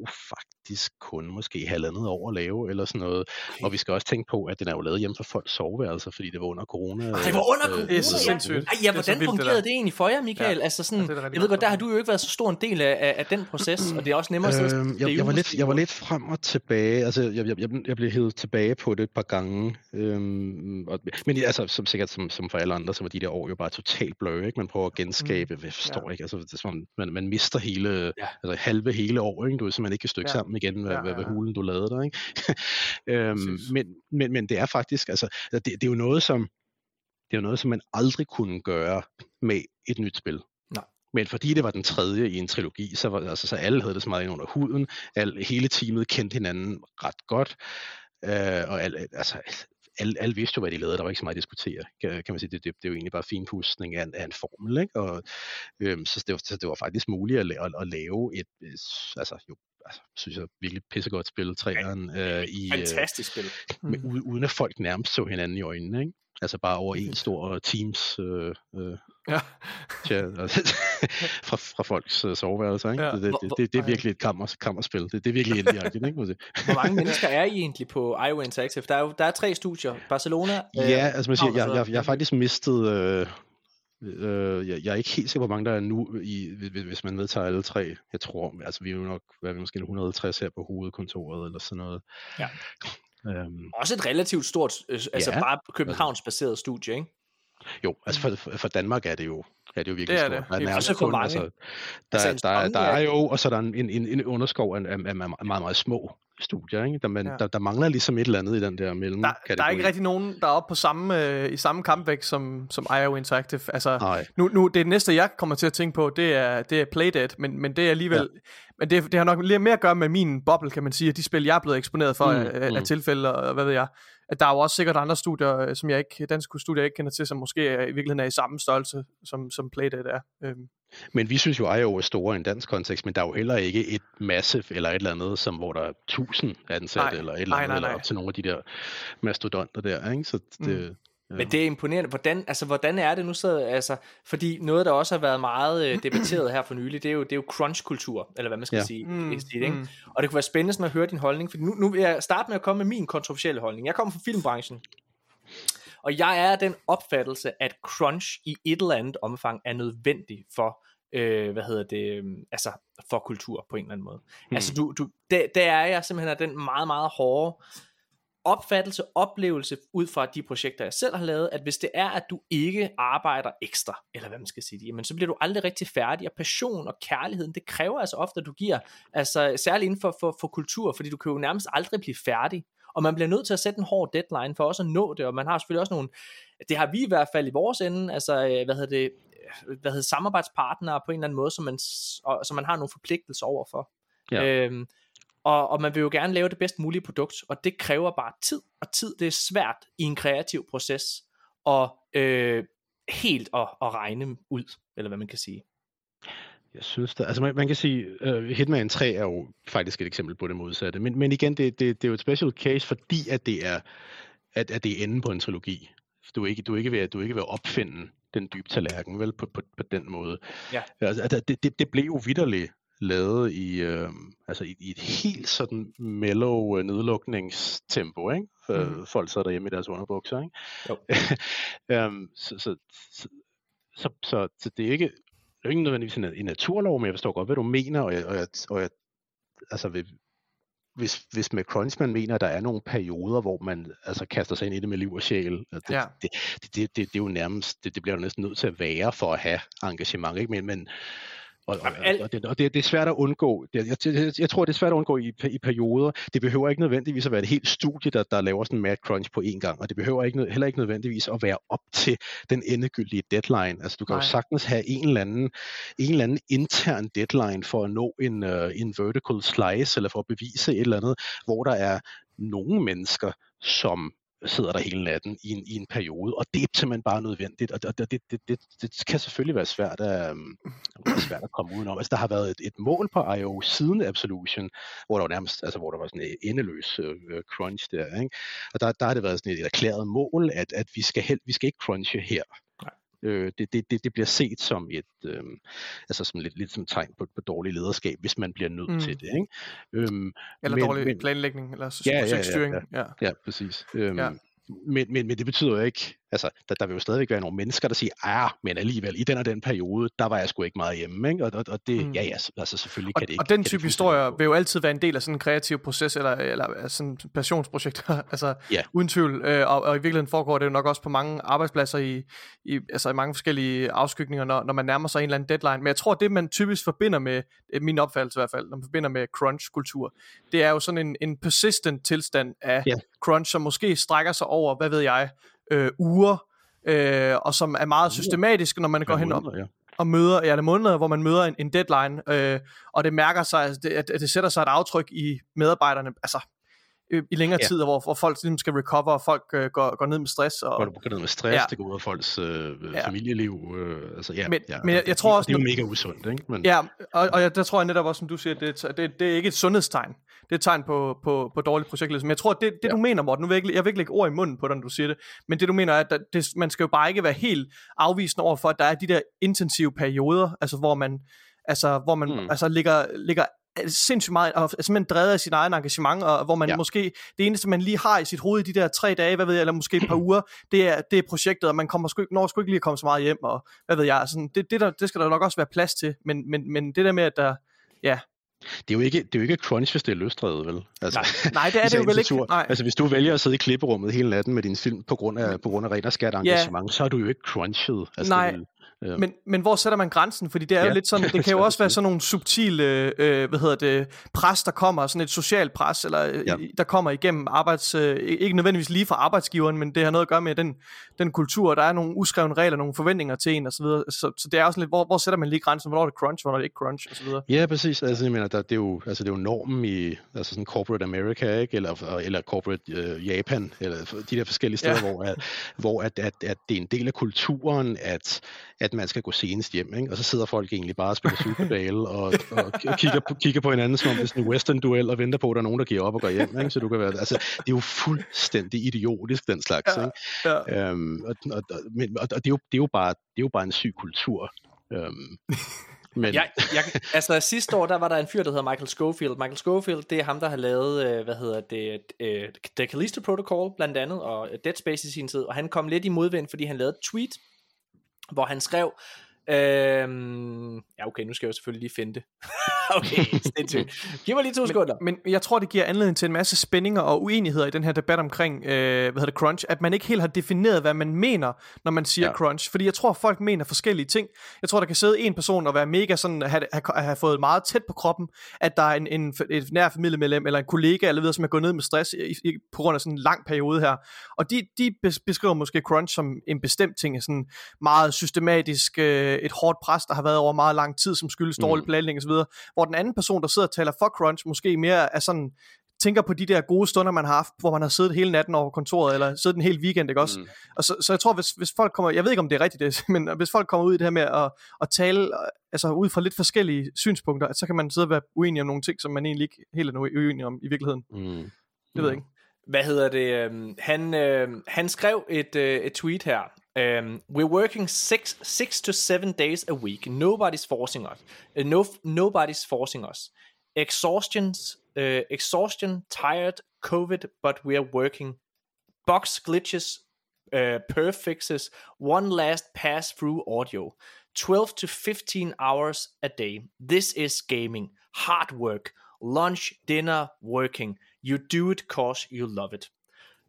faktisk kun måske halvandet år at lave, eller sådan noget. Okay. Og vi skal også tænke på, at den er jo lavet hjemme for folks soveværelser, fordi det var under corona. Ej, det var under øh, corona, Det er så øh, sindssygt. Ej, ja, Det er så hvordan vildt, det fungerede der. det, egentlig for jer, Michael? Ja. Altså sådan, Ja, det er jeg ved godt der har du jo ikke været så stor en del af, af, den proces, og det er også nemmere at Øhm, skrive jeg, jeg, var lidt, jeg var lidt frem og tilbage. Altså, jeg, jeg, jeg, jeg blev hævet tilbage på det et par gange. Øhm, og, men altså, som sikkert som, som for alle andre, så var de der år jo bare totalt blø, ikke? Man prøver at genskabe, mm, jeg forstår ja. ikke, altså, det er man, man mister hele, Ja. ja. altså halve hele år, ikke? Du er simpelthen ikke kan stykke Ja. ja. sammen igen, hvad, Ja, ja, hvad, hvad hulen du lavede der, ikke? øhm, men, men, men det er faktisk, altså, det, det er jo noget, som det er jo noget, som man aldrig kunne gøre med et nyt spil. Men fordi det var den tredje i en trilogi, så, var, altså, så alle havde det så meget ind under huden. Al, hele teamet kendte hinanden ret godt. Øh, og al, altså, alle, alle vidste jo, hvad de lavede. Der var ikke så meget at diskutere. Kan, kan man sige. Det, det, det er jo egentlig bare finpudsning af en, af en formel. Ikke? Og, øhm, så, det var, så det var faktisk muligt at, at, at lave et, altså, jo, synes jeg, virkelig pissegodt spil, træeren. Øh, i, Fantastisk spil. Øh, med, uden at folk nærmest så hinanden i øjnene, ikke? Altså bare over en stor Teams øh, øh, Ja. tja, fra, fra folks øh, soveværelser. Ikke? Ja. Ja. Det, det, det, det, det er virkelig et kammer, kammerspil. Det, det er virkelig indirekte. ikke? Hvor mange mennesker er I egentlig på IO Interactive? Der er jo der er tre studier. Barcelona. øh, Ja, altså man siger, jeg, jeg, jeg har faktisk mistet... Øh, øh, jeg, jeg er ikke helt sikker, hvor mange der er nu, i, hvis- man medtager alle tre. Jeg tror, altså vi er jo nok, hvad er vi måske 150 her på hovedkontoret, eller sådan noget. Ja. Øhm, Også et relativt stort, øh, altså Ja. bare Københavns-baseret studie, ikke? jo, altså for, for Danmark er det jo er det jo virkelig Det er stort. det. Der er nærmest sikkert. For kun, mange. altså, der, Altså, en der, der, Insomniac- er jo, og så er der en, en, en, underskov af, af, af meget, meget, meget små studier, ikke? Der, man, Ja. der, der mangler ligesom et eller andet i den der mellem Der, der er ikke rigtig nogen, der er oppe på samme, øh, i samme kampvægt som, som IO Interactive. Altså, Nej, nu, nu, det næste, jeg kommer til at tænke på, det er, det er Playdead, men, men det er alligevel... Ja. Men det, det har nok lidt mere at gøre med min boble, kan man sige, at de spil, jeg er blevet eksponeret for Mm, mm, af, af mm. tilfælde, og hvad ved jeg. At der er jo også sikkert andre studier, øh, som jeg ikke, danske studier, jeg ikke kender til, som måske er, i virkeligheden er i samme størrelse, som, som Playdead er. Øhm, Men vi synes jo, at IO er store i en dansk kontekst, men der er jo heller ikke et massive eller et eller andet, som, hvor der er tusind ansatte, Nej, eller et eller nej, andet, nej, eller nej. op til nogle af de der mastodonter der, ikke? Så det, mm. Men det er imponerende. Hvordan, altså, hvordan er det nu så? Altså, fordi noget, der også har været meget øh, debatteret her for nylig, det er jo, det er jo crunch-kultur, eller hvad man skal Ja. sige. Mm, det, ikke? mm. Og det kunne være spændende sådan at høre din holdning, for nu, nu vil jeg starte med at komme med min kontroversielle holdning. Jeg kommer fra filmbranchen, og jeg er den opfattelse, at crunch i et eller andet omfang er nødvendig for, øh, hvad hedder det, øh, altså for kultur på en eller anden måde. Mm. Altså du, du, der, der er jeg simpelthen af den meget, meget hårde opfattelse, oplevelse ud fra de projekter, jeg selv har lavet, at hvis det er, at du ikke arbejder ekstra, eller hvad man skal sige, jamen, så bliver du aldrig rigtig færdig, og passion og kærligheden, det kræver altså ofte, at du giver, altså særligt inden for, for, for kultur, fordi du kan jo nærmest aldrig blive færdig, og man bliver nødt til at sætte en hård deadline for også at nå det, og man har selvfølgelig også nogle, det har vi i hvert fald i vores ende, altså øh, hvad hedder det, øh, hvad hedder samarbejdspartnere på en eller anden måde, som man, som man har nogle forpligtelser overfor. Ja. Øhm, og, og man vil jo gerne lave det bedst mulige produkt, og det kræver bare tid, og tid det er svært i en kreativ proces, og øh, helt at, at regne ud, eller hvad man kan sige. Jeg synes da, altså man, man kan sige, uh, Hitman 3 er jo faktisk et eksempel på det modsatte, men, men igen, det, det, det er jo et special case, fordi at det er, at, at det er enden på en trilogi. Du er ikke, du er ikke, ved, at, du er ikke ved at opfinde den dybe tallerken, vel, på, på, på den måde. Ja. Altså, altså, det, det, det blev jo vidderligt lavet i, øh, altså i, i et helt sådan mellow øh, nedlukningstempo, ikke? Mhm. folk sad derhjemme i deres underbukser, ikke? Jo. um, så, så, så, så, så, så det er ikke, det er ikke nødvendigvis en, en naturlov, men jeg forstår godt, hvad du mener, og jeg, og jeg, og jeg altså ved, hvis, hvis med Crunch man mener, at der er nogle perioder, hvor man altså kaster sig ind i det med liv og sjæl, det, Ja. det, det, det, det, det er jo nærmest, det, det bliver jo næsten nødt til at være for at have engagement, ikke? Men, men og, Jamen, alt- og, det, og det, det er svært at undgå. Det, jeg, jeg, jeg tror, det er svært at undgå i, i perioder. Det behøver ikke nødvendigvis at være et helt studie, der, der laver sådan en mad crunch på én gang, og det behøver ikke, heller ikke nødvendigvis at være op til den endegyldige deadline. Altså, du kan Nej. jo sagtens have en eller anden, en eller anden intern deadline for at nå en, uh, en vertical slice, eller for at bevise et eller andet, hvor der er nogle mennesker, som sidder der hele natten i en, i en periode, og det er simpelthen bare nødvendigt, og det, det, det, det, det kan selvfølgelig være svært at, um, være svært at komme udenom. Altså, der har været et, et mål på IO siden Absolution, hvor der var nærmest, altså hvor der var sådan en endeløs øh, øh crunch der, ikke? og der, der har det været sådan et, et erklæret mål, at, at vi skal hel, vi skal ikke crunche her. Øh, det, det, det, det bliver set som et, øh, altså som lidt, lidt som tegn på, på dårlig lederskab, hvis man bliver nødt Mm. til det. Ikke? Øhm, eller Men- dårlig men- planlægning, eller Ja, ja, ja, projektstyring. Ja, Ja, præcis. Øhm, Ja. ja. men, men, men det betyder jo ikke, altså der, der vil jo stadigvæk være nogle mennesker, der siger, ah, men alligevel, i den og den periode, der var jeg sgu ikke meget hjemme, ikke? Og, og, og det, Mm. ja, ja, altså selvfølgelig og, kan det ikke. og den type historier vil jo altid være en del af sådan en kreativ proces, eller, eller sådan passionsprojekter, altså Ja. uden tvivl. Øh, og, og i virkeligheden foregår det jo nok også på mange arbejdspladser i, i, altså i mange forskellige afskygninger, når, når man nærmer sig en eller anden deadline. Men jeg tror, det man typisk forbinder med, øh, min opfattelse i hvert fald, når man forbinder med crunch-kultur, det er jo sådan en, en persistent tilstand af Ja. crunch, som måske strækker sig over, hvad ved jeg, øh, uger, øh, og som er meget systematisk, når man går hen og, og møder, ja, det er måneder, hvor man møder en, en deadline, øh, og det mærker sig, altså, det, at, at det sætter sig et aftryk i medarbejderne. Altså, øh, i længere Ja. tid, hvor, hvor folk ligesom skal recover, og folk øh, går, går ned med stress. Og, du går ned med stress, Ja. det går ud af folks øh, Ja. familieliv. Øh, altså, ja, Men- ja, men jeg- jeg tror også, Det er jo mega usundt, ikke? Men, Ja, og, og jeg, der tror jeg netop også, som du siger, det, er- det, det er ikke et sundhedstegn. Det er et tegn på, på, på dårlig projektledelse. Men jeg tror, det, det ja. Du mener, Morten, nu vil jeg, ikke, jeg vil ikke lægge ord i munden på dig, når du siger det, men det du mener er, at det, man skal jo bare ikke være helt afvisende over for, at der er de der intensive perioder, altså hvor man, altså, hvor man Mm. altså, ligger, ligger sindssygt meget, og er simpelthen drevet af sin egen engagement, og hvor man ja. Ja. måske, det eneste man lige har i sit hoved i de der tre dage, hvad ved jeg, eller måske et par uger, det er, det er projektet, og man kommer sgu når sgu ikke lige at komme så meget hjem, og hvad ved jeg, sådan, det, det, der, det skal der nok også være plads til, men, men, men det der med, at der, ja, Det er jo ikke, det er jo ikke crunch, hvis det er løsdrevet, vel? Altså, nej, det er det jo vel ikke, nej, Altså, hvis du vælger at sidde i klipperummet hele natten med din film på grund af, på grund af ren og skært engagement, så er du jo ikke crunchet. Altså, Nej. det, ja. Men, men hvor sætter man grænsen? Fordi det er ja. jo lidt sådan, det kan jo også være sådan nogle subtile, øh, hvad hedder det, pres, der kommer, sådan et socialt pres, eller ja. Ja. der kommer igennem arbejds, øh, ikke nødvendigvis lige fra arbejdsgiveren, men det har noget at gøre med den, den kultur, der er nogle uskrevne regler, nogle forventninger til en, og så videre. Så, så det er også lidt, hvor, hvor sætter man lige grænsen, hvornår er det crunch, hvornår er det ikke crunch, og så videre. Ja, præcis. Altså, jeg mener, der, det, er jo, altså, det er jo normen i altså sådan corporate America, ikke? Eller, eller corporate øh, Japan, eller de der forskellige steder, ja. hvor, at, hvor at, at, at det er en del af kulturen, at, at man skal gå senest hjem, ikke? Og så sidder folk egentlig bare og spiller Super og, og kigger, på, kigger på hinanden, som om det er sådan en western-duel, og venter på, at der er nogen, der giver op og går hjem, ikke? Så du kan være, altså, det er jo fuldstændig idiotisk, den slags, Ja. ikke? Ja. Øhm, og, og, og, men, og, og det, er jo, det, er jo bare, det er jo bare en syg kultur. Øhm, men, Jeg, jeg, altså sidste år, der var der en fyr, der hedder Michael Schofield. Michael Schofield, det er ham, der har lavet, øh, hvad hedder det, øh, The Callisto Protocol blandt andet, og Dead Space i sin tid, og han kom lidt i modvind, fordi han lavede et tweet, hvor han skrev, Øhm, ja, okay, nu skal jeg jo selvfølgelig lige finde det. okay, sindssygt. Giv mig lige to sekunder. Men jeg tror, det giver anledning til en masse spændinger og uenigheder i den her debat omkring, øh, hvad hedder det, crunch, at man ikke helt har defineret, hvad man mener, når man siger ja. Crunch. Fordi jeg tror, folk mener forskellige ting. Jeg tror, der kan sidde en person og være mega sådan, have, have, have fået meget tæt på kroppen, at der er en, en, et nær familiemedlem eller en kollega eller videre, som er gået ned med stress i, i, på grund af sådan en lang periode her. Og de, de bes- beskriver måske crunch som en bestemt ting, sådan meget systematisk, øh, et hårdt pres, der har været over meget lang tid, som skyldes dårlig Mm. planlægning osv., hvor den anden person, der sidder og taler for crunch, måske mere er sådan, tænker på de der gode stunder, man har haft, hvor man har siddet hele natten over kontoret, eller siddet en hel weekend, ikke også? Mm. Mm. Og så, så jeg tror, hvis, hvis folk kommer, jeg ved ikke, om det er rigtigt det, men hvis folk kommer ud i det her med at, at tale, øh, altså ud fra lidt forskellige synspunkter, at så kan man sidde og være uenig om nogle ting, som man egentlig ikke helt er uenig om i virkeligheden. Mm. Det ved jeg ikke. Hvad hedder det? øhm, Han, øh, han skrev et, øh, et tweet her. Um, we're working six, six to seven days a week. Nobody's forcing us. Uh, no, nobody's forcing us. Exhaustions, uh, exhaustion, tired, COVID, but we are working. Box glitches, uh, perf fixes, one last pass through audio. 12 to 15 hours a day. This is gaming. Hard work. Lunch, dinner, working. You do it cause you love it.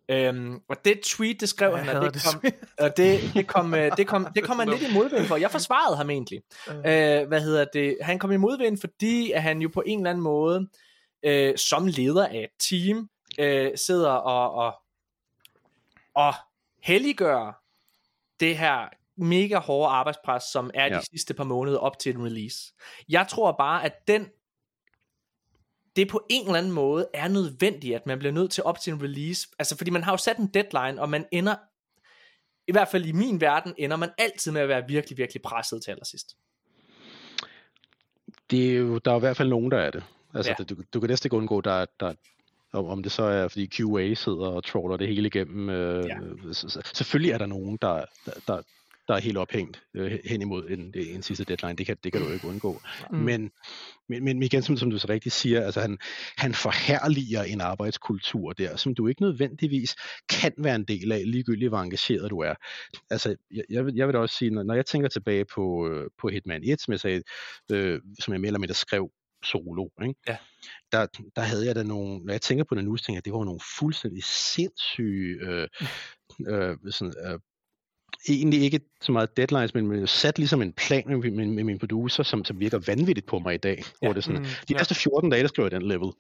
Øhm, og det tweet, det skrev Jeg han, og det det kom, og det, det kom, øh, det kom, det kom han lidt i modvind for. Jeg forsvarede ham egentlig. Øh, hvad hedder det? Han kom i modvind, fordi at han jo på en eller anden måde, øh, som leder af et team, øh, sidder og, og, og helliggør det her mega hårde arbejdspres, som er ja. Ja. de sidste par måneder op til en release. Jeg tror bare, at den det på en eller anden måde er nødvendigt, at man bliver nødt til op til en release. Altså, fordi man har jo sat en deadline, og man ender, i hvert fald i min verden, ender man altid med at være virkelig, virkelig presset til allersidst. det er jo, der er i hvert fald nogen, der er det. Altså, Ja. du, du kan næsten ikke undgå, der, der, om det så er, fordi QA sidder og troller det hele igennem. Øh, ja. så, så, selvfølgelig er der nogen, der, der, der, der er helt ophængt øh, hen imod en, en sidste deadline. Det kan, det kan du jo ikke undgå. Mm. Men, men, men igen, som, som du så rigtigt siger, altså han, han forherliger en arbejdskultur der, som du ikke nødvendigvis kan være en del af, ligegyldigt hvor engageret du er. Altså, jeg, jeg, vil, jeg vil da også sige, når, når jeg tænker tilbage på, øh, på Hitman 1, som jeg sagde, øh, som jeg mere eller mindre skrev solo, ikke? Ja. Der, der havde jeg da nogle, når jeg tænker på det nu, så tænker jeg, at det var nogle fuldstændig sindssyge, øh, øh, sådan, øh, egentlig ikke så meget deadlines, men men sat ligesom en plan med, med, med min producer, som, som virker vanvittigt på mig i dag. Ja. Hvor det sådan, Mm, de ja. næste 14 dage, der skriver jeg den level.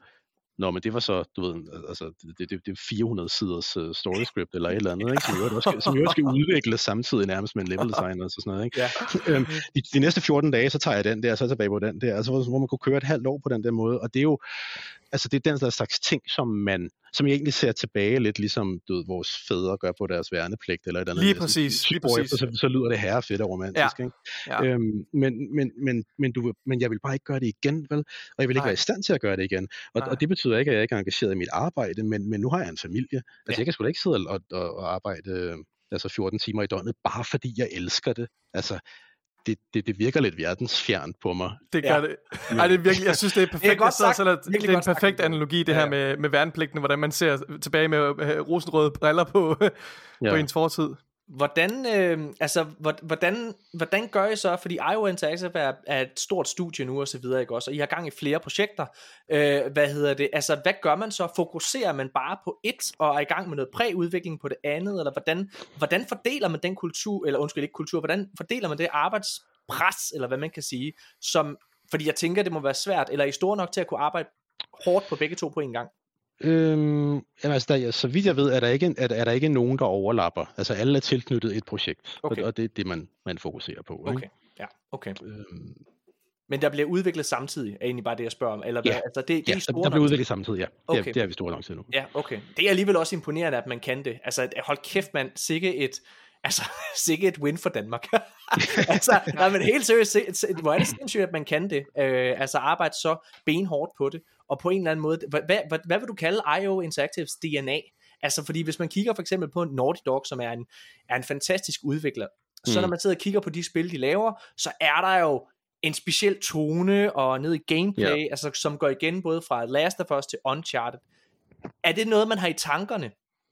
Nå, men det var så, du ved, altså, det, det, det er 400 siders uh, story script eller et eller andet, ikke? Som jo også skal, som jo også skal udvikles samtidig nærmest med en level designer og sådan noget, ikke? Ja. øhm, de, de, næste 14 dage, så tager jeg den der, så er jeg tilbage på den der, altså hvor, hvor man kunne køre et halvt år på den der måde, og det er jo, Altså det er den slags ting, som man som jeg egentlig ser tilbage lidt, ligesom du ved, vores fædre gør på deres værnepligt, eller et andet. Lige præcis, lige præcis. Efter, så, så lyder det herrefedt og romantisk, Ja. ikke? Ja. Øhm, men, men, men, men, du, men jeg vil bare ikke gøre det igen, vel? Og jeg vil ikke Nej. være i stand til at gøre det igen. Og, Nej. og det betyder ikke, at jeg ikke er engageret i mit arbejde, men, men nu har jeg en familie. Altså Ja. jeg kan sgu da ikke sidde og, og, og arbejde øh, altså 14 timer i døgnet, bare fordi jeg elsker det. Altså, det, det, det virker lidt verdensfjernt på mig. Det gør Ja. ja. det. Ej, det er virkelig, jeg synes, det er perfekt. jeg sidder sagt. sådan, at, Virkelig det er en sagt, perfekt analogi, det Ja, her ja. med, med værnepligten, hvordan man ser tilbage med øh, rosenrøde briller på, Ja. på ens fortid. Hvordan, øh, altså, hvordan, hvordan gør I så, fordi IO Interactive er, er et stort studie nu og så videre, ikke også, og I har gang i flere projekter, øh, hvad hedder det, altså, hvad gør man så, fokuserer man bare på et, og er i gang med noget præudvikling på det andet, eller hvordan, hvordan fordeler man den kultur, eller undskyld, ikke kultur, hvordan fordeler man det arbejdspres, eller hvad man kan sige, som, fordi jeg tænker, det må være svært, eller er I store nok til at kunne arbejde hårdt på begge to på en gang? Øhm, jamen, altså, der, så vidt jeg ved, er der, ikke, er, der- er der ikke nogen, der overlapper. Altså alle er tilknyttet et projekt, Okay. og, og det er det, man, man fokuserer på. Okay, Ikke? ja, okay. Øhm, Men der bliver udviklet samtidig, er egentlig bare det, jeg spørger om, eller hvad, Ja. altså, det, det er ja, I der, store der bliver udviklet samtidig, ja. Det, Okay. er, det er vi store nok til nu. Ja, okay. Det er alligevel også imponerende, at man kan det. Altså, at- hold kæft, mand. Sikke et, altså, sikke et win for Danmark. altså, nej, men helt seriøst, se- se- hvor er det sindssygt, at man kan det. Øh, altså, arbejde så benhårdt på det. Og på en eller anden måde, hvad, hvad, hvad, vil du kalde IO Interactives DNA? Altså, fordi hvis man kigger for eksempel på Naughty Dog, som er en, er en fantastisk udvikler, så Mm. når man sidder og kigger på de spil, de laver, så er der jo en speciel tone og ned i gameplay, altså, som går igen både fra Last of Us til Uncharted. Er det noget, man har i tankerne,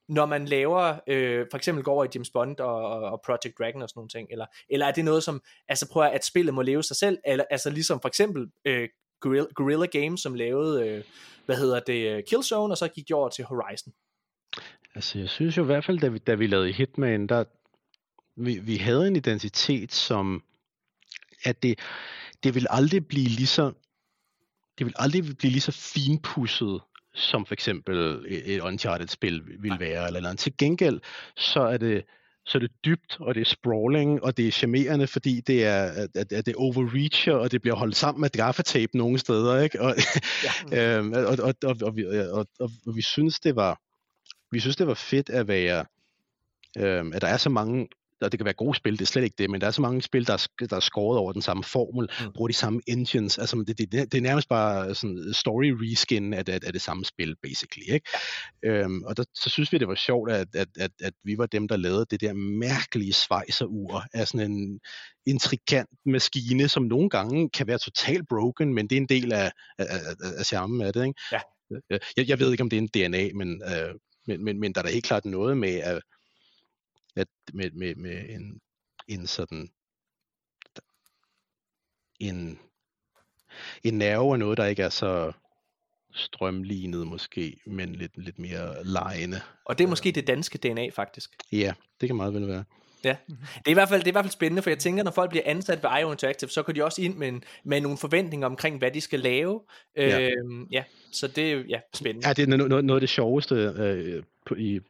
når man laver, øh, for eksempel går over i James Bond og, og, og Project Dragon og sådan nogle ting, eller, eller er det noget, som altså prøver at spillet må leve sig selv, eller altså ligesom for eksempel øh, Guerrilla, Guerrilla Games, som lavede, øh, hvad hedder det, øh, Killzone, og så gik de over til Horizon. Altså, jeg synes jo i hvert fald, da vi, da vi lavede Hitman, der, vi, vi havde en identitet, som, at det, det vil aldrig blive lige så, det vil aldrig blive lige så finpudset, som for eksempel et, Uncharted-spil vil være, eller noget. Til gengæld, så er det, så er det dybt, og det er sprawling, og det er charmerende, fordi det er, at, at det overreacher, og det bliver holdt sammen med gaffatape nogle steder, ikke? Og, Ja. øhm, og, og, og, og, vi, og, og, og vi synes, det var, vi synes, det var fedt at være, øhm, at der er så mange, og det kan være gode spil, det er slet ikke det, men der er så mange spil, der er, der er skåret over den samme formel, Mm. bruger de samme engines, altså det, det, det er nærmest bare sådan story reskin af, af, af det samme spil, basically, ikke? Øhm, og der, så synes vi, det var sjovt, at, at, at, at vi var dem, der lavede det der mærkelige svejserur af sådan en intrikant maskine, som nogle gange kan være totalt broken, men det er en del af, af, af, af charmen af det, ikke? Ja. Øh, Jeg, jeg ved ikke, om det er en DNA, men, øh, men, men, men der er da helt klart noget med, at, at med, med, med en, en sådan en, en nerve af noget, der ikke er så strømlignet måske, men lidt, lidt mere lejende. Og det er måske det danske DNA, faktisk. Ja, det kan meget vel være. Ja. Det er, i hvert fald, det er i hvert fald spændende, for jeg tænker, når folk bliver ansat ved IO Interactive, så går de også ind med, en, med nogle forventninger omkring, hvad de skal lave. Ja. Øhm, ja, så det er ja, spændende. Ja, det er noget, noget af det sjoveste øh, på, i, øh,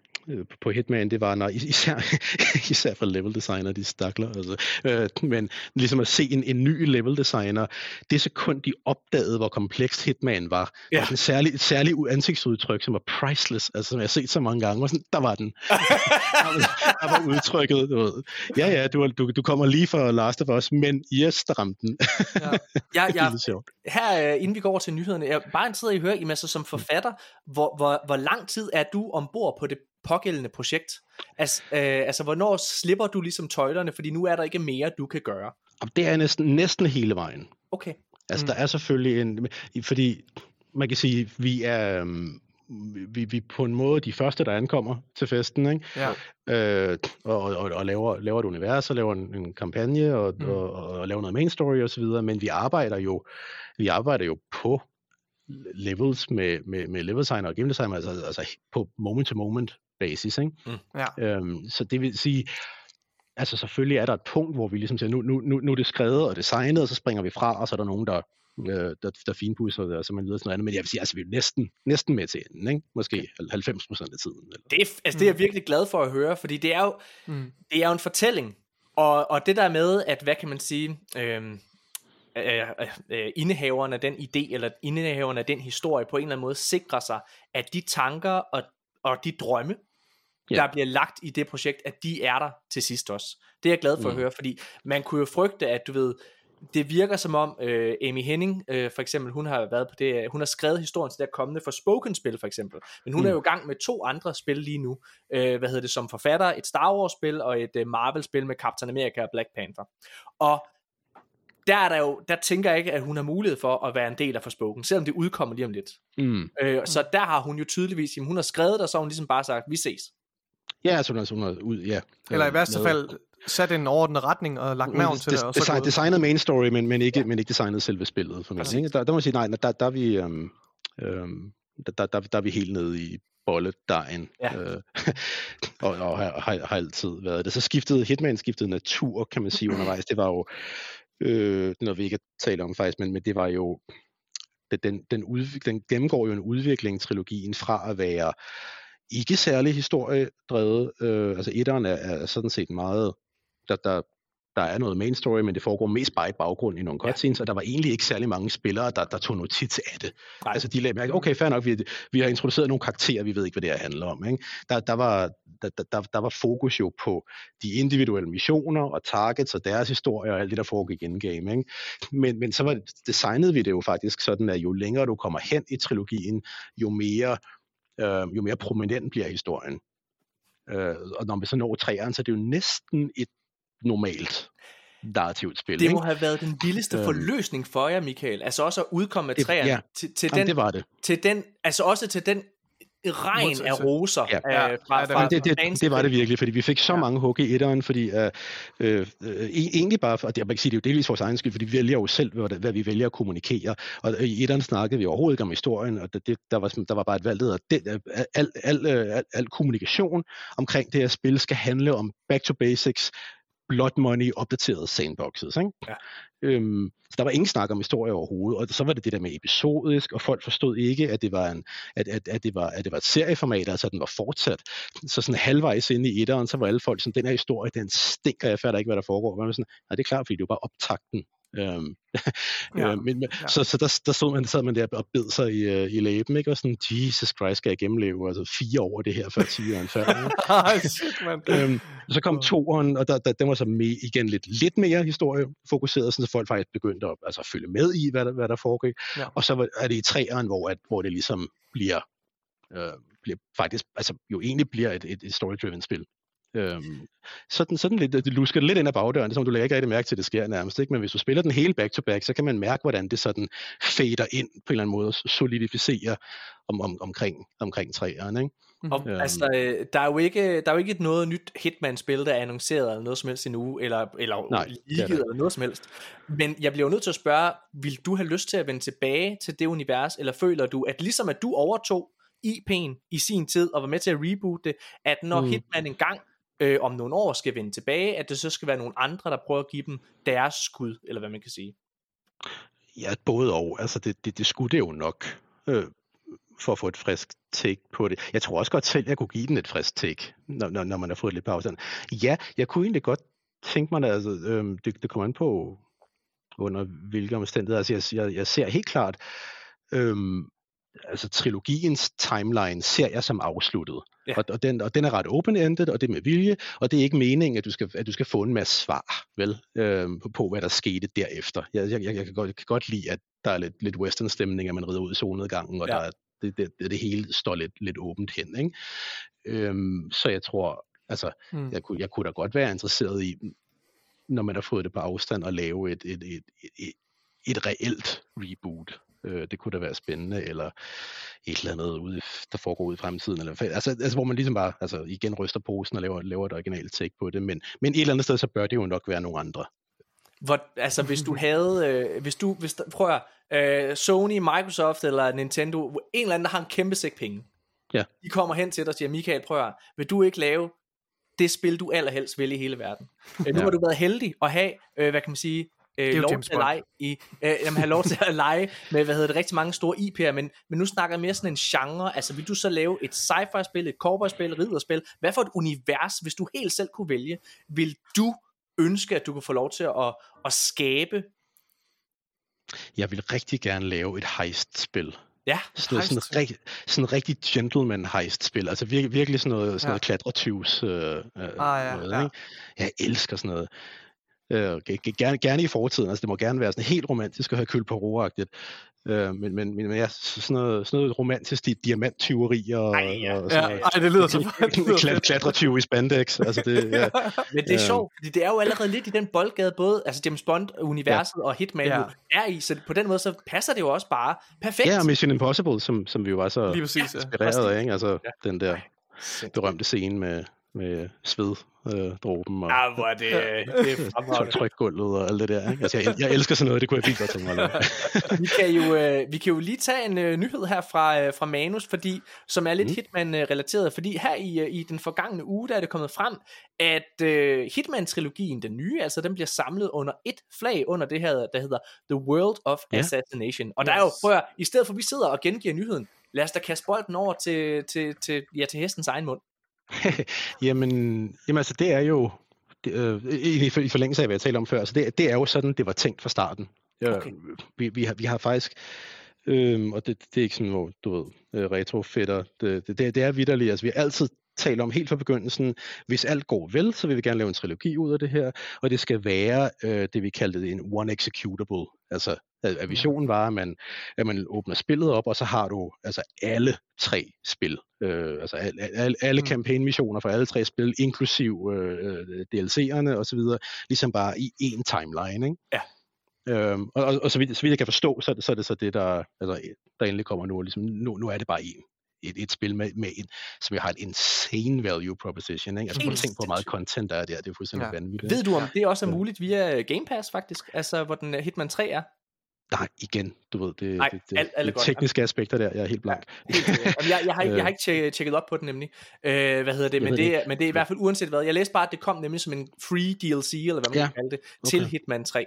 på Hitman, det var, når især, især for level designer, de stakler, altså, øh, men ligesom at se en, en ny level designer, det sekund, de opdagede, hvor komplekst Hitman var, Ja. ja. en særlig, et særligt ansigtsudtryk, som var priceless, altså som jeg har set så mange gange, var sådan, der var den. der, var, der var udtrykket, du ved. Ja, ja, du, du, du kommer lige for Last of Us, men yes, der ramte den. Jeg, det er jeg, lidt sjovt. her, øh, inden vi går over til nyhederne, jeg bare interesseret i at høre, Im, altså som forfatter, hvor, hvor, hvor lang tid er du ombord på det pågældende projekt? Altså, øh, altså, hvornår slipper du ligesom tøjlerne, fordi nu er der ikke mere, du kan gøre? Og det er næsten, næsten hele vejen. Okay. Altså, Mm. der er selvfølgelig en... Fordi man kan sige, vi er... øhm, Vi, vi på en måde de første, der ankommer til festen, ikke? Ja. Øh, og, og, og laver, laver et univers, og laver en, en kampagne, og, Mm. mm. og, og laver noget main story osv., men vi arbejder jo, vi arbejder jo på levels med, med, med level designer og game designer, altså, altså på moment-to-moment basis, ikke? Ja. Øhm, så det vil sige, altså selvfølgelig er der et punkt, hvor vi ligesom siger, nu, nu, nu, nu er det skrevet og designet, og så springer vi fra, og så er der nogen, der, øh, der, der finpudser det, og så man videre sådan noget andet. Men jeg vil sige, altså vi er næsten, næsten med til enden, ikke? Måske 90 procent af tiden. Eller? Det er, altså, det er jeg virkelig glad for at høre, fordi det er jo, Mm. det er jo en fortælling. Og, og det der med, at hvad kan man sige, øhm, øh, øh, indehaveren af den idé, eller indehaveren af den historie, på en eller anden måde sikrer sig, at de tanker og, og de drømme, Ja. der bliver lagt i det projekt, at de er der til sidst også. Det er jeg glad for mm. at høre, fordi man kunne jo frygte, at du ved, det virker som om øh, Amy Henning øh, for eksempel, hun har været på det, hun har skrevet historien til det kommende for Spoken spil for eksempel, men hun. Mm. er jo i gang med to andre spil lige nu, øh, hvad hedder det, som forfatter, et Star Wars spil og et øh, Marvel spil med Captain America og Black Panther. Og der er der jo, der tænker jeg ikke, at hun har mulighed for at være en del af Forspoken, selvom det udkommer lige om lidt. Mm. Øh, så der har hun jo tydeligvis, jamen, hun har skrevet det, og så har hun ligesom bare sagt, vi ses. Ja, altså er, hun er ud, ja. Eller i øh, værste fald sat en overordnet retning og lagt navn til det, og så design, designet main story, men, men, ikke, men ikke designet selve spillet. For mig. Ikke? Der, der må jeg sige, nej, der, der er vi, øhm, øhm, der, der, der, der er vi helt nede i bolledejen. Ja. Øh, og, og har, har, har, altid været det. Så skiftede Hitman skiftede natur, kan man sige, undervejs. Det var jo øh, noget, vi ikke talt om faktisk, men, men det var jo den, den, udvik, den gennemgår jo en udvikling, trilogien, fra at være ikke særlig historiedrevet. Øh, altså etteren er, er sådan set meget, der, der, der er noget main story, men det foregår mest bare i baggrund i nogle cutscenes, og der var egentlig ikke særlig mange spillere, der, der tog notits af det. Nej. Altså de lagde mærke, okay, fair nok, vi, vi har introduceret nogle karakterer, vi ved ikke, hvad det her handler om. Ikke? Der, der, var, der, der- der, var fokus jo på de individuelle missioner og targets og deres historie og alt det, der foregik in-game. Ikke? Men, men så var, designede vi det jo faktisk sådan, at jo længere du kommer hen i trilogien, jo mere, øh, jo mere prominent bliver historien. Øh, og når vi så når træerne, så er det jo næsten et normalt narrativt spil. Det ikke? må have været den vildeste Øhm. forløsning for jer, Michael. Altså også at udkomme med træerne ja. til, til, Jamen, den, det var det. til den, altså også til den regn af Modtagelse. roser Ja. øh, fra, Ja, det fra, det, det, fans det var af det virkelig, fordi vi fik så Ja. mange hug i etteren, fordi uh, øh, øh, egentlig bare, og det, jeg kan sige, det er jo delvis vores egen skyld, fordi vi vælger jo selv, hvad, hvad vi vælger at kommunikere, og i etteren snakkede vi overhovedet ikke om historien, og det, det, der, var, der var bare et valg, der hedder, det, øh, al, al, al, al, al kommunikation omkring det her spil skal handle om back to basics, blood money, opdaterede sandboxes. Ikke? Ja. Øhm, så der var ingen snak om historie overhovedet, og så var det det der med episodisk, og folk forstod ikke, at det var, en, at, at, at det var, at det var et serieformat, altså at den var fortsat. Så sådan halvvejs inde i etteren, så var alle folk sådan, den her historie, den stinker, jeg fatter ikke, hvad der foregår. Var sådan, nej, det er klart, fordi det var bare optakten. Øhm, Ja. ja. men, Ja. Så, så der, der stod man, sad man der og bed sig i, øh, i læben, ikke? Og sådan, Jesus Christ, skal jeg gennemleve altså fire år det her, før tieren før. ikke? Ej, shit, mand. øhm, så kom toeren, og der, der, den var så med, igen lidt, lidt mere historiefokuseret, sådan, så folk faktisk begyndte at altså, følge med i, hvad der, hvad der foregik. Ja. Og så var, er det i treeren, hvor, at, hvor det ligesom bliver, øh, bliver faktisk, altså jo egentlig bliver et, et, et story-driven spil. Øhm, sådan, sådan lidt, det lusker lidt ind ad bagdøren, det er som om, du lægger ikke rigtig mærke til, at det sker nærmest, ikke? men hvis du spiller den hele back-to-back, så kan man mærke, hvordan det sådan fader ind på en eller anden måde, og solidificerer om, om, omkring, omkring træerne. Ikke? Og, Øhm. altså, der er jo ikke, der er jo ikke et noget nyt Hitman-spil, der er annonceret eller noget som helst endnu, eller, eller Nej, det leaget eller noget som helst. Men jeg bliver jo nødt til at spørge, vil du have lyst til at vende tilbage til det univers, eller føler du, at ligesom at du overtog IP'en i sin tid, og var med til at reboot det, at når. Mm. Hitman engang øh, om nogle år skal vende tilbage, at det så skal være nogle andre, der prøver at give dem deres skud, eller hvad man kan sige. Ja, både og. Altså, det, det, det skulle det jo nok, øh, for at få et frisk take på det. Jeg tror også godt selv, jeg kunne give den et frisk take, når, når, når man har fået lidt pause. Ja, jeg kunne egentlig godt tænke mig, at altså, øh, det, det kommer an på, under hvilke omstændigheder. Altså, jeg, jeg, jeg ser helt klart, øh, altså trilogiens timeline ser jeg som afsluttet. Ja. Og, og, den, og den er ret open-ended, og det er med vilje, og det er ikke meningen, at du skal, at du skal få en masse svar vel, øh, på, på, hvad der skete derefter. Jeg, jeg, jeg, kan, godt, jeg kan godt lide, at der er lidt, lidt western-stemning, at man rider ud i solnedgangen, og Ja. der er, det, det, det, hele står lidt, lidt åbent hen. Ikke? Øhm, så jeg tror, altså, Mm. jeg, kunne, jeg kunne da godt være interesseret i, når man har fået det på afstand, at lave et, et, et, et, et reelt reboot. Øh, det kunne da være spændende, eller et eller andet, ude, der foregår ud i fremtiden. Eller, altså, altså, hvor man ligesom bare altså, igen ryster posen og laver, laver et originalt take på det. Men, men et eller andet sted, så bør det jo nok være nogle andre. Hvor, altså hvis du havde, øh, hvis du, hvis prøv at, høre, øh, Sony, Microsoft eller Nintendo, en eller anden, der har en kæmpe sæk penge. Ja. De kommer hen til dig og siger, Michael, prøv at, høre, vil du ikke lave det spil, du allerhelst vil i hele verden? Øh, nu Ja. har du været heldig at have, øh, hvad kan man sige, øh, lov James til at Bond. lege i, øh, jamen, have lov til at lege med, hvad hedder det, rigtig mange store IP'er, men, men nu snakker jeg mere sådan en genre, altså vil du så lave et sci-fi spil, et cowboy-spil, et ridderspil, hvad for et univers, hvis du helt selv kunne vælge, vil du ønske, at du kunne få lov til at, at skabe jeg vil rigtig gerne lave et heist-spil. Ja, Sådan noget, sådan, Heist. rigtig, sådan rigtig gentleman heist-spil. Altså virkelig, virkelig sådan noget, sådan Ja. noget klatretyvs øh, øh, Ah, ja, noget, ja. Ikke? Jeg elsker sådan noget. Øh, ge- ge- gerne, gerne i fortiden, altså det må gerne være sådan helt romantisk og have køl på roagtigt. Øh, men, men, men ja, sådan noget, sådan noget romantisk di- diamanttyveri og, Ej, ja. og Ja, sådan noget. ej, det lyder så Klat, klatretyv i spandex. Altså det, ja. Men det er Øhm. sjovt, fordi det er jo allerede lidt i den boldgade, både altså James Bond-universet ja. og Hitman Ja. ja. er i, så på den måde, så passer det jo også bare perfekt. ja, og Mission Impossible, som, som vi jo var så præcis, ja. inspireret af, ikke? Altså Ja. den der berømte scene med, med sved øh, dråben og Ja, hvor er det, det er fremragende. trykgulvet og alt det der. Ikke? Altså, jeg, jeg elsker sådan noget, det kunne jeg fint godt tænke mig vi, kan jo, øh, vi kan jo lige tage en øh, nyhed her fra, øh, fra Manus, fordi, som er lidt Mm. Hitman-relateret, fordi her i, øh, i den forgangne uge, der er det kommet frem, at øh, Hitman-trilogien, den nye, altså den bliver samlet under et flag under det her, der hedder The World of Ja. Assassination. Og der er jo, Yes. prøv at, i stedet for at vi sidder og gengiver nyheden, lad os da kaste bolden over til, til, til, ja, til hestens egen mund. jamen, jamen, altså, det er jo, det, øh, i, i for- i forlængelse af, hvad jeg talte om før, så det, det er jo sådan, det var tænkt fra starten. Ja, Okay. vi, vi, har, vi har faktisk, øhm, og det, det er ikke sådan, hvor du ved, øh, retrofætter, det, det, det, det er vidderligt, altså vi har altid talt om helt fra begyndelsen, hvis alt går vel, så vil vi gerne lave en trilogi ud af det her, og det skal være øh, det, vi kaldte en one executable. Altså, at, visionen var, at man, at man åbner spillet op, og så har du altså alle tre spil. Øh, altså al, al, alle Mm. campaign-missioner for alle tre spil, inklusiv øh, øh, DLC'erne osv., ligesom bare i én timeline. Ikke? Ja. Øhm, og, og, og så, vidt, så vidt jeg kan forstå, så, så er det så det, der, altså, der endelig kommer nu. Ligesom, nu, nu er det bare en, et, et spil, med, med en, som jeg har et insane value proposition. Ikke? Altså, prøv at tænke på, hvor meget content der er der. Det er fuldstændig Ja. ja. vanvittigt. Ved du, om det også er Ja. muligt via Game Pass, faktisk? Altså, hvor den øh, Hitman 3 er? Nej, igen, du ved, det, Nej, det, det, alt- alt det godt. tekniske aspekter der, jeg er helt blank. Helt. Jamen, jeg, jeg, har, ikke- jeg har Øh. ikke tjekket, tjekket op på den nemlig. Øh, hvad hedder det? Men det, er, men det er i hvert fald uanset hvad. Jeg læste bare, at det kom nemlig som en free DLC, eller hvad man Ja. kan kalde det, til Okay. Hitman 3.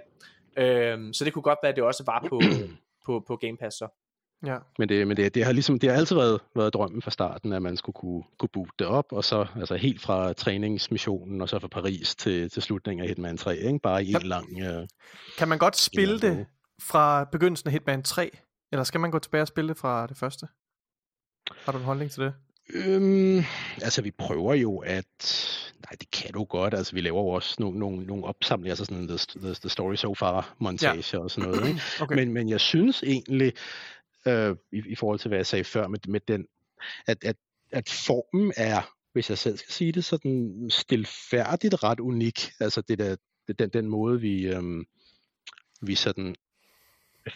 Øh, så det kunne godt være, at det også var på, på, på Game Pass så. Ja. Men det, men det, det har ligesom, det har altid været, været drømmen fra starten, at man skulle kunne, kunne boote det op, og så altså helt fra træningsmissionen, og så fra Paris til, til slutningen af Hitman 3, ikke? bare i en lang... Øh, Kan man godt spille det fra begyndelsen af Hitman 3? Eller skal man gå tilbage og spille det fra det første? Har du en holdning til det? Øhm, altså vi prøver jo at, nej det kan du godt, altså vi laver jo også nogle, nogle, nogle opsamlinger, altså sådan the, the, the story so far montage ja. og sådan noget, ikke? Okay. Men, men jeg synes egentlig, øh, i, i forhold til hvad jeg sagde før, med, med den, at, at, at formen er, hvis jeg selv skal sige det, sådan stilfærdigt ret unik. Altså det der, den, den måde, vi, øhm, vi sådan øh,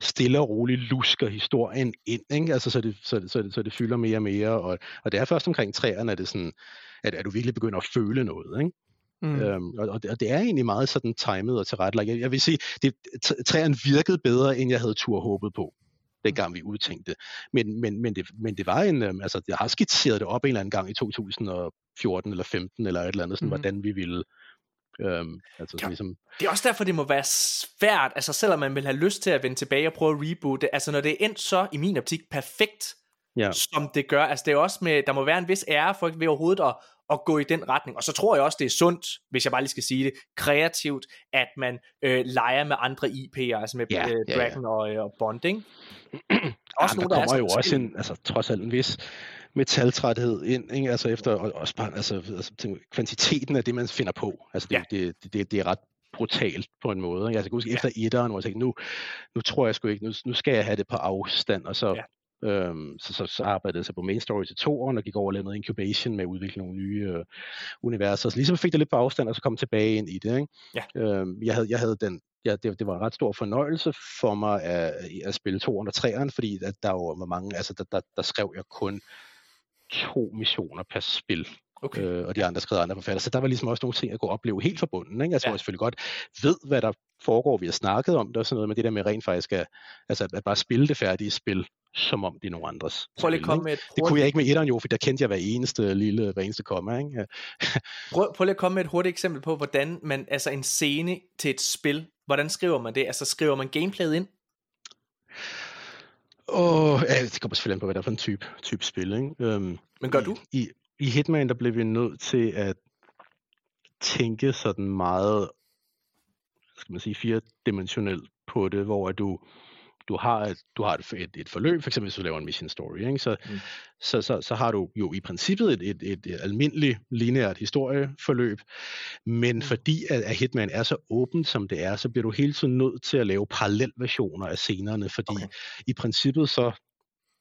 stille og roligt lusker historien ind, ikke? Altså, så, det, så, det, så, det, så det fylder mere og mere, og, og det er først omkring træerne, at, det sådan, at, at du virkelig begynder at føle noget, ikke? Mm. Øhm, og, og, det, og det er egentlig meget sådan timet og tilrettelagt. Jeg, jeg vil sige, det, træerne virkede bedre, end jeg havde tur håbet på, dengang vi udtænkte. Men, men, men, det, men det var en, øhm, altså jeg har skitseret det op en eller anden gang i 2014 eller 15 eller et eller andet, sådan, mm-hmm. hvordan vi ville Øhm, altså, Ja. ligesom, Det er også derfor, det må være svært, altså selvom man vil have lyst til at vende tilbage og prøve at reboote, altså når det er endt så, i min optik, perfekt, ja. som det gør. Altså det er også med, der må være en vis ære for ved overhovedet at, at gå i den retning. Og så tror jeg også, det er sundt, hvis jeg bare lige skal sige det, kreativt, at man øh, leger med andre IP'er, altså med Ja, øh, ja, ja. Dragon og, øh, og Bond, ikke? Også Jamen, nogle, der kommer er jo så også en, altså trods alt en vis metaltræthed ind, ikke? altså efter, og også bare, altså, altså tænk, kvantiteten af det, man finder på, altså det, Ja. ja. det, det, det, det er ret brutalt på en måde. Ikke? Altså, jeg kan huske, Ja. efter etteren, hvor jeg tænkte, nu, nu tror jeg sgu ikke, nu, nu skal jeg have det på afstand, og så, Ja. Øhm, så, så, så arbejdede jeg så på main story til to år, og gik over og lavede noget incubation med at udvikle nogle nye øh, universer. Så ligesom fik det lidt på afstand, og så kom tilbage ind i det. Ikke? Ja. Øhm, jeg, havde, jeg havde den ja, det, det var en ret stor fornøjelse for mig at, at spille 203'eren, fordi at der jo var mange, altså der, der, der skrev jeg kun to missioner per spil, Okay. øh, og de andre skrev andre forfatter. Så der var ligesom også nogle ting, jeg kunne opleve helt fra bunden. Ikke? Altså, ja. hvor jeg selvfølgelig godt ved, hvad der foregår, vi har snakket om det, og sådan noget, men det der med rent faktisk at, altså, at bare spille det færdige spil, som om det er nogen andres. Prøv lige at komme med et Det kunne jeg ikke med etteren jo, for der kendte jeg hver eneste lille, hver eneste komma. Ikke? Prøv, prøv lige at komme med et hurtigt eksempel på, hvordan man, altså en scene til et spil, hvordan skriver man det? Altså skriver man gameplayet ind? Og ja, det kommer selvfølgelig an på, hvad det er for en type, type spil. Ikke? Øhm, Men gør du? I, I Hitman, der blev vi nødt til at tænke sådan meget, skal man sige, firedimensionelt på det, hvor du du har et, du har et, et, et forløb, for eksempel hvis du laver en mission story, ikke? Så, mm. så, så, så har du jo i princippet et, et, et, et almindeligt lineært historieforløb, men mm. fordi at, at Hitman er så åben som det er, så bliver du hele tiden nødt til at lave parallelversioner af scenerne, fordi okay. i princippet så,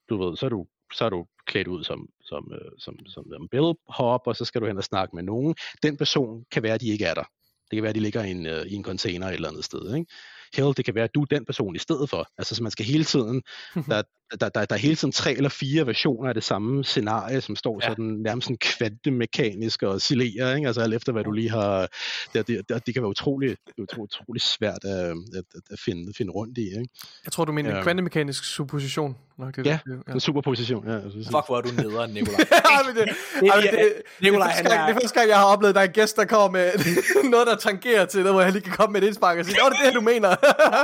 du ved, så er du så er du klædt ud som, som, øh, som, som, som bellhop, og så skal du hen og snakke med nogen. Den person kan være, at de ikke er der. Det kan være, at de ligger i en, uh, i en container et eller andet sted. Ikke? Hell, det kan være, at du er den person i stedet for. Altså, så man skal hele tiden, der, der, der, der er hele tiden tre eller fire versioner af det samme scenarie, som står ja. sådan nærmest sådan kvantemekanisk og oscillerer, ikke? Altså alt efter, hvad du lige har... Det, det, det, det kan være utroligt, utrolig, utrolig svært at, at, at finde, finde rundt i, ikke? Jeg tror, du mener ja. kvantemekanisk supposition. Nok det, ja, ja, en superposition. Ja, Fuck, hvor er du nederen, Nikolaj. ja, det, det, det, Nikolaj, det, er, det er første gang, jeg har oplevet, at der er en gæst, der kommer med noget, der tangerer til det, hvor jeg lige kan komme med et indspark og sige, det er det, du mener.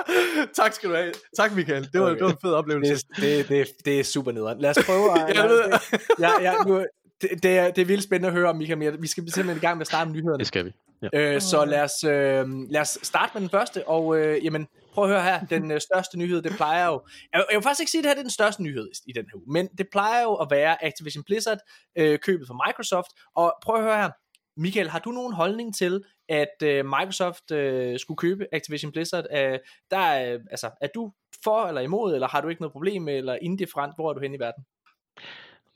tak skal du have. Tak, Michael. Det var, okay. det var en fed oplevelse. Det, det, det, det er super nederen. Lad os prøve at... jeg ved det. Ja, ja, nu, det, det, er, det er vildt spændende at høre om, Michael. Vi skal simpelthen i gang med at starte med nyhederne. Det skal vi. Ja. Øh, så lad os, øh, lad os starte med den første, og øh, jamen, prøv at høre her, den øh, største nyhed, det plejer jo, jeg, jeg vil faktisk ikke sige, at det her det er den største nyhed i den her uge, men det plejer jo at være Activision Blizzard, øh, købet fra Microsoft, og prøv at høre her, Michael, har du nogen holdning til, at øh, Microsoft øh, skulle købe Activision Blizzard? Øh, der er, altså, er du for eller imod, eller har du ikke noget problem eller indifferent, hvor er du hen i verden?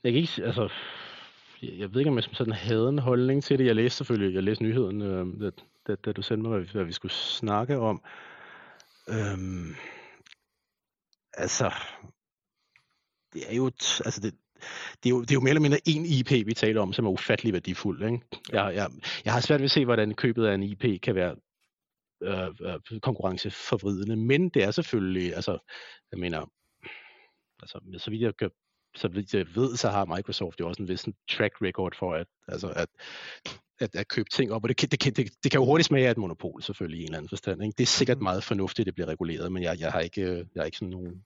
Jeg kan ikke, altså, jeg, jeg ved ikke, om jeg sådan havde en holdning til det. Jeg læste selvfølgelig, jeg læste nyheden, øh, da, da, da du sendte mig, hvad, hvad vi skulle snakke om. Øhm, altså, det er jo, altså det, det, er jo, det er jo mere eller mindre en IP, vi taler om, som er ufattelig værdifuld. Ikke? Jeg, jeg, jeg har svært ved at se, hvordan købet af en IP kan være øh, øh, konkurrenceforvridende, men det er selvfølgelig, altså, jeg mener, altså, så vidt jeg kan så vidt jeg ved, så har Microsoft jo også en vis track record for at, altså at, at, at købe ting op, og det kan, det, kan, det, det kan jo hurtigt smage af et monopol selvfølgelig i en eller anden forstand. Ikke? Det er sikkert mm. meget fornuftigt, at det bliver reguleret, men jeg, jeg, har, ikke, jeg har ikke sådan nogen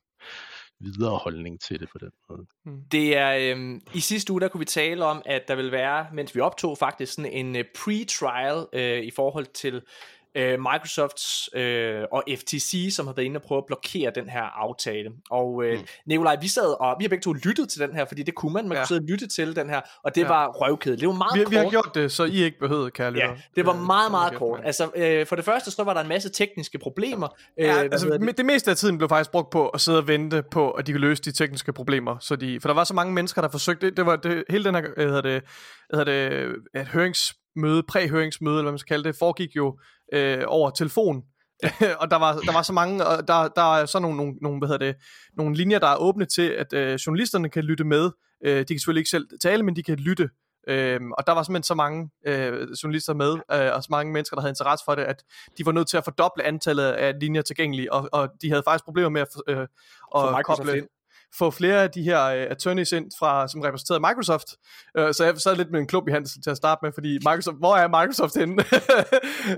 videre holdning til det på den måde. Mm. Det er, øhm, i sidste uge, der kunne vi tale om, at der vil være, mens vi optog faktisk sådan en uh, pre-trial øh, i forhold til øh, Microsofts øh, og FTC, som har været inde og prøve at blokere den her aftale. Og øh, mm. Nikolaj, vi sad og vi har begge to lyttet til den her, fordi det kunne man, man ja. kunne sidde og lytte til den her, og det ja. var røvkedeligt. Det var meget vi, kort. Vi har gjort det, så I ikke behøvede, kære lytter. Ja, det var meget, meget kort. Altså, øh, for det første, så var der en masse tekniske problemer. Ja, øh, altså, det? det meste af tiden blev faktisk brugt på at sidde og vente på, at de kunne løse de tekniske problemer. Så de, for der var så mange mennesker, der forsøgte, det, det var det, hele den her, hvad hedder det, hedder det, et hørings møde, præhøringsmøde, eller hvad man skal kalde det, foregik jo øh, over telefon. og der var, der var så mange, og der, der er så nogle, nogle, nogle, hvad hedder det, nogle linjer, der er åbne til, at øh, journalisterne kan lytte med. Øh, de kan selvfølgelig ikke selv tale, men de kan lytte. Øh, og der var simpelthen så mange øh, journalister med, øh, og så mange mennesker, der havde interesse for det, at de var nødt til at fordoble antallet af linjer tilgængelige, og, og de havde faktisk problemer med at, øh, at koble, ind få flere af de her uh, attorneys ind, fra, som repræsenterede Microsoft. Uh, så jeg sad lidt med en klub i handen til at starte med, fordi Microsoft, hvor er Microsoft henne?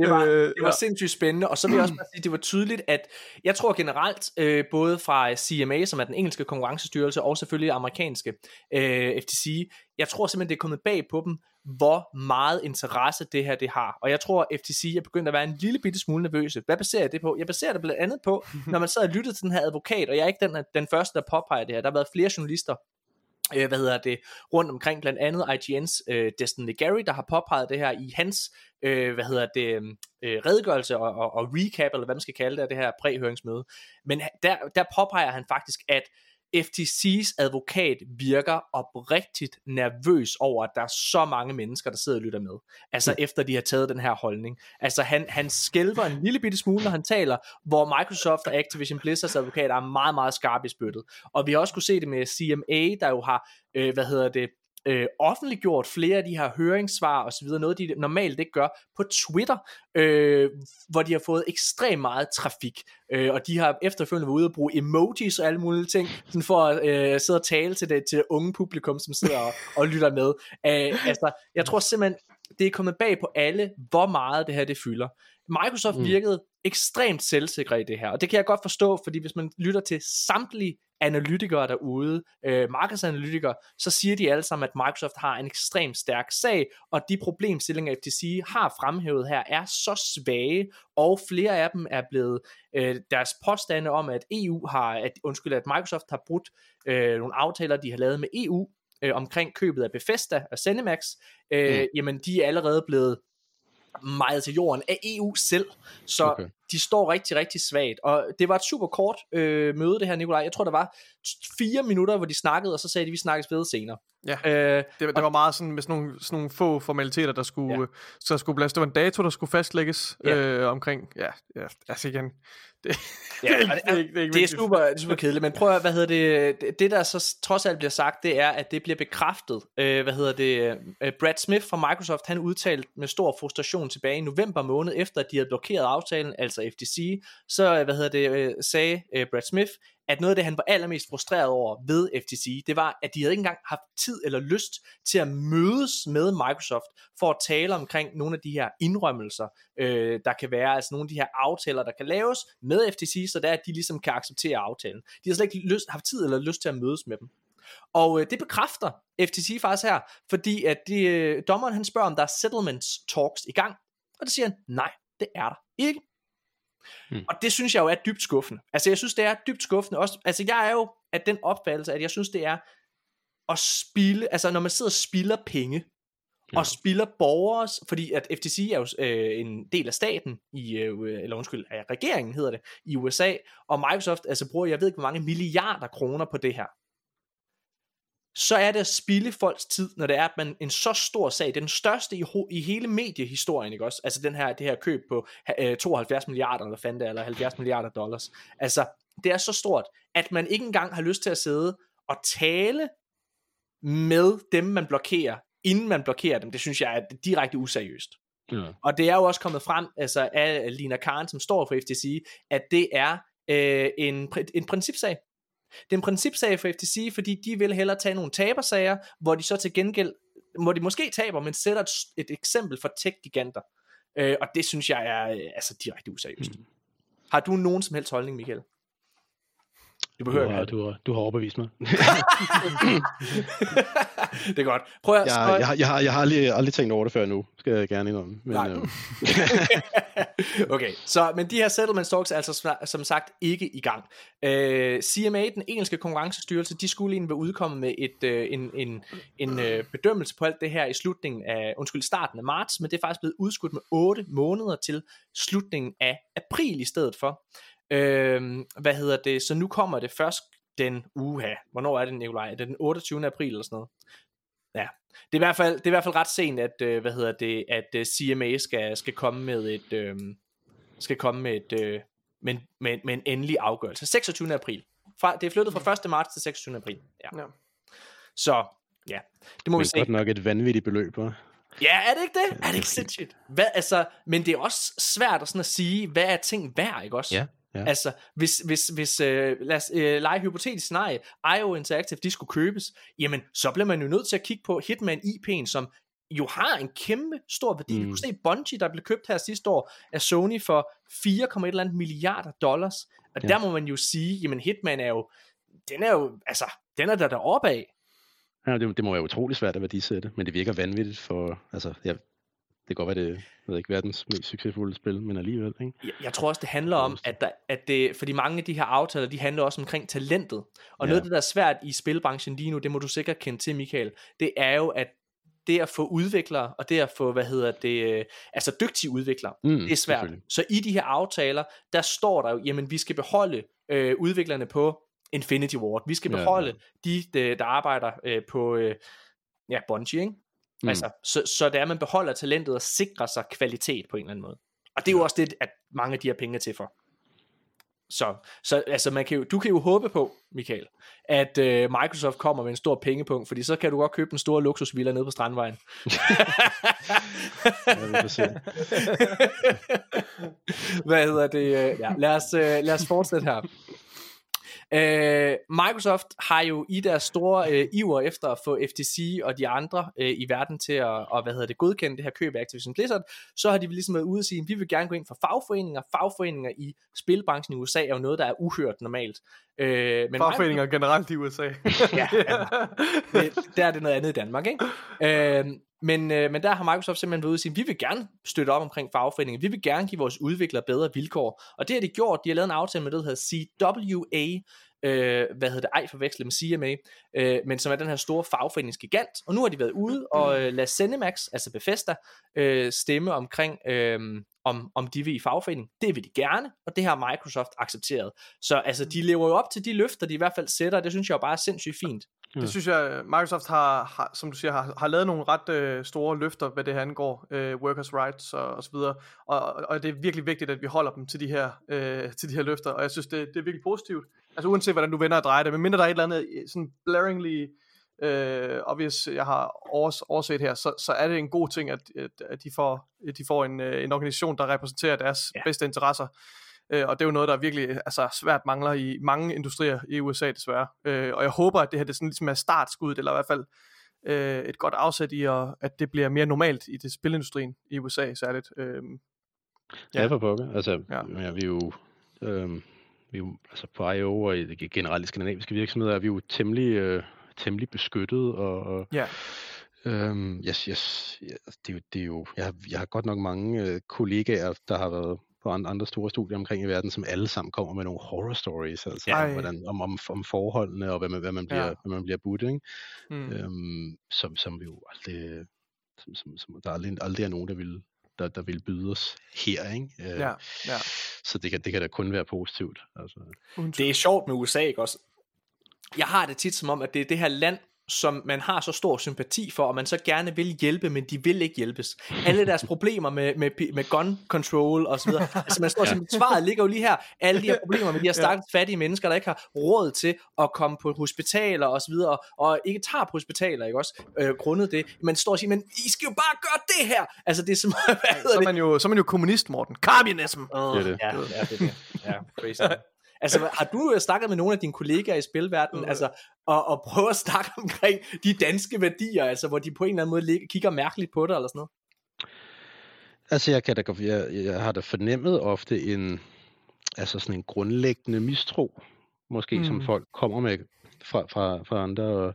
det var, det var sindssygt spændende, og så vil jeg også bare sige, det var tydeligt, at jeg tror generelt, uh, både fra CMA, som er den engelske konkurrencestyrelse, og selvfølgelig amerikanske uh, FTC, jeg tror simpelthen, det er kommet bag på dem, hvor meget interesse det her det har. Og jeg tror, at FTC er begyndt at være en lille bitte smule nervøse. Hvad baserer jeg det på? Jeg baserer det blandt andet på, når man sad og lyttede til den her advokat, og jeg er ikke den, den første, der påpeger det her. Der har været flere journalister, øh, hvad hedder det, rundt omkring, blandt andet IGN's øh, Destiny Gary, der har påpeget det her i hans, øh, hvad hedder det, øh, redegørelse og, og, og recap, eller hvad man skal kalde det, det her præhøringsmøde. Men der, der påpeger han faktisk, at FTC's advokat virker oprigtigt nervøs over, at der er så mange mennesker, der sidder og lytter med. Altså mm. efter de har taget den her holdning. Altså han, han skælver en lille bitte smule, når han taler, hvor Microsoft og Activision Blizzards advokat er meget, meget skarpe i spyttet. Og vi har også kunne se det med CMA, der jo har, øh, hvad hedder det, øh, offentliggjort flere af de her høringssvar og så videre, noget de normalt ikke gør på Twitter, øh, hvor de har fået ekstremt meget trafik, øh, og de har efterfølgende været ude og bruge emojis og alle mulige ting, sådan for at øh, sidde og tale til det, til unge publikum, som sidder og, og lytter med. Øh, altså, jeg tror simpelthen, det er kommet bag på alle, hvor meget det her det fylder. Microsoft mm. virkede ekstremt selvsikre i det her, og det kan jeg godt forstå, fordi hvis man lytter til samtlige analytikere derude, øh, markedsanalytikere, så siger de alle sammen, at Microsoft har en ekstremt stærk sag, og de problemstillinger, FTC har fremhævet her, er så svage, og flere af dem er blevet øh, deres påstande om, at EU har, at, undskyld, at Microsoft har brudt øh, nogle aftaler, de har lavet med EU, øh, omkring købet af Bethesda og Cinemax, øh, mm. jamen de er allerede blevet meget til jorden af EU selv. Så okay de står rigtig, rigtig svagt. Og det var et super kort øh, møde, det her, Nikolaj. Jeg tror, der var fire minutter, hvor de snakkede, og så sagde de, vi snakkes ved senere. Ja, øh, det, det var meget sådan med sådan nogle, sådan nogle få formaliteter, der skulle, ja. så skulle blæse. Det var en dato, der skulle fastlægges ja. øh, omkring, ja, ja, altså igen, det, ja, det, det, det, det, det, er super, det er super kedeligt, men prøv at, hvad hedder det, det der så trods alt bliver sagt, det er, at det bliver bekræftet, øh, hvad hedder det, øh, Brad Smith fra Microsoft, han udtalte med stor frustration tilbage i november måned, efter at de havde blokeret aftalen, altså Altså FTC, så, øh, hvad hedder det, øh, sagde øh, Brad Smith, at noget af det, han var allermest frustreret over ved FTC, det var, at de havde ikke engang haft tid eller lyst til at mødes med Microsoft for at tale omkring nogle af de her indrømmelser, øh, der kan være, altså nogle af de her aftaler, der kan laves med FTC, så der at de ligesom kan acceptere aftalen. De har slet ikke lyst, haft tid eller lyst til at mødes med dem. Og øh, det bekræfter FTC faktisk her, fordi at de, øh, dommeren han spørger, om der er settlements talks i gang, og det siger han, nej, det er der ikke. Mm. Og det synes jeg jo er dybt skuffende. Altså jeg synes det er dybt skuffende også. Altså jeg er jo af den opfattelse, at jeg synes det er at spille, altså når man sidder og spilder penge, ja. og spilder borgers, fordi at FTC er jo øh, en del af staten, i, øh, eller undskyld, af regeringen hedder det, i USA, og Microsoft altså bruger, jeg ved ikke hvor mange milliarder kroner på det her så er det at spille folks tid, når det er, at man en så stor sag, den største i, i hele mediehistorien, ikke også? Altså den her, det her køb på øh, 72 milliarder, eller fandt eller 70 milliarder dollars. Altså, det er så stort, at man ikke engang har lyst til at sidde og tale med dem, man blokerer, inden man blokerer dem. Det synes jeg er direkte useriøst. Ja. Og det er jo også kommet frem altså af Lina Karen, som står for FTC, at det er øh, en, en principsag. Det er en principsag for FTC, fordi de vil hellere tage nogle tabersager, hvor de så til gengæld, hvor de måske taber, men sætter et, et eksempel for tech-giganter. Øh, og det synes jeg er øh, altså direkte useriøst. Mm. Har du nogen som helst holdning, Michael? Du behøver du har, du, har, du har overbevist mig. det er godt. Prøv at, jeg, jeg, jeg, jeg, har, jeg har aldrig, aldrig tænkt over det før nu, skal jeg gerne indrømme. Men, Nej. Øh. okay, så, men de her settlement talks er altså som sagt ikke i gang. Uh, CMA, den engelske konkurrencestyrelse, de skulle egentlig være udkommet med et, uh, en, en, en uh, bedømmelse på alt det her i slutningen af, undskyld, starten af marts, men det er faktisk blevet udskudt med 8 måneder til slutningen af april i stedet for. Øh, hvad hedder det? Så nu kommer det først den uha. Hvornår er det, Nikolaj? Er det den 28. april eller sådan noget? Ja, det er i hvert fald, det er i hvert fald ret sent, at, øh, hvad hedder det, at øh, CMA skal, skal komme med et, øh, skal komme med et, øh, med, med, med en endelig afgørelse. 26. april. Fra, det er flyttet fra 1. marts til 26. april. Ja. ja. Så, ja, det må men vi se. godt nok et vanvittigt beløb, hva'? Ja, er det ikke det? Er det ikke sindssygt? Hvad, altså, men det er også svært at, sådan at sige, hvad er ting værd, ikke også? Ja. Ja. Altså, hvis, hvis, hvis øh, lad os øh, lege hypotetisk scenarie, IO Interactive, de skulle købes, jamen, så bliver man jo nødt til at kigge på Hitman IP'en, som jo har en kæmpe stor værdi. Mm. Vi kunne se Bungie, der blev købt her sidste år af Sony for 4,1 milliarder dollars. Og ja. der må man jo sige, jamen Hitman er jo, den er jo, altså, den er der deroppe af. Ja, det, det må være utrolig svært at værdisætte, men det virker vanvittigt for, altså, jeg, det kan godt være, det jeg ved ikke, verdens mest succesfulde spil, men alligevel. Ikke? Jeg, jeg tror også, det handler om, at, der, at det, fordi mange af de her aftaler, de handler også omkring talentet. Og ja. noget af det, der er svært i spilbranchen lige nu, det må du sikkert kende til, Michael, det er jo, at det at få udviklere, og det at få, hvad hedder det, øh, altså dygtige udviklere, mm, det er svært. Så i de her aftaler, der står der jo, jamen vi skal beholde øh, udviklerne på Infinity Ward. Vi skal beholde ja. de, der arbejder øh, på, øh, ja, Bungie, ikke? Mm. Altså, så, så det er, at man beholder talentet og sikrer sig kvalitet på en eller anden måde. Og det er jo også det, at mange af de her penge er til for. Så, så altså man kan jo, du kan jo håbe på, Michael, at øh, Microsoft kommer med en stor pengepunkt, fordi så kan du godt købe en stor luksusvilla nede på Strandvejen. Hvad hedder det? Ja, lad, os, øh, lad os fortsætte her. Øh, Microsoft har jo i deres store øh, iver efter at få FTC og de andre øh, i verden til at og, hvad hedder det, godkende det her køb af Activision Blizzard, så har de ligesom været ude og sige, at vi vil gerne gå ind for fagforeninger. Fagforeninger i spilbranchen i USA er jo noget, der er uhørt normalt. Øh, men Fagforeninger Microsoft, generelt i USA. ja, ja. Det, der er det noget andet i Danmark, ikke? Øh, men, øh, men der har Microsoft simpelthen været ude og sige, vi vil gerne støtte op omkring fagforeningen, vi vil gerne give vores udviklere bedre vilkår, og det har de gjort, de har lavet en aftale med det, der hedder CWA, øh, hvad hedder det, ej forveksle med CMA, øh, men som er den her store fagforeningsgigant, og nu har de været ude og øh, lade Cinemax, altså Bethesda, øh, stemme omkring, øh, om, om de vil i fagforening. Det vil de gerne, og det har Microsoft accepteret. Så altså, de lever jo op til de løfter, de i hvert fald sætter, og det synes jeg jo bare er sindssygt fint. Mm. Det synes jeg, Microsoft har, har som du siger, har, har lavet nogle ret øh, store løfter, hvad det her angår, øh, workers' rights og, og så videre, og, og det er virkelig vigtigt, at vi holder dem til de her, øh, til de her løfter, og jeg synes, det, det er virkelig positivt. Altså uanset hvordan du vender og drejer det, men mindre der er et eller andet øh, sådan blaringly øh, obvious, jeg har overs, overset her, så, så er det en god ting, at, at, at de får, at de får en, øh, en organisation, der repræsenterer deres ja. bedste interesser. Øh, og det er jo noget, der virkelig altså, svært mangler i mange industrier i USA desværre. Øh, og jeg håber, at det her det sådan ligesom er startskuddet, eller i hvert fald øh, et godt afsæt i, at, at det bliver mere normalt i det spilindustrien i USA særligt. Øh, ja, for pokker. Altså, ja. Ja, vi er jo... Øh, vi er jo, altså på IO og i generelt i skandinaviske virksomheder er vi jo temmelig, øh, temmelig beskyttet, og, og ja. Øhm, yes, yes, yes, det, det er jo, jeg, har, jeg har godt nok mange øh, kollegaer, der har været på andre store studier omkring i verden, som alle sammen kommer med nogle horror stories, altså ja. hvordan, om, om, om forholdene og hvad man, hvad man bliver, ja. hvad man bliver budt, ikke? Mm. Øhm, som, som vi jo aldrig, som, som, som der aldrig, aldrig er nogen, der vil, der, der vil byde os her, ikke? Øh, ja, ja. Så det kan, det kan da kun være positivt. Altså. Det er sjovt med USA, ikke også? Jeg har det tit som om, at det er det her land, som man har så stor sympati for, og man så gerne vil hjælpe, men de vil ikke hjælpes. Alle deres problemer med, med, med gun control og så videre, altså man står ja. svaret ligger jo lige her, alle de her problemer med de her stakkels fattige mennesker, der ikke har råd til at komme på hospitaler og så videre, og ikke tager på hospitaler, ikke også, øh, grundet det. Man står og siger, men I skal jo bare gøre det her! Altså det er som, hvad så, er man jo, så er man jo kommunist, Morten. Communism! Oh, det er det. Ja, ja, det er det. Ja, crazy. Altså, har du øh, snakket med nogle af dine kollegaer i spilverdenen, mm. altså, og, og prøve at snakke omkring de danske værdier, altså, hvor de på en eller anden måde kigger mærkeligt på det, eller sådan noget? Altså, jeg, kan da, jeg, jeg har da fornemmet ofte en, altså sådan en grundlæggende mistro, måske, mm. som folk kommer med fra, fra, fra andre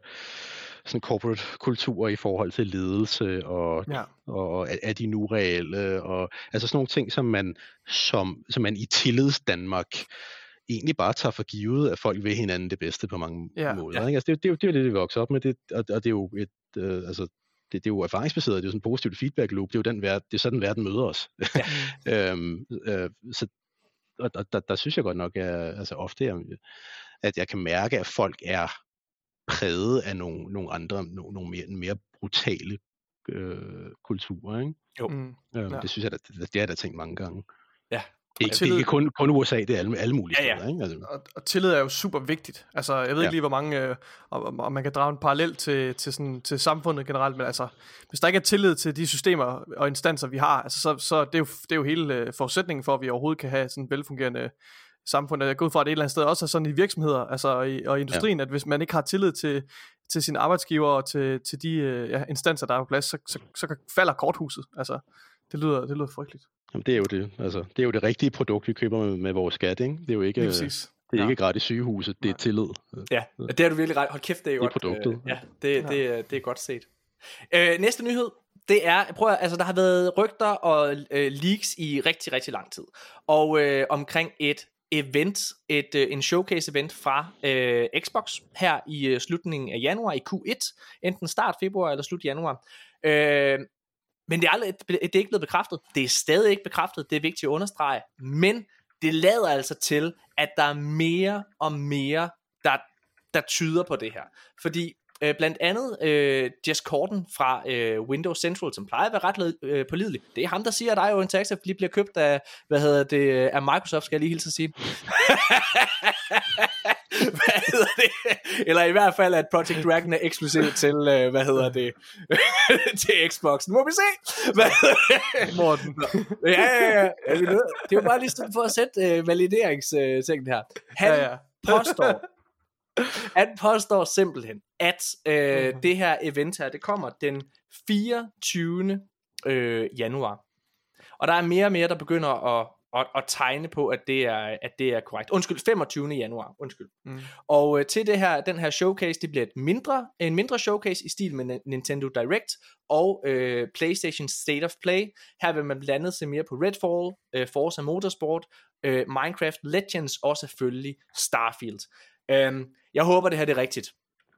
sådan corporate kulturer i forhold til ledelse, og, ja. og er, er de nu reelle, og altså sådan nogle ting, som man, som, som man i tillids Danmark egentlig bare tager for givet, at folk vil hinanden det bedste på mange ja. måder. Ja. Ikke? Altså, det, det, det, er jo det, vi vokser op med, det, og, og det er jo et, øh, altså, det, det er jo erfaringsbaseret, det er jo sådan en positivt feedback loop, det er jo den verden, det er sådan verden møder os. Ja. øhm, øh, så, og, og der, der synes jeg godt nok, at, altså ofte, at jeg kan mærke, at folk er præget af nogle, nogle andre, nogle, nogle mere, mere brutale øh, kulturer. Ikke? Jo. Mm, øhm, ja. Det synes jeg, det, det, det har jeg da tænkt mange gange. Ja, det, er, tillid... det er ikke kun, kun USA, det er alle, alle mulige ja, ja. steder. Ikke? Altså. Og, og tillid er jo super vigtigt. Altså, jeg ved ja. ikke lige, hvor mange, øh, og man kan drage en parallel til, til, sådan, til samfundet generelt, men altså, hvis der ikke er tillid til de systemer og instanser, vi har, altså, så, så det er jo, det er jo hele øh, forudsætningen for, at vi overhovedet kan have sådan en velfungerende samfund. Jeg går ud fra, at det et eller andet sted også er sådan i virksomheder altså i, og i industrien, ja. at hvis man ikke har tillid til, til sine arbejdsgiver og til, til de øh, ja, instanser, der er på plads, så, så, så falder korthuset. Altså, det lyder, det lyder frygteligt. Jamen, det er jo det. Altså, det er jo det rigtige produkt, vi køber med, med vores skat, ikke? Det er jo ikke, det er, det er ikke gratis sygehuset, det er tillid. Ja, det er du virkelig ret. Hold kæft, det er, det er godt. produktet. Øh, ja, det, det, er, det er godt set. Øh, næste nyhed, det er, prøv at, altså der har været rygter og øh, leaks i rigtig, rigtig lang tid. Og øh, omkring et event, et, øh, en showcase event fra øh, Xbox her i øh, slutningen af januar i Q1, enten start februar eller slut januar. Øh, men det er, aldrig, det er ikke blevet bekræftet. Det er stadig ikke bekræftet, det er vigtigt at understrege. Men det lader altså til, at der er mere og mere, der, der tyder på det her. Fordi Øh, blandt andet øh, Jess Corden fra øh, Windows Central, som plejer at være ret øh, pålidelig. Det er ham, der siger, at der jo en taxa lige bliver købt af, hvad hedder det, af Microsoft, skal jeg lige hilse at sige. hvad hedder det? Eller i hvert fald, at Project Dragon er eksklusiv til, øh, hvad hedder det, til Xbox. Nu må vi se. Hvad? Morten. ja, ja, ja. Det er jo bare lige for at sætte øh, valideringsting her. Han, ja, ja påstår, han påstår simpelthen, at øh, Mhm. det her event her, det kommer den 24. Øh, januar. Og der er mere og mere, der begynder at, at, at tegne på, at det, er, at det er korrekt. Undskyld, 25. januar. Undskyld. Mm. Og øh, til det her, den her showcase, det bliver et mindre, en mindre showcase i stil med Ni- Nintendo Direct og øh, PlayStation State of Play. Her vil man blandt andet se mere på Redfall, øh, Forza Motorsport, øh, Minecraft Legends og selvfølgelig Starfield. Øhm, jeg håber, det her det er rigtigt.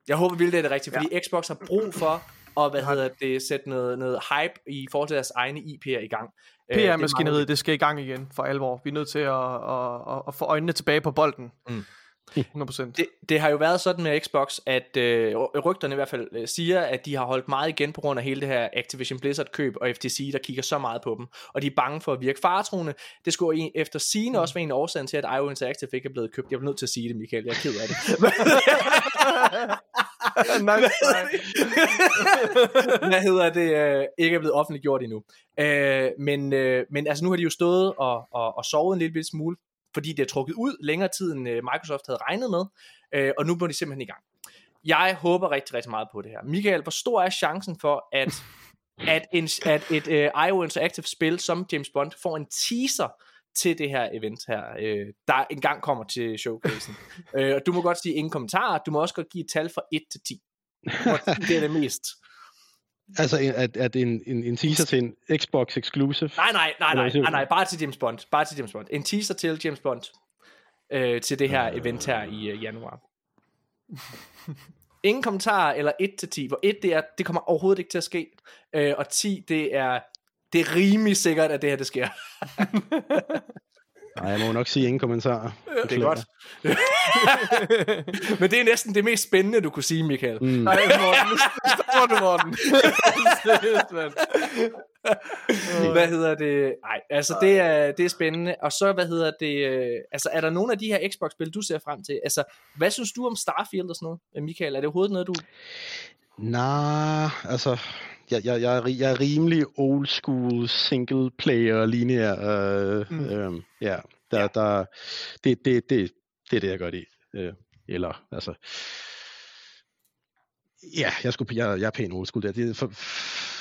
Jeg håber virkelig, det er det rigtigt, fordi ja. Xbox har brug for at hvad hedder det, sætte noget, noget hype i forhold til deres egne IP'er i gang. Øh, er PR-maskineriet, det skal i gang igen for alvor. Vi er nødt til at, at, at, at få øjnene tilbage på bolden. Mm. 100%. det, det har jo været sådan med Xbox, at øh, rygterne i hvert fald øh, siger, at de har holdt meget igen på grund af hele det her Activision Blizzard køb og FTC, der kigger så meget på dem, og de er bange for at virke faretroende. Det skulle en, efter sigende også være en af årsagen til, at IO Interactive ikke er blevet købt. Jeg er nødt til at sige det, Michael. Jeg er ked af det. nej, nej. Hvad hedder det? Øh, ikke er blevet offentliggjort endnu. Øh, men, øh, men altså nu har de jo stået og, og, og sovet en lille bitte smule, fordi det er trukket ud længere tid, end øh, Microsoft havde regnet med, øh, og nu må de simpelthen i gang. Jeg håber rigtig, rigtig meget på det her. Michael, hvor stor er chancen for, at, at, en, at et øh, IO Interactive spil som James Bond får en teaser til det her event her, øh, der engang kommer til showcasen. øh, og du må godt sige ingen kommentarer, du må også godt give et tal fra 1 til 10. Hvor 10 det er det mest. Altså, at, at en, en, en teaser til en Xbox exclusive. Nej, nej, nej, nej, nej, nej, bare til James Bond. Bare til James Bond. En teaser til James Bond. Øh, til det her event her i øh, januar. Ingen kommentarer eller 1 til 10. Hvor 1 det er, det kommer overhovedet ikke til at ske. Øh, og 10 det er, det er rimelig sikkert, at det her det sker. Nej, jeg må nok sige ingen kommentarer. det er godt. Men det er næsten det mest spændende, du kunne sige, Michael. Mm. Nej, Morten, nu stopper du, Morten. Seriøst, mand. Hvad hedder det? Nej, altså det er, det er spændende. Og så, hvad hedder det? øh, Altså, er der nogle af de her Xbox-spil, du ser frem til? Altså, hvad synes du om Starfield og sådan noget, øh, Michael? Er det overhovedet noget, du... Nej, altså, jeg, jeg, jeg, er, jeg er rimelig old school single player lineær. Øh, Mm. øh, ja, der, ja. der, det, det, det, det er det, jeg gør det. Øh, eller, altså, ja, jeg, skulle, jeg, jeg er pæn old school der. Det, for,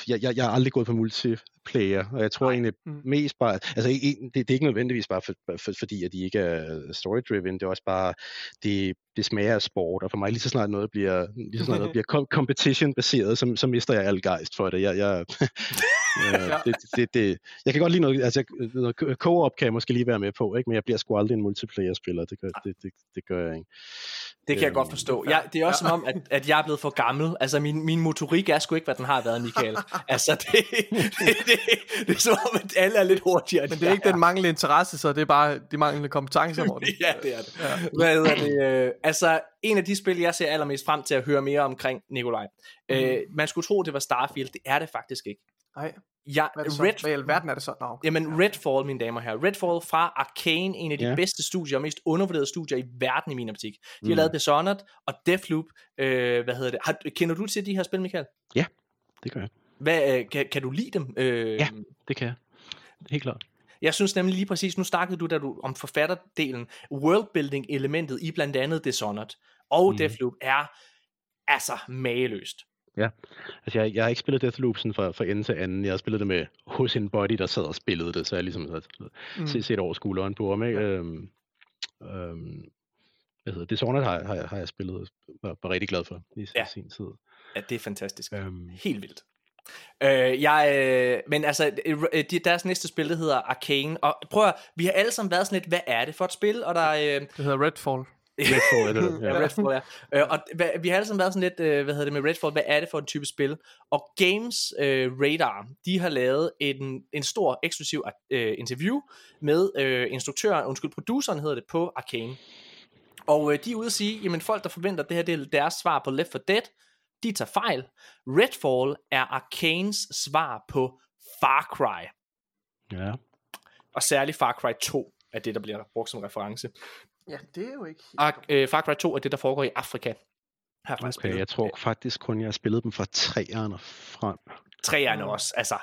jeg, jeg, jeg har aldrig gået på multiplayer, og jeg tror Nej. egentlig Mm. mest bare, altså det, det er ikke nødvendigvis bare for, for, fordi, at de ikke er story-driven, det er også bare, det, det smager af sport, og for mig lige så snart noget bliver, lige så snart noget bliver com- competition-baseret, så, så mister jeg al gejst for det. Jeg, jeg. det, det, det, jeg kan godt lide noget, altså jeg- noget co- co-op kan jeg måske lige være med på, ikke? men jeg bliver sgu aldrig en multiplayer-spiller, det gør, det, det, det gør jeg ikke. Det kan jeg Øhm, godt forstå. Jeg, det er også som om, at, at jeg er blevet for gammel. Altså, min, min motorik er sgu ikke, hvad den har været, Michael. Altså, det, det, det, det er som om, at alle er lidt hurtigere. Men det er ikke den manglende interesse, så det er bare de manglende kompetencer, Morten. Ja, det er det. Ja. Hvad hedder det? øh, Altså, en af de spil, jeg ser allermest frem til at høre mere omkring, Nikolaj. Mm. Øh, man skulle tro, det var Starfield. Det er det faktisk ikke. Nej, Jeg, hvad er det så? Red, Hvad i alverden er det så? Okay. Jamen, Redfall, mine damer og herrer. Redfall fra Arcane, en af de Ja. bedste studier, og mest undervurderede studier i verden i min optik. De har Mm. lavet Dishonored og Deathloop. Øh, hvad hedder det? Har, kender du til de her spil, Michael? Det gør jeg. Hvad, øh, kan, kan du lide dem? Øh, Ja. Det kan jeg. Helt klart. Jeg synes nemlig lige præcis, nu snakkede du, da du om forfatterdelen, worldbuilding elementet i blandt andet Dishonored og mm. Deathloop er altså mageløst. Altså, jeg, jeg har ikke spillet Deathloop sådan fra, fra ende til anden. Jeg har spillet det med hos en body, der sad og spillede det, så jeg ligesom har Mm. mm. set over skulderen på ham. Ikke? Øhm, øhm, hvad hedder det? Dishonored har, har, har jeg spillet, var, var rigtig glad for i, Ja. ja. sin tid. Ja, det er fantastisk. Øhm, Helt vildt. Øh, jeg, øh, men altså, øh, de- deres næste spil, det hedder Arcane, og prøv at, vi har alle sammen været sådan lidt, hvad er det for et spil? Og der er, øh, Det hedder Redfall. Redfall det, ja. Redfall, ja. Øh, og vi har alle sammen været sådan lidt, øh, hvad hedder det med Redfall, hvad er det for en type spil? Og Games øh, Radar, de har lavet en, en stor eksklusiv øh, interview med øh, instruktøren, undskyld, produceren hedder det, på Arcane. Og øh, de er ude at sige, jamen folk, der forventer, at det her det er deres svar på Left 4 Dead, de tager fejl. Redfall er Arcanes svar på Far Cry. ja. Og særligt Far Cry 2 er det, der bliver brugt som reference. Ja, det er jo ikke... Ar- øh, Far Cry 2 er det, der foregår i Afrika. Her Okay, jeg tror faktisk kun, jeg har spillet dem fra træerne frem. Træerne Mm. også, altså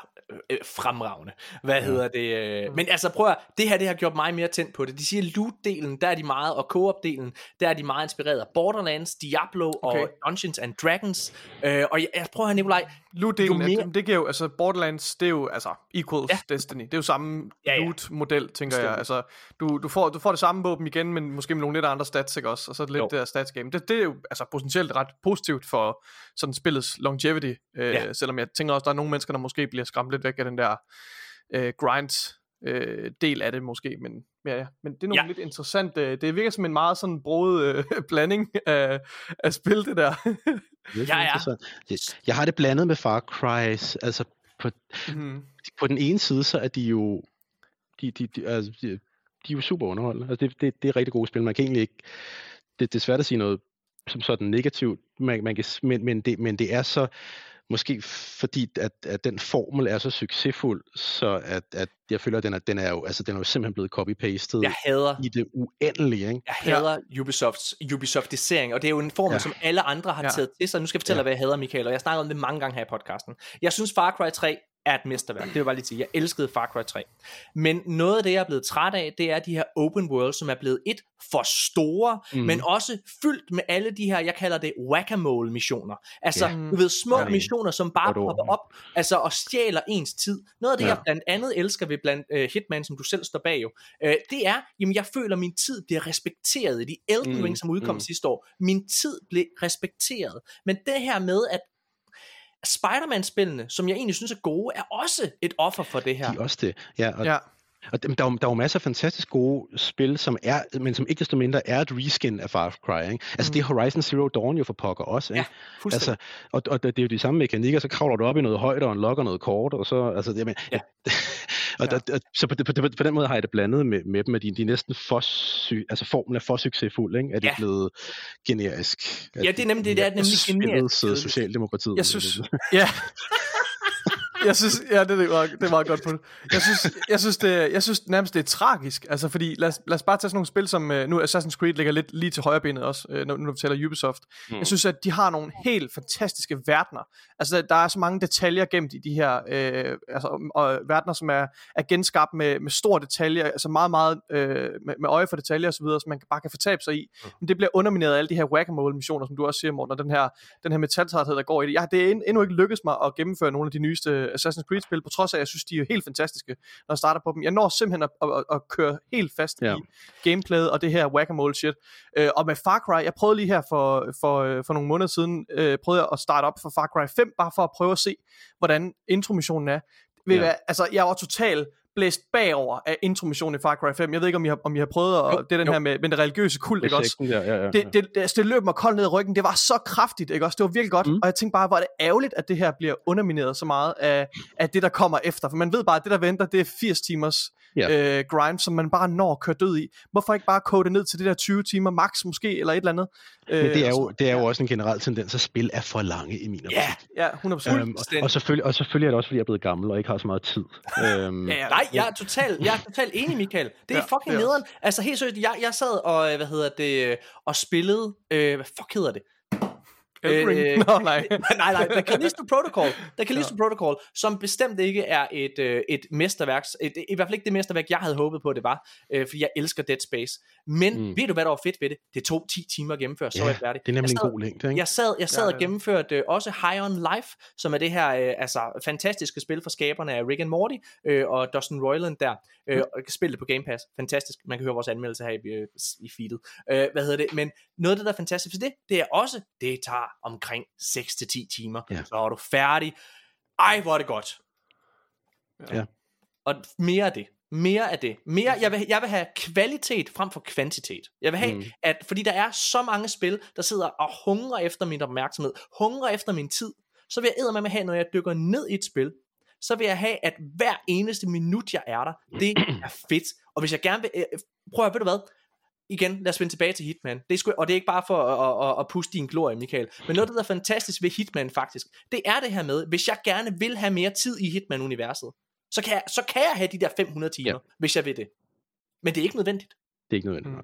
øh, fremragende. Hvad ja. hedder det? Øh, men altså prøv at, det her det har gjort mig mere tændt på det. De siger loot-delen, der er de meget, og co-op-delen, der er de meget inspireret af Borderlands, Diablo okay. og Dungeons and Dragons. Øh, og jeg, jeg prøver her, Nikolaj, Loot-delen, mere... det giver jo, altså Borderlands, det er jo altså equals ja. Destiny. Det er jo samme ja, ja. loot-model, tænker Stem. jeg. Altså, du, du, får, du får det samme våben igen, men måske med nogle lidt andre stats, ikke også? Og så det lidt jo. der stats game. Det, det er jo altså potentielt ret positivt for sådan spillets longevity, øh, ja. selvom jeg tænker også, der er nogle mennesker, der måske bliver skræmt lidt væk af den der øh, grind øh, del af det måske, men ja, ja. men det er nogle ja. lidt interessant, øh, det virker som en meget sådan broet øh, blanding af, af spil, det der. det ja, ja. Jeg har det blandet med Far Cry, altså på, mm. på den ene side, så er de jo, de, de, de, altså, de, de er jo super underholdende, altså det, det, det er rigtig gode spil, man kan egentlig ikke, det, det er svært at sige noget som sådan negativt, man, man kan, men, men, det, men det er så, måske fordi, at, at den formel er så succesfuld, så at, at jeg føler, at den er, den er jo, altså, den er jo simpelthen blevet copy-pastet jeg hader, i det uendelige. Ikke? Jeg hader ja. Ubisofts Ubisoftisering, og det er jo en formel, ja. som alle andre har ja. taget til sig. Nu skal jeg fortælle ja. dig, hvad jeg hader, Michael, og jeg snakker om det mange gange her i podcasten. Jeg synes, Far Cry 3 er et mesterværk. Det vil jeg bare lige sige. Jeg elskede Far Cry 3. Men noget af det, jeg er blevet træt af, det er de her open worlds, som er blevet et for store, mm. men også fyldt med alle de her, jeg kalder det whack-a-mole missioner. Altså, yeah. du ved, små ja, missioner, som bare popper op, altså og stjæler ens tid. Noget af det, ja. jeg blandt andet elsker ved blandt uh, Hitman, som du selv står bag jo, uh, det er, jamen jeg føler, at min tid bliver respekteret i de Elden mm. Ring, som udkom mm. sidste år. Min tid blev respekteret. Men det her med, at Spider-Man-spillene, som jeg egentlig synes er gode, er også et offer for det her. De er også det, ja. Og, ja. Og der, der, er, der jo masser af fantastisk gode spil, som er, men som ikke desto mindre er et reskin af Far Cry. Ikke? Altså mm. det er Horizon Zero Dawn jo for pokker også. Ikke? Ja, altså, og, og det er jo de samme mekanikker, så kravler du op i noget højde og unlocker noget kort, og så, altså, det, men, ja. og ja. der, så på, på, på, på, den måde har jeg det blandet med, med dem, at de, de er næsten for, sy, altså formen er for succesfuld, ikke? at det ja. er blevet generisk. Ja, det er nemlig det, det er nemlig generisk. Socialdemokratiet. Jeg synes, ja. jeg synes, ja, det, det, var, det var godt på det. Jeg synes, jeg synes, det, jeg synes nærmest, det er tragisk. Altså, fordi lad os, lad os bare tage sådan nogle spil, som uh, nu Assassin's Creed ligger lidt lige til højre benet også, når, når vi taler Ubisoft. Mm. Jeg synes, at de har nogle helt fantastiske verdener. Altså, der er så mange detaljer gemt i de her uh, altså, og verdener, som er, er genskabt med, med store detaljer, altså meget, meget uh, med, med øje for detaljer osv., som man bare kan fortabe sig i. Mm. Men det bliver undermineret af alle de her whack-a-mole missioner, som du også siger, Morten, og den her, den her metaltræthed, der går i det. Jeg, det er endnu ikke lykkedes mig at gennemføre nogle af de nyeste Assassin's Creed-spil, på trods af, at jeg synes, de er helt fantastiske, når jeg starter på dem. Jeg når simpelthen at, at, at, at køre helt fast ja. i gameplayet og det her whack-a-mole shit. Øh, og med Far Cry, jeg prøvede lige her for, for, øh, for nogle måneder siden, øh, prøvede jeg at starte op for Far Cry 5, bare for at prøve at se, hvordan intromissionen er. Ved ja. altså, jeg var totalt blæst bagover af intromissionen i Far Cry 5. Jeg ved ikke, om I har, om I har prøvet at, jo, det den jo. her med, med den religiøse kult, ikke også? Ja, ja, ja, det, det, det, det løb mig koldt ned i ryggen. Det var så kraftigt, ikke også? Det var virkelig godt. Mm. Og jeg tænkte bare, hvor er det ærgerligt, at det her bliver undermineret så meget af, af det, der kommer efter. For man ved bare, at det, der venter, det er 80 timers yeah. øh, grind, som man bare når at køre død i. Hvorfor ikke bare kode det ned til det der 20 timer max måske, eller et eller andet? Men det er jo, det er jo også en generel tendens, at spil er for lange i min optik. Ja, ja 100%. Øhm, og, og, selvfølgelig, og selvfølgelig er det også, fordi jeg er blevet gammel og ikke har så meget tid. øhm, ja, nej, jeg er totalt, jeg er totalt enig, Michael. Det er ja, fucking nederen. Altså helt seriøst, jeg, jeg sad og, hvad hedder det, og spillede, øh, hvad fuck hedder det? Øh, no, nej. nej, nej, The Callisto Protocol. The Callisto ja. Protocol, som bestemt ikke er et, øh, et mesterværk, et, i hvert fald ikke det mesterværk, jeg havde håbet på, det var, øh, fordi jeg elsker Dead Space. Men mm. ved du, hvad der var fedt ved det? Det tog 10 timer at gennemføre, så ja, var jeg færdig. det er nemlig sad, en god længde, ikke? Jeg sad, jeg sad ja, ja. og gennemførte øh, også High on Life, som er det her øh, altså, fantastiske spil for skaberne af Rick and Morty øh, og Dustin Roiland der. Øh, mm. Spillet på Game Pass. Fantastisk. Man kan høre vores anmeldelse her i, øh, i feedet. Øh, hvad hedder det? Men noget af det, der er fantastisk for det, det er også, det tager omkring 6-10 timer, ja. så er du færdig. Ej, hvor er det godt. Ja. Og mere af det. Mere af det. Mere, jeg, vil, jeg vil have kvalitet frem for kvantitet. Jeg vil have, mm. at, fordi der er så mange spil, der sidder og hungrer efter min opmærksomhed, hungrer efter min tid, så vil jeg med at have, når jeg dykker ned i et spil, så vil jeg have, at hver eneste minut, jeg er der, det er fedt. Og hvis jeg gerne vil, øh, prøv at ved du hvad, igen, lad os vende tilbage til Hitman. Det er sgu, og det er ikke bare for at, at, at puste din glorie, Michael. Men noget, der er fantastisk ved Hitman faktisk, det er det her med, hvis jeg gerne vil have mere tid i Hitman-universet, så kan, jeg, så kan jeg have de der 500 timer, ja. hvis jeg vil det. Men det er ikke nødvendigt. Det er ikke nødvendigt. Mm.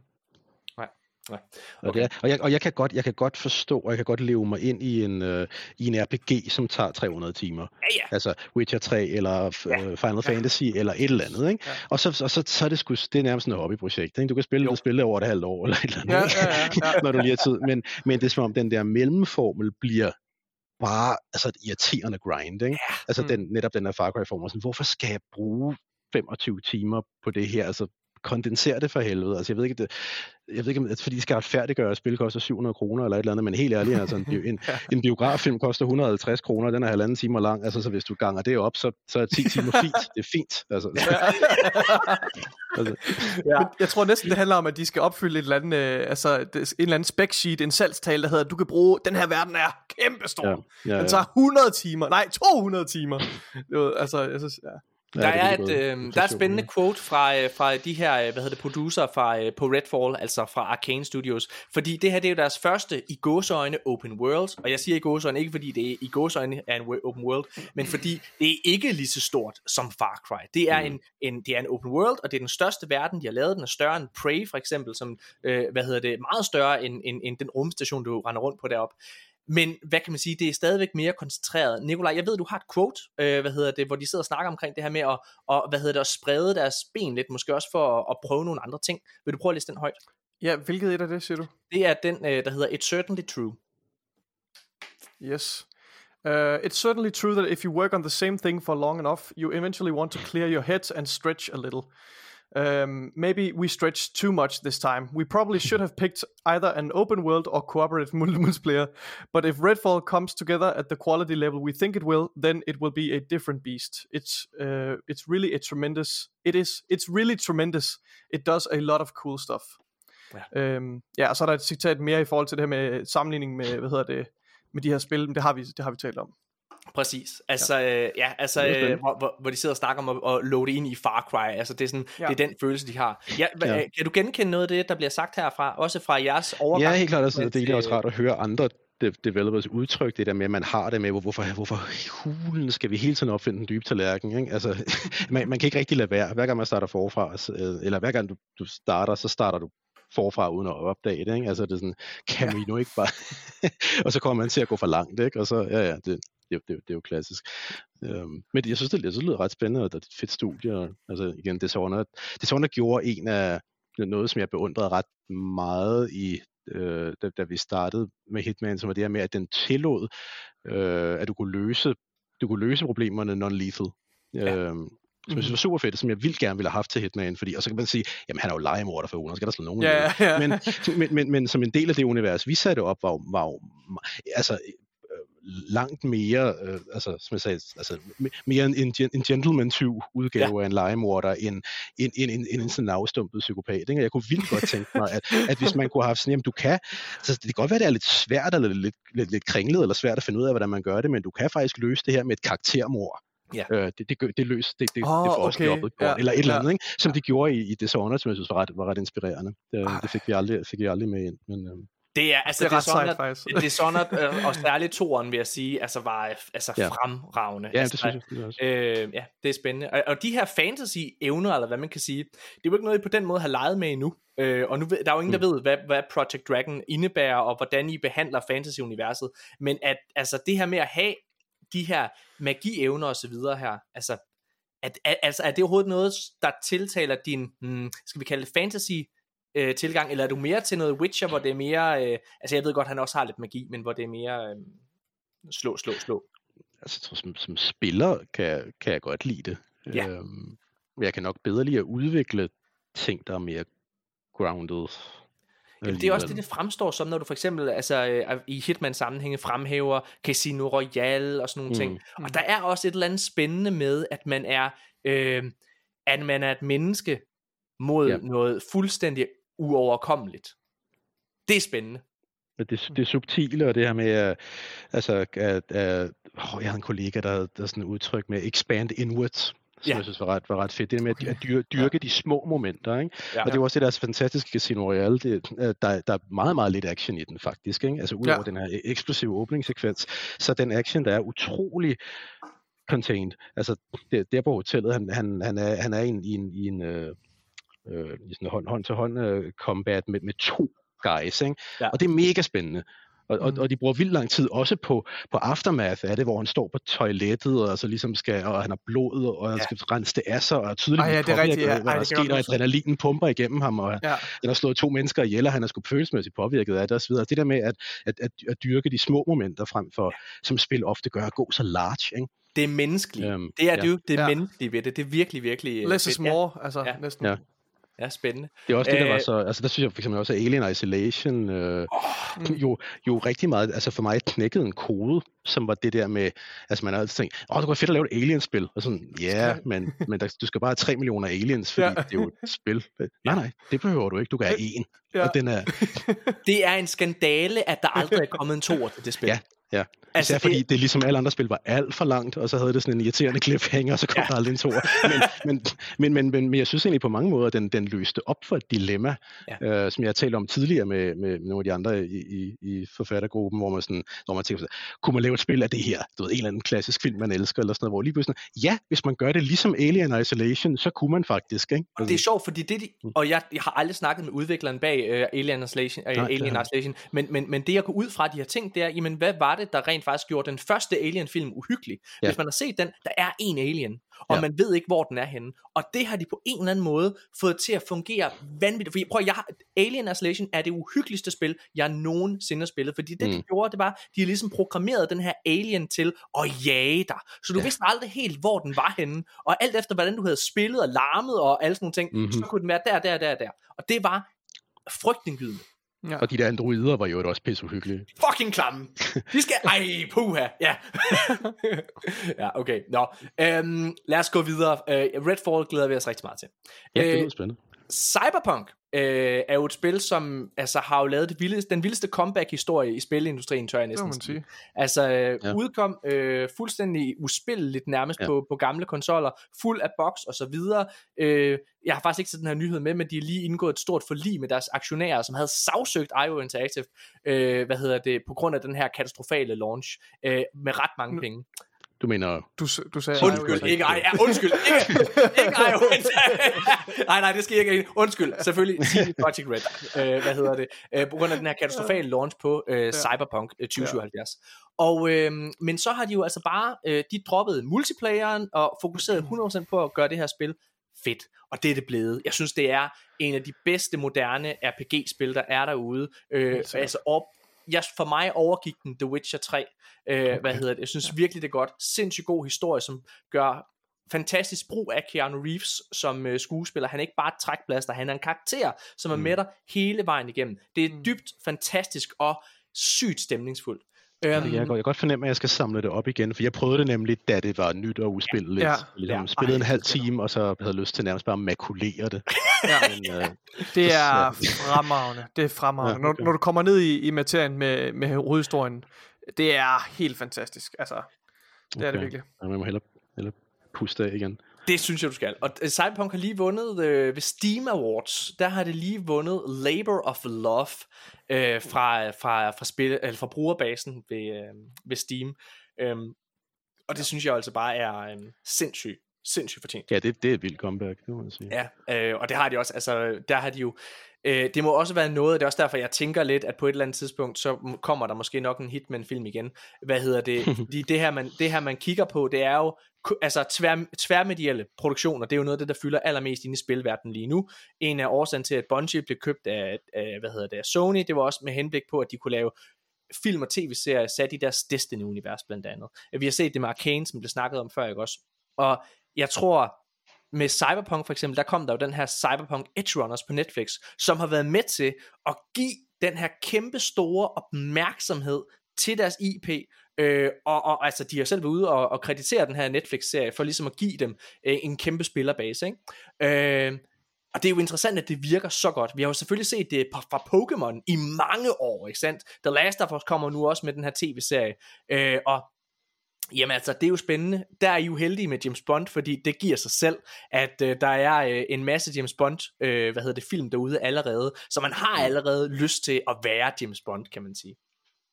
Nej. Okay. Og, det er, og, jeg, og jeg kan godt jeg kan godt forstå og jeg kan godt leve mig ind i en uh, i en RPG som tager 300 timer. Ja, ja. Altså Witcher 3 eller ja. uh, Final ja. Fantasy eller et eller andet, ikke? Ja. Og så og så, så er det sgu det er nærmest et hobbyprojekt, ikke? Du kan spille Jo. det spille over et halvt år eller et eller andet. Ja, ja, ja, ja. når du lige har tid, men men det er som om den der mellemformel bliver bare altså et irriterende grind, ikke? Ja. Altså Mm. den, netop den her Far Cry formel, sådan, hvorfor skal jeg bruge 25 timer på det her? Altså kondenser det for helvede. Altså jeg ved ikke, det, jeg ved ikke, om det er, fordi de skal retfærdiggøre, at spil koster 700 kroner eller et eller andet, men helt ærligt, altså en, en, en biograffilm koster 150 kroner, den er halvanden timer lang, altså så hvis du ganger det op, så, så er 10 timer fint. Det er fint. Altså, altså, Ja. Men jeg tror næsten, det handler om, at de skal opfylde et eller andet, øh, altså en eller anden spec sheet, en salgstal, der hedder, at du kan bruge, den her verden er kæmpestor. ja, Ja, ja, Den tager 100 timer, nej, 200 timer. Det var, altså, jeg synes, ja. Ja, Der er, et, øh, der er et spændende quote fra, øh, fra de her, øh, hvad hedder det, producer fra, øh, på Redfall, altså fra Arcane Studios. Fordi det her, det er jo deres første i gåseøjne open world. Og jeg siger i gåseøjne, ikke fordi det er i gåseøjne er en open world, men fordi det er ikke lige så stort som Far Cry. Det er, Mm. en, en, det er en open world, og det er den største verden, de har lavet. Den er større end Prey, for eksempel, som, øh, hvad hedder det, meget større end, end, end den rumstation, du render rundt på deroppe. Men hvad kan man sige, det er stadigvæk mere koncentreret. Nikolaj, jeg ved, du har et quote, øh, hvad hedder det, hvor de sidder og snakker omkring det her med at, og, hvad hedder det, at sprede deres ben lidt, måske også for at, at prøve nogle andre ting. Vil du prøve at læse den højt? Ja, hvilket et af det, siger du? Det er den, øh, der hedder It's Certainly True. Yes. Uh, it's certainly true that if you work on the same thing for long enough, you eventually want to clear your head and stretch a little. Um, maybe we stretched too much this time. We probably should have picked either an open world or cooperative multiplayer. But if Redfall comes together at the quality level we think it will, then it will be a different beast. It's uh, it's really a tremendous. It is. It's really tremendous. It does a lot of cool stuff. Ja. Øhm, ja, og så er der et citat mere i forhold til det her med sammenligning med, hvad hedder det, med de her spil, men det har vi, det har vi talt om. Præcis. Altså, ja, øh, ja altså øh, hvor, hvor, hvor de sidder og snakker om at, at loade ind i Far Cry. Altså, det er, sådan, ja. Ja. det er den følelse, de har. Ja, ja. Ja. Kan du genkende noget af det, der bliver sagt herfra? Også fra jeres overgang? Ja, helt klart. Altså, det er også rart at høre andre de- developers udtryk det der med, at man har det med, hvor- hvorfor, hvorfor hulen skal vi hele tiden opfinde den dybe tallerken, ikke? Altså, man, man kan ikke rigtig lade være. Hver gang man starter forfra, øh, eller hver gang du, du starter, så starter du forfra uden at opdage det, ikke? Altså, det er sådan, kan vi nu ikke bare... og så kommer man til at gå for langt, ikke? Og så, ja, ja, det, det, er jo- det, det er jo klassisk. Øhm, men det, jeg synes, det, jeg synes, det lyder ret spændende, og det er et fedt studie. Og, altså, igen, Dishonored, Dishonored gjorde en af noget, som jeg beundrede ret meget i øh, da, da vi startede med Hitman, som var det her med, at den tillod, øh, at du kunne løse, du kunne løse problemerne non-lethal. Ja. Øhm, som jeg synes var super fedt, som jeg vildt gerne ville have haft til Hitman, fordi, og så kan man sige, jamen han er jo legemorder for ugen, skal der slå nogen. Ja, ja. men, men, men, men som en del af det univers, vi satte op, var, var altså, øh, langt mere, øh, altså, som jeg sagde, altså, me- mere en, en, gen- en Gentleman 2 udgave ja. af en legemorder, end, end, end, end, end en sådan afstumpet psykopat. Ikke? Jeg kunne vildt godt tænke mig, at, at hvis man kunne have haft sådan, jamen du kan, så det kan godt være, det er lidt svært, eller lidt, lidt, lidt kringlet, eller svært at finde ud af, hvordan man gør det, men du kan faktisk løse det her med et karaktermord. Ja. Øh, det, det, det, løs, det, det, Åh, det får også okay. jobbet Ja, eller et eller ja. andet, ikke? som de gjorde i, i Dishonored, som jeg synes var ret, var ret inspirerende. Det, Ej. det fik, vi aldrig, fik vi aldrig med ind. Men, øhm, Det er, altså, Det er ret Dishonored- sejt, faktisk. Dishonored, øh, og særligt toeren, vil jeg sige, altså var altså, Ja. fremragende. ja, altså, det synes jeg. Det er også. Øh, ja, det er spændende. Og, og de her fantasy-evner, eller hvad man kan sige, det er jo ikke noget, I på den måde har leget med endnu. Øh, og nu ved, der er jo ingen, der ved, hvad, hvad Project Dragon indebærer, og hvordan I behandler fantasy-universet. Men at altså, det her med at have de her magi-evner og så videre her, altså, at, at, altså, er det overhovedet noget, der tiltaler din, hmm, skal vi kalde det fantasy øh, tilgang, eller er du mere til noget Witcher, hvor det er mere, øh, altså jeg ved godt, han også har lidt magi, men hvor det er mere øh, slå, slå, slå. altså, jeg tror, som, som spiller kan, kan jeg godt lide det. Ja. Øhm, jeg kan nok bedre lide at udvikle ting, der er mere grounded. Jamen, det er også det, det fremstår som, når du for eksempel altså, øh, i Hitman-sammenhænge fremhæver Casino Royale og sådan nogle mm. ting. Og der er også et eller andet spændende med, at man er, øh, at man er et menneske mod ja. noget fuldstændig uoverkommeligt. Det er spændende. Men det, det subtile og det her med, altså, at, at oh, jeg havde en kollega, der havde der sådan et udtryk med expand inwards, som Ja. jeg synes var ret, var ret fedt. Det der med at, dyr, dyrke ja. de små momenter, ikke? Ja. Og det er jo også det, der er så fantastisk i Casino Royale, det, øh, der, der er meget, meget lidt action i den faktisk, ikke? Altså udover Ja. den her eksplosive åbningssekvens, så den action, der er utrolig contained. Altså, det, der på hotellet, han, han, han, er, han er en, i en, i en øh, øh, i sådan hånd, hånd til hånd øh, combat med, med to guys, ikke? Ja. Og det er mega spændende. Og, og, Mhm. og de bruger vildt lang tid også på, på aftermath af det, hvor han står på toilettet, og så ligesom skal, og han har blod, og han Ja. skal rense det af sig, og tydeligt Ej, ja, det er rigtigt, ja. hvad Ej, der er det jeg sket, og adrenalinen pumper igennem ham, og Ja. den har slået to mennesker ihjel, og han er sgu følelsesmæssigt påvirket af det osv. Det der med at, at, at, at dyrke de små momenter frem for, som spil ofte gør, at gå så large, ikke? Det er menneskeligt. Øhm, det er ja. det jo, det er Ja. menneskeligt ved det. Det er virkelig, virkelig øh, Less is fedt. Ja. more, altså Ja. næsten. Ja. Ja, spændende. Det er også det, der var Øh, så, altså der synes jeg for eksempel også, at Alien Isolation øh, Mm. jo, jo rigtig meget, altså for mig knækkede en kode, som var det der med, altså man har altid tænkt, åh, det kunne være fedt at lave et Alien-spil, og sådan, ja, men, men der, du skal bare have 3 millioner aliens, fordi Ja. det er jo et spil. Nej, nej, det behøver du ikke, du kan have en, Ja. og den er, Det er en skandale, at der aldrig er kommet en toer til det spil. Ja, ja. Altså, Især fordi det, det ligesom alle andre spil var alt for langt, og så havde det sådan en irriterende cliffhanger, og så kom Ja. der aldrig en toer. Men, men, men, men, men, men jeg synes egentlig på mange måder, at den, den løste op for et dilemma, Ja. øh, som jeg har talt om tidligere med, med nogle af de andre i, i, i forfattergruppen, hvor man, sådan, hvor man tænker, kunne man lave et spil af det her? Du ved, en eller anden klassisk film, man elsker, eller sådan noget, hvor lige pludselig, ja, hvis man gør det ligesom Alien Isolation, så kunne man faktisk, ikke? og det er sjovt, fordi det, de, Mm. og jeg, jeg har aldrig snakket med udvikleren bag uh, Alien Isolation, uh, Nej, Alien Isolation men, men, men det jeg går ud fra, de har tænkt, det er, jamen hvad var det, der rent faktisk gjorde den første Alien-film uhyggelig? Ja. Hvis man har set den, der er en alien, og Ja. man ved ikke, hvor den er henne. Og det har de på en eller anden måde fået til at fungere vanvittigt. Fordi prøv, jeg har, Alien Isolation er det uhyggeligste spil, jeg nogensinde har spillet. Fordi det, mm. de gjorde, det var, de har ligesom programmeret den her alien til at jage dig. Så du ja. Ja. vidste aldrig helt, hvor den var henne. Og alt efter, hvordan du havde spillet og larmet og alle sådan nogle ting, mm-hmm. så Mhm. kunne den være der, der, der, der. Og det var frygtindgydende. Ja. Og de der androider var jo også pisse uhyggelige. Fucking klamme. De skal... Ej, puha. Ja. ja, okay. Nå. Øhm, lad os gå videre. Øh, Redfall glæder vi os rigtig meget til. Ja, det Øh, lyder spændende. Cyberpunk øh, er jo et spil, som altså, har jo lavet det vildeste, den vildeste comeback-historie i spilindustrien, tør jeg næsten sige. Altså øh, ja. Udkom øh, fuldstændig uspilleligt nærmest ja. På, på gamle konsoller, fuld af box og så videre. Øh, jeg har faktisk ikke set den her nyhed med, men de har lige indgået et stort forlig med deres aktionærer, som havde sagsøgt IO Interactive, øh, hvad hedder det, på grund af den her katastrofale launch, øh, med ret mange Nu- penge. Du mener, Du, du sagde... Undskyld, ikke ej, ja, undskyld, ikke, ikke Interactive. Nej, nej, det skal jeg ikke. Undskyld, selvfølgelig CD Projekt Red, øh, hvad hedder det, øh, på grund af den her katastrofale launch på øh, Cyberpunk øh, 2077. Og, øh, men så har de jo altså bare, øh, de droppede multiplayeren og fokuseret 100% på at gøre det her spil fedt. Og det er det blevet. Jeg synes, det er en af de bedste moderne RPG-spil, der er derude. Øh, altså op, jeg, for mig overgik den The Witcher 3. Øh, okay. Hvad hedder det? Jeg synes virkelig, det er godt. Sindssygt god historie, som gør fantastisk brug af Keanu Reeves som øh, skuespiller. Han er ikke bare et trækplaster, han er en karakter, som er Mm. med dig hele vejen igennem. Det er Mm. dybt fantastisk og sygt stemningsfuldt. Øhm, Jeg kan, godt, jeg kan godt fornemme, at jeg skal samle det op igen, for jeg prøvede det nemlig, da det var nyt og uspilleligt. Ja. Ja. Ligesom Ja. spillede en halv time, og så havde jeg lyst til nærmest bare at makulere det. Ja. Men, øh, Det Så- er fremragende. Det er fremragende. Ja, Når, okay. når du kommer ned i, i materien med, med hovedhistorien, det er helt fantastisk. Altså, det er det Okay. virkelig. ja, man må hellere, hellere puste af igen. Det synes jeg, du skal. Og øh, Cyberpunk har lige vundet øh, ved Steam Awards. Der har det lige vundet Labor of Love øh, fra, fra, fra, spil, eller fra brugerbasen ved, øh, ved Steam. Øhm, og det synes jeg altså bare er øh, sindssygt, sindssygt fortjent. Ja, det, det er et vildt comeback, det må man sige. Ja, øh, og det har de også, altså der har de jo, øh, det må også være noget, det er også derfor, jeg tænker lidt, at på et eller andet tidspunkt, så kommer der måske nok en Hitman-film igen. Hvad hedder det? Fordi det her, man, det her, man kigger på, det er jo, altså tvær, tværmedielle produktioner, det er jo noget af det, der fylder allermest inde i spilverdenen lige nu. En af årsagen til, at Bungie blev købt af, af hvad hedder det, af Sony, det var også med henblik på, at de kunne lave film og tv-serier sat i deres Destiny-univers blandt andet. Vi har set det med Arcane, som blev snakket om før, ikke også? Og jeg tror, med Cyberpunk for eksempel, der kom der jo den her Cyberpunk Edge Runners på Netflix, som har været med til at give den her kæmpe store opmærksomhed til deres IP, øh, og, og altså de har selv været ude og, og kreditere den her Netflix-serie, for ligesom at give dem øh, en kæmpe spillerbase, ikke? Øh, og det er jo interessant, at det virker så godt. Vi har jo selvfølgelig set det fra, Pokémon i mange år, ikke sandt? The Last of Us kommer nu også med den her tv-serie, øh, og Jamen altså, det er jo spændende. Der er I jo heldige med James Bond, fordi det giver sig selv, at øh, der er øh, en masse James Bond, øh, hvad hedder det, film derude allerede, så man har allerede lyst til at være James Bond, kan man sige.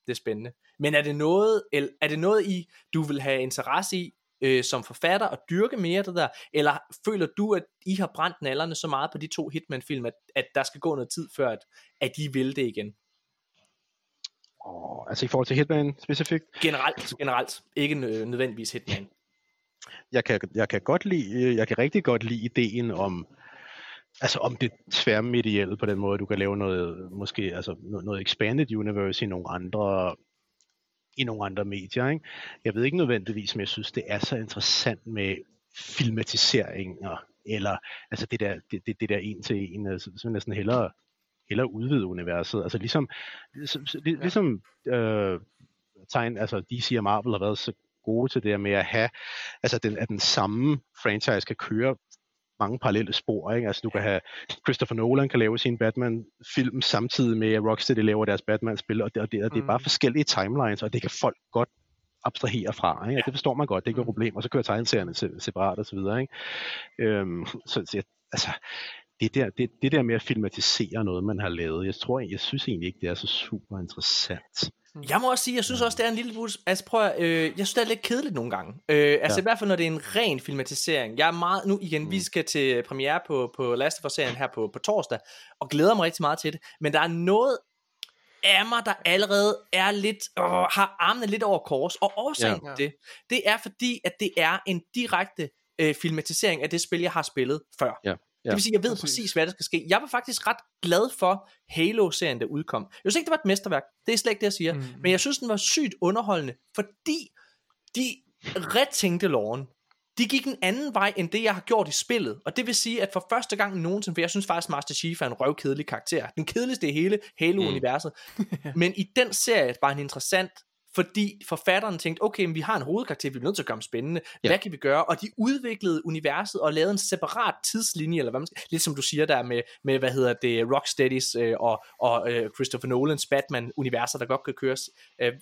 Det er spændende. Men er det noget, el- er det noget I, du vil have interesse i, øh, som forfatter at dyrke mere det der, eller føler du, at I har brændt nallerne så meget på de to Hitman-film, at, at der skal gå noget tid før, at, at de vil det igen? Oh, altså i forhold til Hitman specifikt? Generelt, generelt. Ikke nødvendigvis Hitman. Jeg kan, jeg kan godt lide, jeg kan rigtig godt lide ideen om, altså om det tværmedielle på den måde, du kan lave noget, måske altså noget expanded universe i nogle andre i nogle andre medier. Ikke? Jeg ved ikke nødvendigvis, men jeg synes, det er så interessant med filmatiseringer, eller altså det der, det, det, det der en til en, altså, så næsten hellere, hellere udvide universet. Altså ligesom, ligesom, ligesom øh, tegn, altså DC og Marvel har været så gode til det med at have, altså den, at den samme franchise kan køre mange parallelle spor. Ikke? Altså du kan have Christopher Nolan kan lave sin Batman-film samtidig med at Rocksteady laver deres Batman-spil, og det, og det, og det er bare mm. forskellige timelines, og det kan folk godt abstrahere fra. Ikke? Ja. Det forstår man godt, det er ikke et mm. problem, og så kører tegneserierne separat og så videre. Ikke? Øhm, så, så altså, det der, det, det der med at filmatisere noget, man har lavet, jeg tror, jeg synes egentlig ikke, det er så super interessant. Mm. Jeg må også sige, jeg synes også, det er en lille bus. Altså prøv at, øh, jeg synes, det er lidt kedeligt nogle gange. Øh, altså ja. i hvert fald, når det er en ren filmatisering. Jeg er meget, nu igen, mm. vi skal til premiere på, på Last of Us-serien her på, på torsdag, og glæder mig rigtig meget til det. Men der er noget af mig, der allerede er lidt, øh, har armene lidt over kors. Og årsagen ja. til det, det er fordi, at det er en direkte øh, filmatisering af det spil, jeg har spillet før. Ja. Ja, det vil sige, jeg ved præcis. præcis, hvad der skal ske. Jeg var faktisk ret glad for Halo-serien, der udkom. Jeg synes ikke, det var et mesterværk. Det er slet ikke det, jeg siger. Mm. Men jeg synes, den var sygt underholdende, fordi de retænkte loven. De gik en anden vej, end det, jeg har gjort i spillet. Og det vil sige, at for første gang nogensinde, for jeg synes faktisk, Master Chief er en røvkedelig karakter. Den kedeligste i hele Halo-universet. Mm. men i den serie var han interessant, fordi forfatteren tænkte, okay, men vi har en hovedkarakter, vi er nødt til at gøre ham spændende, ja. hvad kan vi gøre? Og de udviklede universet og lavede en separat tidslinje, eller hvad man skal, lidt som du siger der med, med hvad hedder det, Rocksteadys øh, og, og øh, Christopher Nolans Batman-universer, der godt kan køres øh,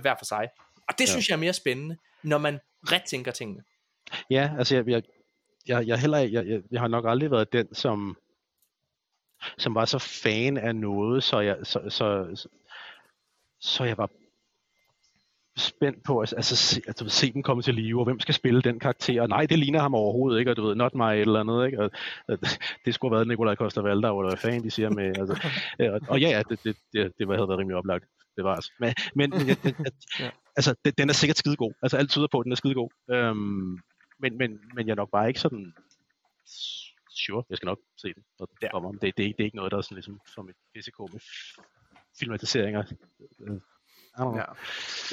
hver for sig. Og det ja. synes jeg er mere spændende, når man ret tænker tingene. Ja, altså jeg, jeg, jeg, jeg, heller, jeg, jeg, jeg har nok aldrig været den, som, som var så fan af noget, så jeg, så, så, så jeg var spændt på at altså, se, altså, se dem komme til live, og hvem skal spille den karakter. Og nej, det ligner ham overhovedet ikke, og du ved, not my et eller andet. Ikke? Og, og, det skulle have været Nikolaj Koster Valdau, eller hvad fanden de siger med. Altså, og, og ja, ja, det, det, det, det havde været rimelig oplagt. Det var altså. Men, men ja, altså, det, den er sikkert skidegod. Altså, alt tyder på, at den er skidegod. Øhm, men, men, men jeg er nok bare ikke sådan sure, jeg skal nok se den, når den kommer. Det, det, det, er ikke noget, der er sådan ligesom som et risiko med filmatiseringer. Ja.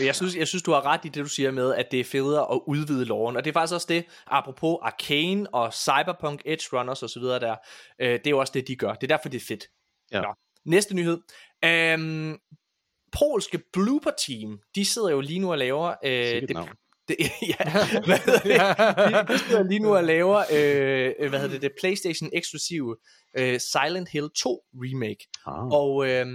Jeg synes, jeg synes, du har ret i det, du siger med, at det er federe at udvide loven. Og det er faktisk også det, apropos Arcane og Cyberpunk Edge Runners osv. der, øh, det er jo også det, de gør. Det er derfor, det er fedt. Ja. Nå. Næste nyhed. Øhm, polske Blooper Team, de sidder jo lige nu og laver... Øh, det, det, ja, hvad hedder det? De, de sidder lige nu og laver, øh, hvad hedder det, det PlayStation eksklusive øh, Silent Hill 2 remake. Ah. Og øh,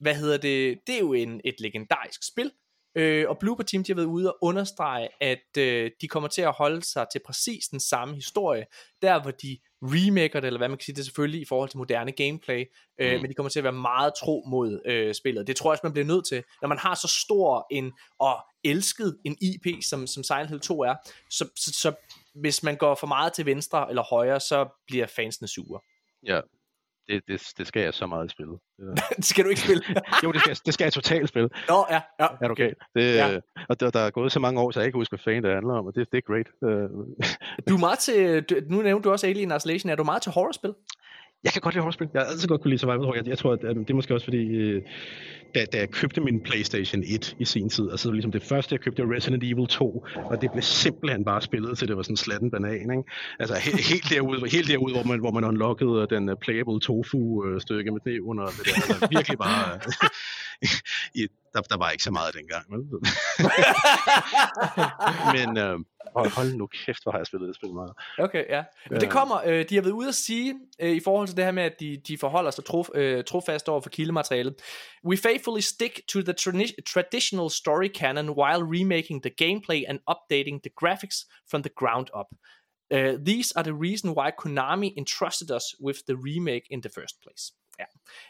hvad hedder det, det er jo en, et legendarisk spil, øh, og Blooper Team de har været ude og understrege, at øh, de kommer til at holde sig til præcis den samme historie, der hvor de remaker det, eller hvad man kan sige, det er selvfølgelig i forhold til moderne gameplay, øh, mm. men de kommer til at være meget tro mod øh, spillet. Det tror jeg også, man bliver nødt til, når man har så stor en, og elsket en IP, som, som Silent Hill 2 er, så, så, så hvis man går for meget til venstre eller højre, så bliver fansene sure. Ja, det, det, det skal jeg så meget spille. det skal du ikke spille? jo, det skal, det skal jeg totalt spille. Nå, ja. ja. Er du okay? Det, ja. Og der, der er gået så mange år, så jeg ikke husker, hvad fanden det handler om, og det, det er great. Øh. du er meget til, nu nævnte du også Alien Isolation, er du meget til horrorspil? Jeg kan godt lide horrorspil. Jeg har altid godt kunne lide survival horror. Jeg, jeg tror, at, at det er måske også fordi, øh, da, da jeg købte min PlayStation 1 i sin tid, altså ligesom det første, jeg købte Resident Evil 2, og det blev simpelthen bare spillet til, det var sådan en slatten banan, ikke? Altså he, helt derude, helt derude hvor, man, hvor man unlockede den uh, playable tofu-stykke med det under det der. Altså, virkelig bare... i, der, der var ikke så meget dengang. Vel? Men øh, hold, hold nu kæft, hvor har jeg spillet det spil meget. Okay, ja. Men det kommer, øh, de har været ude at sige, øh, i forhold til det her med, at de, de forholder sig tro, øh, trofast over for kildematerialet. We faithfully stick to the tra- traditional story canon while remaking the gameplay and updating the graphics from the ground up. Uh, these are the reason why Konami entrusted us with the remake in the first place. Ja.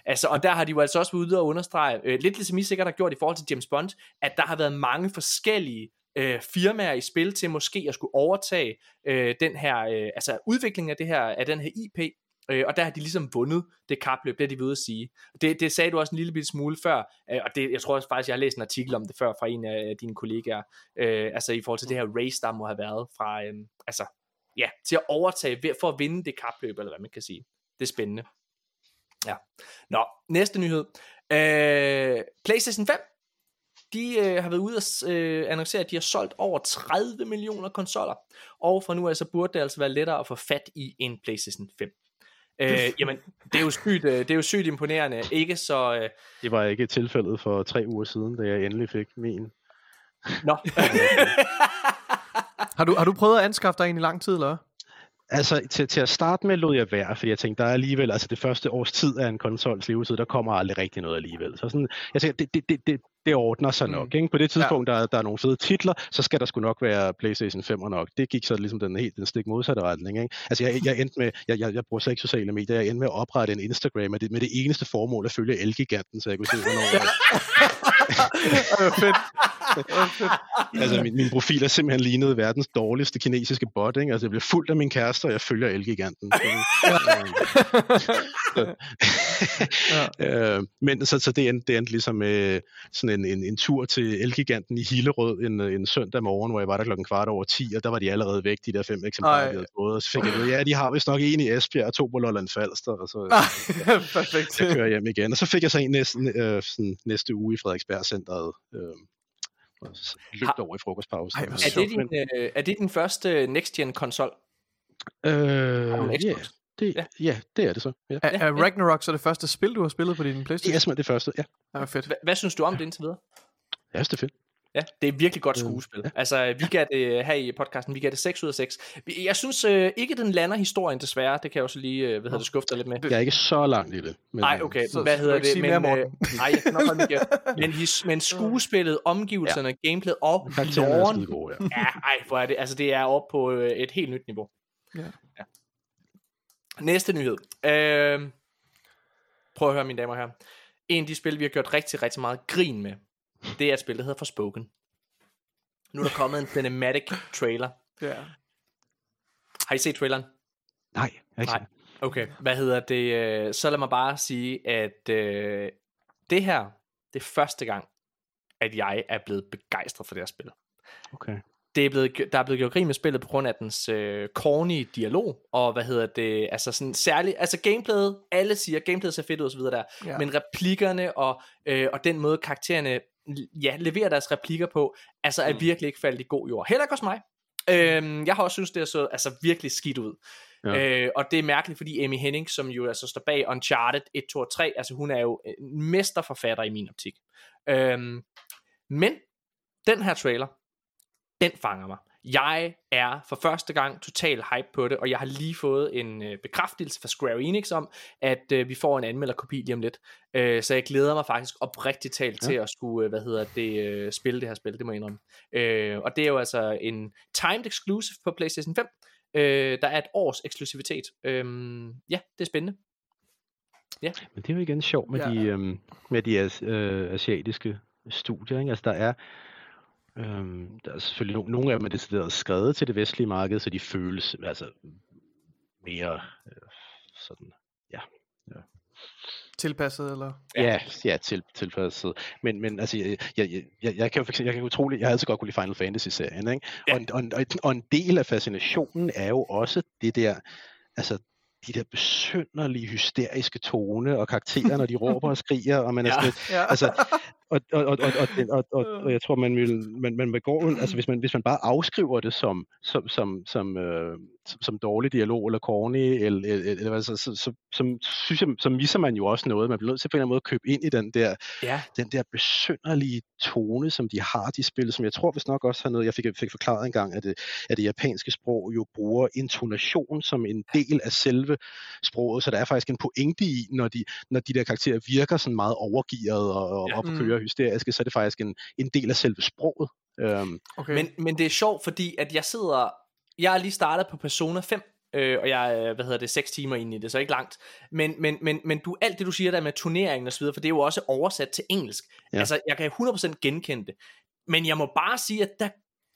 Altså, og der har de jo altså også været ude og understrege, øh, lidt ligesom I sikkert har gjort i forhold til James Bond, at der har været mange forskellige øh, firmaer i spil til måske at skulle overtage øh, den her, øh, altså udviklingen af, det her, af den her IP, øh, og der har de ligesom vundet det kapløb, det er de ved at sige. Det, det sagde du også en lille smule før, øh, og det, jeg tror også faktisk, jeg har læst en artikel om det før fra en af øh, dine kollegaer, øh, altså i forhold til det her race, der må have været fra, øh, altså ja, til at overtage for at vinde det kapløb, eller hvad man kan sige. Det er spændende. Ja. Nå, næste nyhed. Øh, PlayStation 5 de øh, har været ude og øh, annoncere, at de har solgt over 30 millioner konsoller. Og fra nu af, så burde det altså være lettere at få fat i en PlayStation 5. Øh, jamen, det er jo sygt, øh, det er jo sygt imponerende. Ikke så... Øh... Det var ikke tilfældet for tre uger siden, da jeg endelig fik min. Nå. har, du, har du prøvet at anskaffe dig en i lang tid, eller Altså, til, til at starte med lod jeg være, fordi jeg tænkte, der er alligevel, altså det første års tid af en konsols levetid, der kommer aldrig rigtig noget alligevel. Så sådan, jeg tænkte, det, det, det, det, ordner sig nok. Mm. Ikke? På det tidspunkt, ja. der, der er nogle fede titler, så skal der sgu nok være PlayStation 5 nok. Det gik så ligesom den helt den stik modsatte retning. Ikke? Altså, jeg, jeg endte med, jeg, jeg, jeg bruger slet ikke sociale medier, jeg endte med at oprette en Instagram med det, med det eneste formål at følge Elgiganten, så jeg kunne se, hvornår... det var fedt altså, min, min profil er simpelthen lignet verdens dårligste kinesiske bot, ikke? Altså, jeg bliver fuldt af min kæreste, og jeg følger Elgiganten. ja. øh, men så, så det, endte, det endte ligesom med sådan en, en, en tur til Elgiganten i Hillerød en, en søndag morgen, hvor jeg var der klokken kvart over 10, og der var de allerede væk, de der fem eksemplarer, de havde fået. Og så fik jeg ved, ja, de har vist nok en i Esbjerg og to på Lolland Falster, og så Perfekt. jeg kører hjem igen. Og så fik jeg så en næsten, øh, sådan, næste uge i Frederiksberg Centeret, øh, og løbte over i frokostpausen. Ej, er, det din, øh, er det din første next-gen konsol? Øh, ja, det, ja. ja, det er det så. Ja. Er, er Ragnarok så det første spil, du har spillet på din Playstation? Det er simpelthen det første, ja. ja fedt. H- hvad synes du om det indtil videre? Ja, det er fedt. Ja, det er virkelig godt skuespil. Ja. Altså, vi gav det her i podcasten, vi gav det 6 ud af 6. Jeg synes øh, ikke, den lander historien desværre. Det kan jeg også lige, øh, hvad hedder det, skuffe dig lidt med. Jeg er ikke så langt i det. Nej, øh, okay. Så, hvad hedder det? Men, mere, øh, nej, jeg kan nok men, his, men skuespillet, omgivelserne, ja. gameplayet og loven. Ja. ja, ej, hvor er det. Altså, det er oppe på øh, et helt nyt niveau. Ja. ja. Næste nyhed. Øh, prøv at høre, mine damer og herrer. En af de spil, vi har gjort rigtig, rigtig meget grin med, det er et spil, der hedder Forspoken. Nu er der kommet en cinematic trailer. Ja. Har I set traileren? Nej, ikke Nej. Okay, hvad hedder det? Øh, så lad mig bare sige, at øh, det her, det er første gang, at jeg er blevet begejstret for det her spil. Okay. Det er blevet, der er blevet gjort grin med spillet på grund af dens øh, corny dialog, og hvad hedder det, altså sådan særligt, altså gameplayet, alle siger, gameplayet ser fedt ud og så videre der, ja. men replikkerne og, øh, og den måde karaktererne ja, leverer deres replikker på, altså er mm. virkelig ikke faldet i god jord. Heller ikke hos mig. Øhm, jeg har også synes det er så altså virkelig skidt ud. Ja. Øh, og det er mærkeligt, fordi Amy Henning, som jo altså står bag Uncharted 1, 2 og 3, altså hun er jo en mesterforfatter i min optik. Øhm, men den her trailer, den fanger mig. Jeg er for første gang total hype på det, og jeg har lige fået en øh, bekræftelse fra Square Enix om, at øh, vi får en anmelderkopi lige om lidt. Øh, så jeg glæder mig faktisk oprigtigt talt ja. til at skulle, øh, hvad hedder det, øh, spille det her spil, det må jeg indrømme. Øh, og det er jo altså en timed exclusive på PlayStation 5. Øh, der er et års eksklusivitet. Øh, ja, det er spændende. Ja. Men det er jo igen sjovt med ja. de, øh, med de as, øh, asiatiske studier. Ikke? Altså der er Øhm, der er selvfølgelig no- nogle af dem er decideret skrevet til det vestlige marked, så de føles altså mere øh, sådan, ja, ja. Tilpasset, eller? Ja, ja til, tilpasset. Men, men altså, jeg, jeg, jeg, jeg kan jo jeg kan utroligt, jeg har altid godt kunne lide Final Fantasy-serien, ikke? Ja. Og, og, og, og en del af fascinationen er jo også det der, altså de der besynderlige, hysteriske tone og karakterer, når de råber og skriger, og man er sådan lidt, ja. altså, og, og, og, og, og, og, og jeg tror, man vil, man, man vil gå, altså hvis man, hvis man bare afskriver det som, som, som, som, øh, som, som dårlig dialog eller corny, eller, eller, eller altså, så, så, så, synes jeg, så misser man jo også noget. Man bliver nødt til på en eller anden måde at købe ind i den der, ja. den der besynderlige tone, som de har, de spil, som jeg tror hvis nok også har noget, jeg fik, fik forklaret engang, at det, at det japanske sprog jo bruger intonation som en del af selve sproget, så der er faktisk en pointe i, når de, når de der karakterer virker sådan meget overgivet og, og ja. op og kører mm. hysteriske, så er det faktisk en, en del af selve sproget. Um, okay. men, men det er sjovt, fordi at jeg sidder jeg er lige startet på Persona 5, øh, og jeg er, hvad hedder det, 6 timer inde i det, så ikke langt. Men, men, men, men du, alt det du siger der med turneringen og så videre, for det er jo også oversat til engelsk. Ja. Altså, jeg kan 100% genkende det. Men jeg må bare sige, at der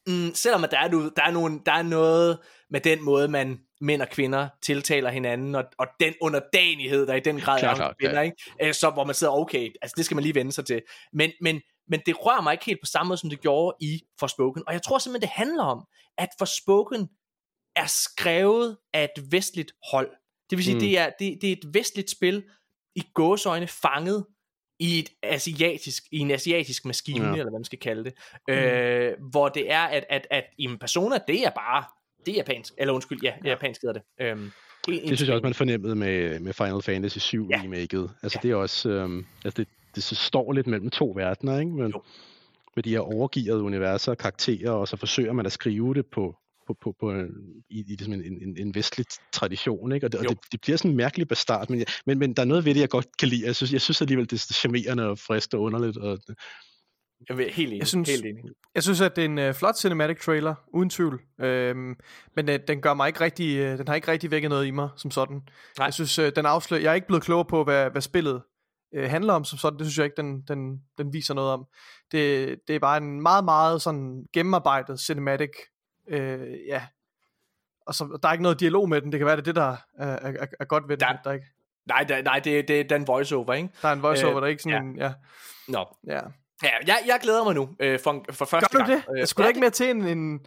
mm, selvom at der er, nu- der, er nogle, der er noget med den måde, man mænd og kvinder tiltaler hinanden, og, og den underdanighed, der i den grad Klart, er kvinder, ikke? Øh, så hvor man sidder, okay, altså det skal man lige vende sig til. Men, men, men det rører mig ikke helt på samme måde, som det gjorde i Forspoken. Og jeg tror simpelthen, det handler om, at Forspoken er skrevet af et vestligt hold. Det vil sige, Mm. det, er, det, det er et vestligt spil, i gåsøjne fanget i et asiatisk, i en asiatisk maskine, Ja. eller hvad man skal kalde det. Mm. Øh, hvor det er, at, at, at en persona, det er bare, det er japansk, eller undskyld, ja, ja. japansk hedder det. Øhm, Det synes jeg også, man fornemmede med, med Final Fantasy 7 Ja. ja. remaket. Altså Ja. det er også, øhm, altså det, det så står lidt mellem to verdener, ikke? Men, Jo. med de her overgivede universer og karakterer, og så forsøger man at skrive det på, på, på, på i, i ligesom en, en, en vestlig tradition, ikke? Og, det, og det, det bliver sådan en mærkelig bastard, men, jeg- men, men der er noget ved det, jeg godt kan lide. Jeg synes, jeg synes alligevel, det er charmerende og frisk og underligt. Og, Jeg er helt enig. Jeg synes- helt enig. Jeg synes, at det er en øh, flot cinematic trailer, uden tvivl. Øhm, men øh, den gør mig ikke rigtig, øh, den har ikke rigtig vækket noget i mig som sådan. Nej. Jeg synes, øh, den afslører, jeg er ikke blevet klogere på, hvad, hvad spillet øh, handler om som sådan. Det synes jeg ikke, den, den, den viser noget om. Det, det er bare en meget, meget sådan gennemarbejdet cinematic, øh, ja. Og så, der er ikke noget dialog med den. Det kan være, det er det, der er, er, er, godt ved den. Der- Der, ikke, Nej, der, nej det, det, det er en voiceover, ikke? der er en voiceover, Øh, der er ikke sådan ja. en, ja. Nå. ja. Ja, jeg, jeg glæder mig nu øh, for, for første Gør du gang. det? Jeg skulle da ikke mere til en, en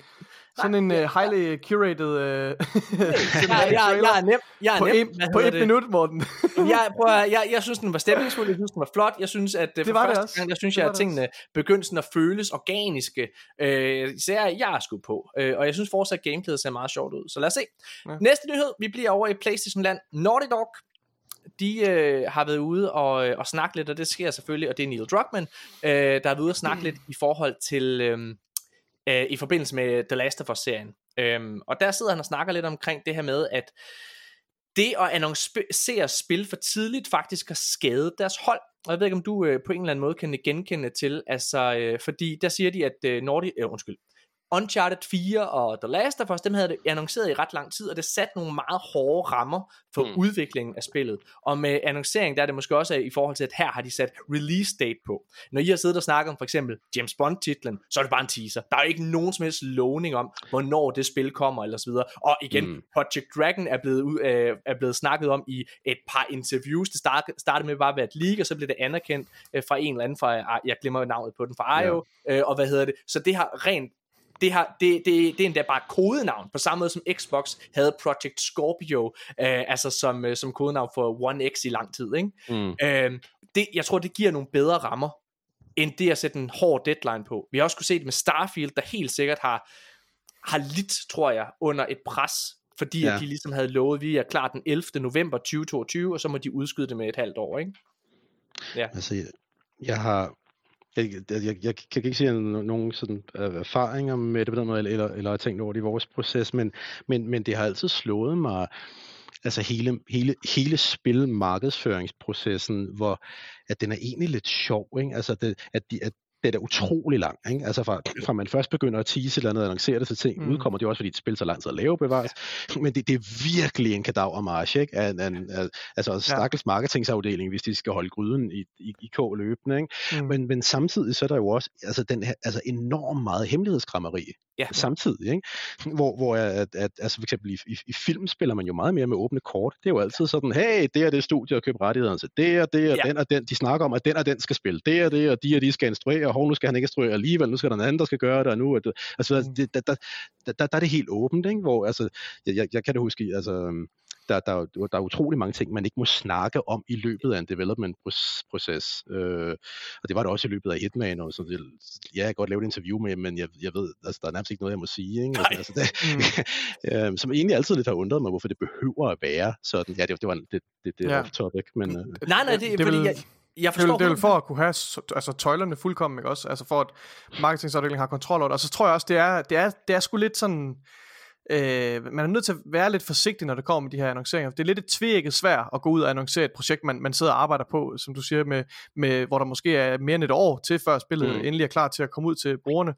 sådan en uh, highly curated uh, jeg, jeg, trailer jeg er nem. Jeg er på, nem. en, på et det? minut, Morten. jeg, prøv at, jeg, jeg synes, den var stemningsfuld, jeg synes, den var flot, jeg synes, at øh, for var det første også. gang, der synes Det jeg, at det tingene begyndte sådan at føles organiske, øh, især jeg er sgu på, øh, og jeg synes fortsat, at gameplayet ser meget sjovt ud, så lad os se. Ja. Ja. Næste nyhed, vi bliver over i Playstation Land, Naughty Dog, de øh, har været ude og, øh, og snakke lidt, og det sker selvfølgelig, og det er Neil Druckmann, øh, der har været ude og snakke lidt i forhold til, øh, øh, i forbindelse med The Last of Us-serien. Øhm, og der sidder han og snakker lidt omkring det her med, at det at annoncere spil for tidligt faktisk har skadet deres hold. Og jeg ved ikke, om du øh, på en eller anden måde kan genkende til, altså, øh, fordi der siger de, at øh, Nordic, øh, undskyld, Uncharted 4 og The Last of Us, dem havde det annonceret i ret lang tid, og det satte nogle meget hårde rammer for Mm. udviklingen af spillet. Og med annoncering, der er det måske også i forhold til, at her har de sat release date på. Når I har siddet og snakket om for eksempel James Bond-titlen, så er det bare en teaser. Der er jo ikke nogen som helst lovning om, hvornår det spil kommer, eller så videre. Og igen, Mm. Project Dragon er blevet, øh, er blevet snakket om i et par interviews. Det startede, startede med bare at være et leak, og så blev det anerkendt øh, fra en eller anden fra, ah, jeg glemmer navnet på den, fra IO, øh, og hvad hedder det. Så det har rent det, har, det, det, det er endda bare kodenavn, på samme måde som Xbox havde Project Scorpio, øh, altså som, øh, som kodenavn for One X i lang tid. Ikke? mm. Øh, det, jeg tror, det giver nogle bedre rammer, end det at sætte en hård deadline på. Vi har også kunne se det med Starfield, der helt sikkert har, har lidt, tror jeg, under et pres, fordi ja. Ja. at de ligesom havde lovet, at vi er klar den 11. november 2022, og så må de udskyde det med et halvt år. Ikke? Altså, jeg, jeg har... Jeg, jeg, jeg, jeg kan ikke sige nogen sådan, øh, erfaringer med det på den måde, eller, eller, eller har tænkt over det i vores proces, men, men, men det har altid slået mig, altså hele, hele, hele spilmarkedsføringsprocessen, hvor at den er egentlig lidt sjov, ikke? Altså det, at, de, at det er utrolig lang, ikke? Altså fra, fra man først begynder at tease eller andet, og annoncere det til ting, Mm. mm. udkommer det også, fordi et spil så lang tid at lave bevares, men det, det er virkelig en kadavermarsch, ikke? Af, af, af, altså stakkels marketingsafdeling, hvis de skal holde gryden i, i, i kog løbende, ikke? Mm. Men, men samtidig så er der jo også altså den her, altså enormt meget hemmelighedskrammeri Ja. samtidig, ikke? Hvor, hvor at, at, altså for eksempel i, i, i film spiller man jo meget mere med åbne kort. Det er jo altid sådan, hey, det er det studie, der køber rettighederne til det og det og Ja. den og den. De snakker om, at den og den skal spille det og det, og de og de skal instruere, og hov, nu skal han ikke instruere alligevel, nu skal der en anden, der skal gøre det, og nu er det, altså, Mm. det, der, der, der, der, der, er det helt åbent, ikke? Hvor, altså, jeg, jeg, jeg kan da huske, altså, der, der, er der er utrolig mange ting, man ikke må snakke om i løbet af en development-proces. Øh, og det var det også i løbet af Hitman, og så det, ja, jeg kan godt lave et interview med, men jeg, jeg ved, altså, der er nærmest ikke noget, jeg må sige. Ikke? Nej. Altså, det, Mm. øh, som egentlig altid lidt har undret mig, hvorfor det behøver at være sådan. Ja, det, det var det, det, det Ja. off-topic, men... Øh, Nej, nej, det, det det fordi vil- jeg, jeg forstår... det er vel for at kunne have altså, tøjlerne fuldkommen, ikke også? Altså for at marketingsafdelingen har kontrol over det. Og så tror jeg også, det er, det er, det er sgu lidt sådan... øh, man er nødt til at være lidt forsigtig, når det kommer med de her annonceringer. Det er lidt et tvækket svært at gå ud og annoncere et projekt, man, man sidder og arbejder på, som du siger, med, med, hvor der måske er mere end et år til, før spillet mm. endelig er klar til at komme ud til brugerne.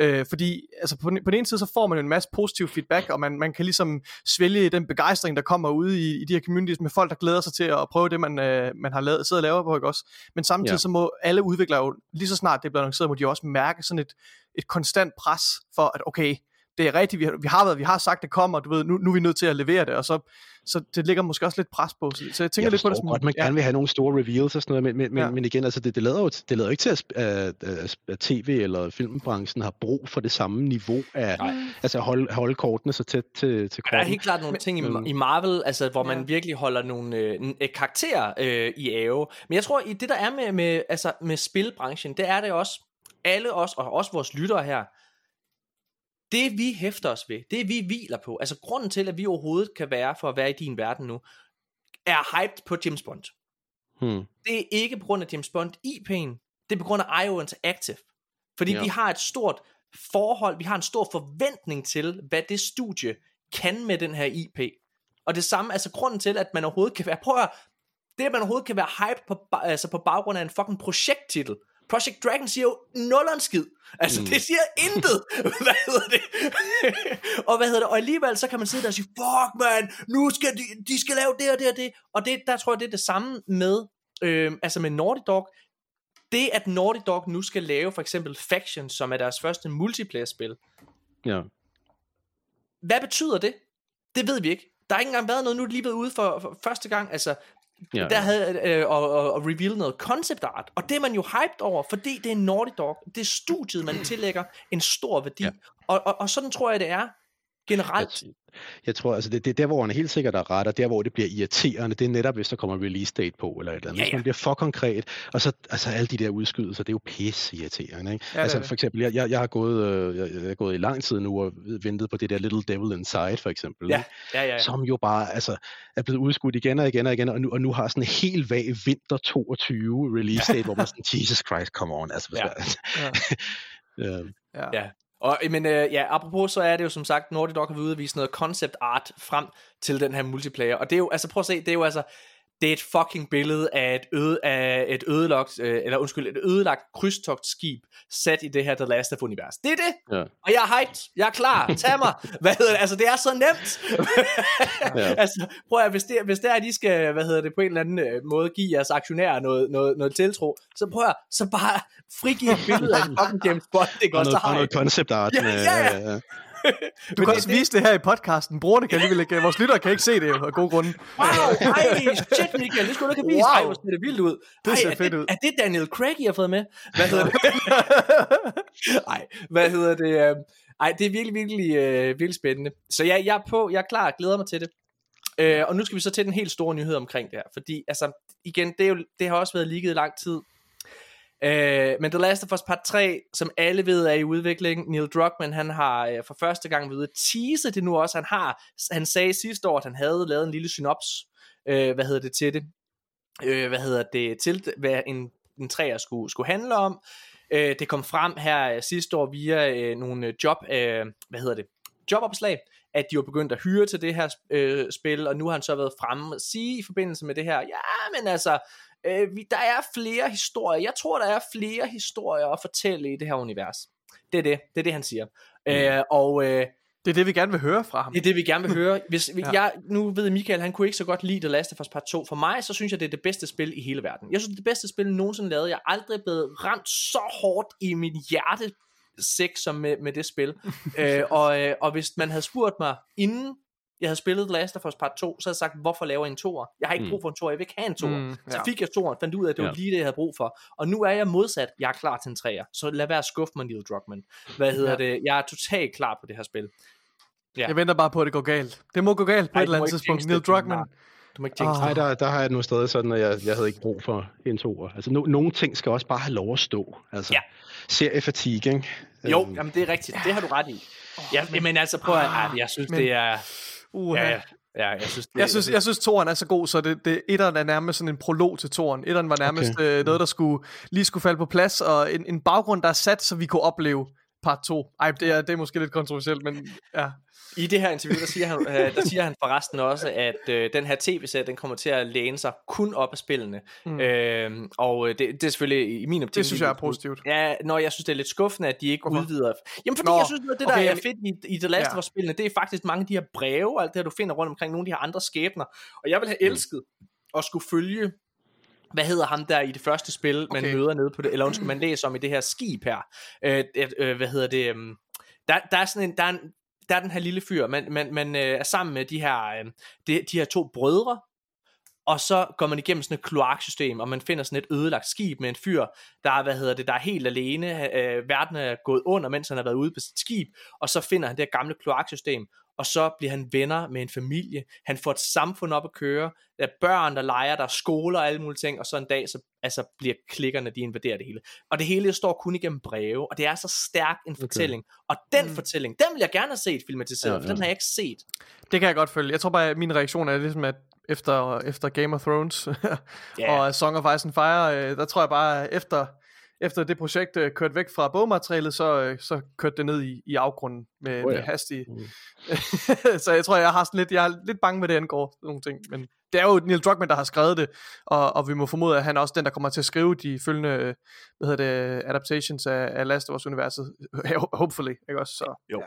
Øh, fordi altså på, den, på den ene side, så får man en masse positiv feedback, og man, man kan ligesom svælge den begejstring, der kommer ud i, i de her communities med folk, der glæder sig til at prøve det, man, øh, man har lavet, siddet og lavet på, ikke også? Men samtidig ja. så må alle udviklere jo, lige så snart det bliver annonceret, må de også mærke sådan et, et konstant pres for, at okay, det er rigtigt, vi har, vi har, været, vi har sagt, det kommer, du ved, nu, nu er vi nødt til at levere det, og så, så det ligger måske også lidt pres på, så, så jeg tænker jeg lidt på det som... godt, man ja. gerne vil have nogle store reveals og sådan noget, men, men, ja. men igen, altså det, det, lader jo, det lader jo ikke til, at, at, at, tv eller filmbranchen har brug for det samme niveau af, Nej. altså holde, holde kortene så tæt til, til kroppen. Der er helt klart nogle ting i, i Marvel, altså hvor man ja. virkelig holder nogle øh, karakterer øh, i ave, men jeg tror, i det der er med, med, altså, med spilbranchen, det er det også, alle os, og også vores lyttere her, det vi hæfter os ved, det vi hviler på, altså grunden til, at vi overhovedet kan være for at være i din verden nu, er hyped på James Bond. Hmm. Det er ikke på grund af James Bond IP'en, det er på grund af IO Interactive. Fordi ja. vi har et stort forhold, vi har en stor forventning til, hvad det studie kan med den her IP. Og det samme, altså grunden til, at man overhovedet kan være, prøv at det at man overhovedet kan være hyped på, altså på baggrund af en fucking projekttitel, Project Dragon siger jo nulleren skid. Altså, mm. det siger intet. hvad hedder det? og hvad hedder det? Og alligevel, så kan man sidde der og sige, fuck man, nu skal de, de skal lave det og det og det. Og det, der tror jeg, det er det samme med, øh, altså med Naughty Dog. Det, at Naughty Dog nu skal lave for eksempel Faction, som er deres første multiplayer-spil. Ja. Hvad betyder det? Det ved vi ikke. Der har ikke engang været noget, nu er det lige blevet ude for, for første gang. Altså, Ja. Der havde øh, og, og, og reveal noget concept art, og det er man jo hyped over, fordi det er Naughty Dog, det er studiet, man tillægger en stor værdi, ja. og, og, og sådan tror jeg, det er generelt. Jeg, jeg tror, altså det, det er der, hvor han helt sikkert er ret, og der, hvor det bliver irriterende, det er netop, hvis der kommer release date på, eller et eller andet. Ja, ja. Hvis man bliver for konkret, og så altså alle de der udskydelser, det er jo pisse irriterende. Ikke? Ja, altså for eksempel, jeg, jeg, jeg, har gået, øh, jeg, jeg har gået i lang tid nu og ventet på det der Little Devil Inside, for eksempel. Ja. Ja, ja, ja. Som jo bare altså, er blevet udskudt igen og igen og igen, og nu, og nu har sådan en helt vag vinter 22 release date, hvor man sådan, Jesus Christ, come on. Altså, ja. ja. ja. ja. Og, øh, men øh, ja, apropos så er det jo som sagt, Naughty Dog har udvist noget concept art frem til den her multiplayer. Og det er jo, altså prøv at se, det er jo altså, det er et fucking billede af et, øde, af et ødelagt, øh, eller undskyld, et ødelagt krydstogtskib sat i det her The Last of univers. Det er det. Ja. Og jeg er hyped. Jeg er klar. Tag mig. hvad hedder det? Altså, det er så nemt. ja. altså, prøv at, hvis det, hvis det er, at I skal, hvad hedder det, på en eller anden øh, måde give jeres aktionærer noget, noget, noget tiltro, så prøv at, så bare frigive et billede af en fucking James Bond. Det går så og noget concept art. Ja, ja, ja. ja. Du kan også det, vise det her i podcasten. Brugerne kan alligevel ikke, vores lyttere kan ikke se det jo, af gode grunde. Wow, ej, shit Michael, det skulle du ikke have vist. Wow. Ej, hvor ser det vildt ud. Det ej, ser er fedt det, ud. Er det Daniel Craig, I har fået med? Hvad hedder det? ej, hvad hedder det? Øhm, ej, det er virkelig, virkelig, øh, virkelig spændende. Så jeg, jeg er på, jeg er klar, jeg glæder mig til det. Øh, og nu skal vi så til den helt store nyhed omkring det her, fordi altså, igen, det, er jo, det har også været ligget i lang tid, Øh, men The Last of Us Part 3, som alle ved er i udvikling, Neil Druckmann, han har øh, for første gang ved at tease det nu også. Han har, han sagde sidste år, at han havde lavet en lille synops, øh, hvad hedder det til det, øh, hvad hedder det til, hvad en, en træer skulle, skulle handle om. Øh, det kom frem her øh, sidste år via øh, nogle øh, job, øh, hvad hedder det, jobopslag, at de var begyndt at hyre til det her øh, spil, og nu har han så været fremme og sige i forbindelse med det her, ja, men altså, Øh, vi, der er flere historier. Jeg tror, der er flere historier at fortælle i det her univers. Det er det. Det er det, han siger. Mm. Øh, og... Øh, det er det, vi gerne vil høre fra ham. Det er det, vi gerne vil høre. Hvis, ja. jeg, nu ved Michael, han kunne ikke så godt lide The Last of Us Part 2. For mig, så synes jeg, det er det bedste spil i hele verden. Jeg synes, det er det bedste spil, nogensinde lavet. Jeg er aldrig blevet ramt så hårdt i mit hjerte sæk som med, med det spil. øh, og, øh, og hvis man havde spurgt mig inden jeg havde spillet The Last of Us Part 2, så havde jeg sagt, hvorfor laver jeg en toer? Jeg har ikke mm. brug for en toer, jeg vil ikke have en toer. Mm, ja. Så fik jeg toer, fandt ud af, at det var ja. lige det, jeg havde brug for. Og nu er jeg modsat, jeg er klar til en træer. Så lad være at skuffe mig, Neil Druckmann. Hvad hedder ja. det? Jeg er totalt klar på det her spil. Ja. Jeg venter bare på, at det går galt. Det må gå galt på Ej, et eller andet tidspunkt. Neil Druckmann. Du må ikke tænke oh. Nej, der, der har jeg nogle steder sådan, at jeg, jeg havde ikke brug for en toer. Altså, no, nogle ting skal også bare have lov at stå. Altså, ja. seriefatigue, ikke? Jo, um, jamen det er rigtigt. Det har du ret i. Oh, ja, men, men altså prøv at, ah, jeg synes men, det er Uh, ja, ja. Ja, jeg synes, det, jeg synes, jeg synes toren er så god, så det, det etteren er nærmest sådan en prolog til toren. Etteren var nærmest okay. øh, noget, der skulle lige skulle falde på plads, og en, en baggrund, der er sat, så vi kunne opleve part 2. Ej, det er, det er måske lidt kontroversielt, men ja. I det her interview, der siger han, øh, der siger han forresten også, at øh, den her tv-serie, den kommer til at læne sig kun op af spillene. Mm. Øh, og det, det er selvfølgelig i min optik... Det synes jeg er positivt. Ja, når jeg synes, det er lidt skuffende, at de ikke Hvorfor? udvider... Jamen, fordi Nå, jeg synes, at det der okay, er fedt i, i The Last ja. of Us-spillene, det er faktisk mange af de her breve, og alt det her, du finder rundt omkring nogle af de her andre skæbner. Og jeg vil have mm. elsket mm. at skulle følge hvad hedder ham der i det første spil, man okay. møder nede på det, eller undskyld, man læser om i det her skib her. Øh, øh, hvad hedder det? Øh, der, der er sådan en, der er en, der er den her lille fyr, man, man, man øh, er sammen med de her, øh, de, de her to brødre, og så går man igennem sådan et kloaksystem, og man finder sådan et ødelagt skib med en fyr, der er, hvad hedder det, der er helt alene, øh, verden er gået under, mens han har været ude på sit skib, og så finder han det her gamle kloaksystem, og så bliver han venner med en familie, han får et samfund op at køre, der er børn, der leger, der er skoler og alle mulige ting, og så en dag, så altså, bliver klikkerne, de invaderer det hele. Og det hele står kun igennem breve, og det er så stærk en fortælling. Okay. Og den mm. fortælling, den vil jeg gerne have set filmatiseret, ja, ja. for den har jeg ikke set. Det kan jeg godt følge. Jeg tror bare, at min reaktion er ligesom, at efter, efter Game of Thrones yeah. og Song of Ice and Fire, øh, der tror jeg bare, efter efter det projekt øh, kørte væk fra bogmaterialet, så, øh, så kørte det ned i, i afgrunden med, oh, ja. med hastige. Mm. så jeg tror, jeg har sådan lidt, jeg er lidt bange med det angår nogle ting, men det er jo Neil Druckmann, der har skrevet det, og, og vi må formode, at han er også den, der kommer til at skrive de følgende, hvad hedder det, adaptations af, af Last of Us-universet, hopefully, ikke også? Så, jo. Ja.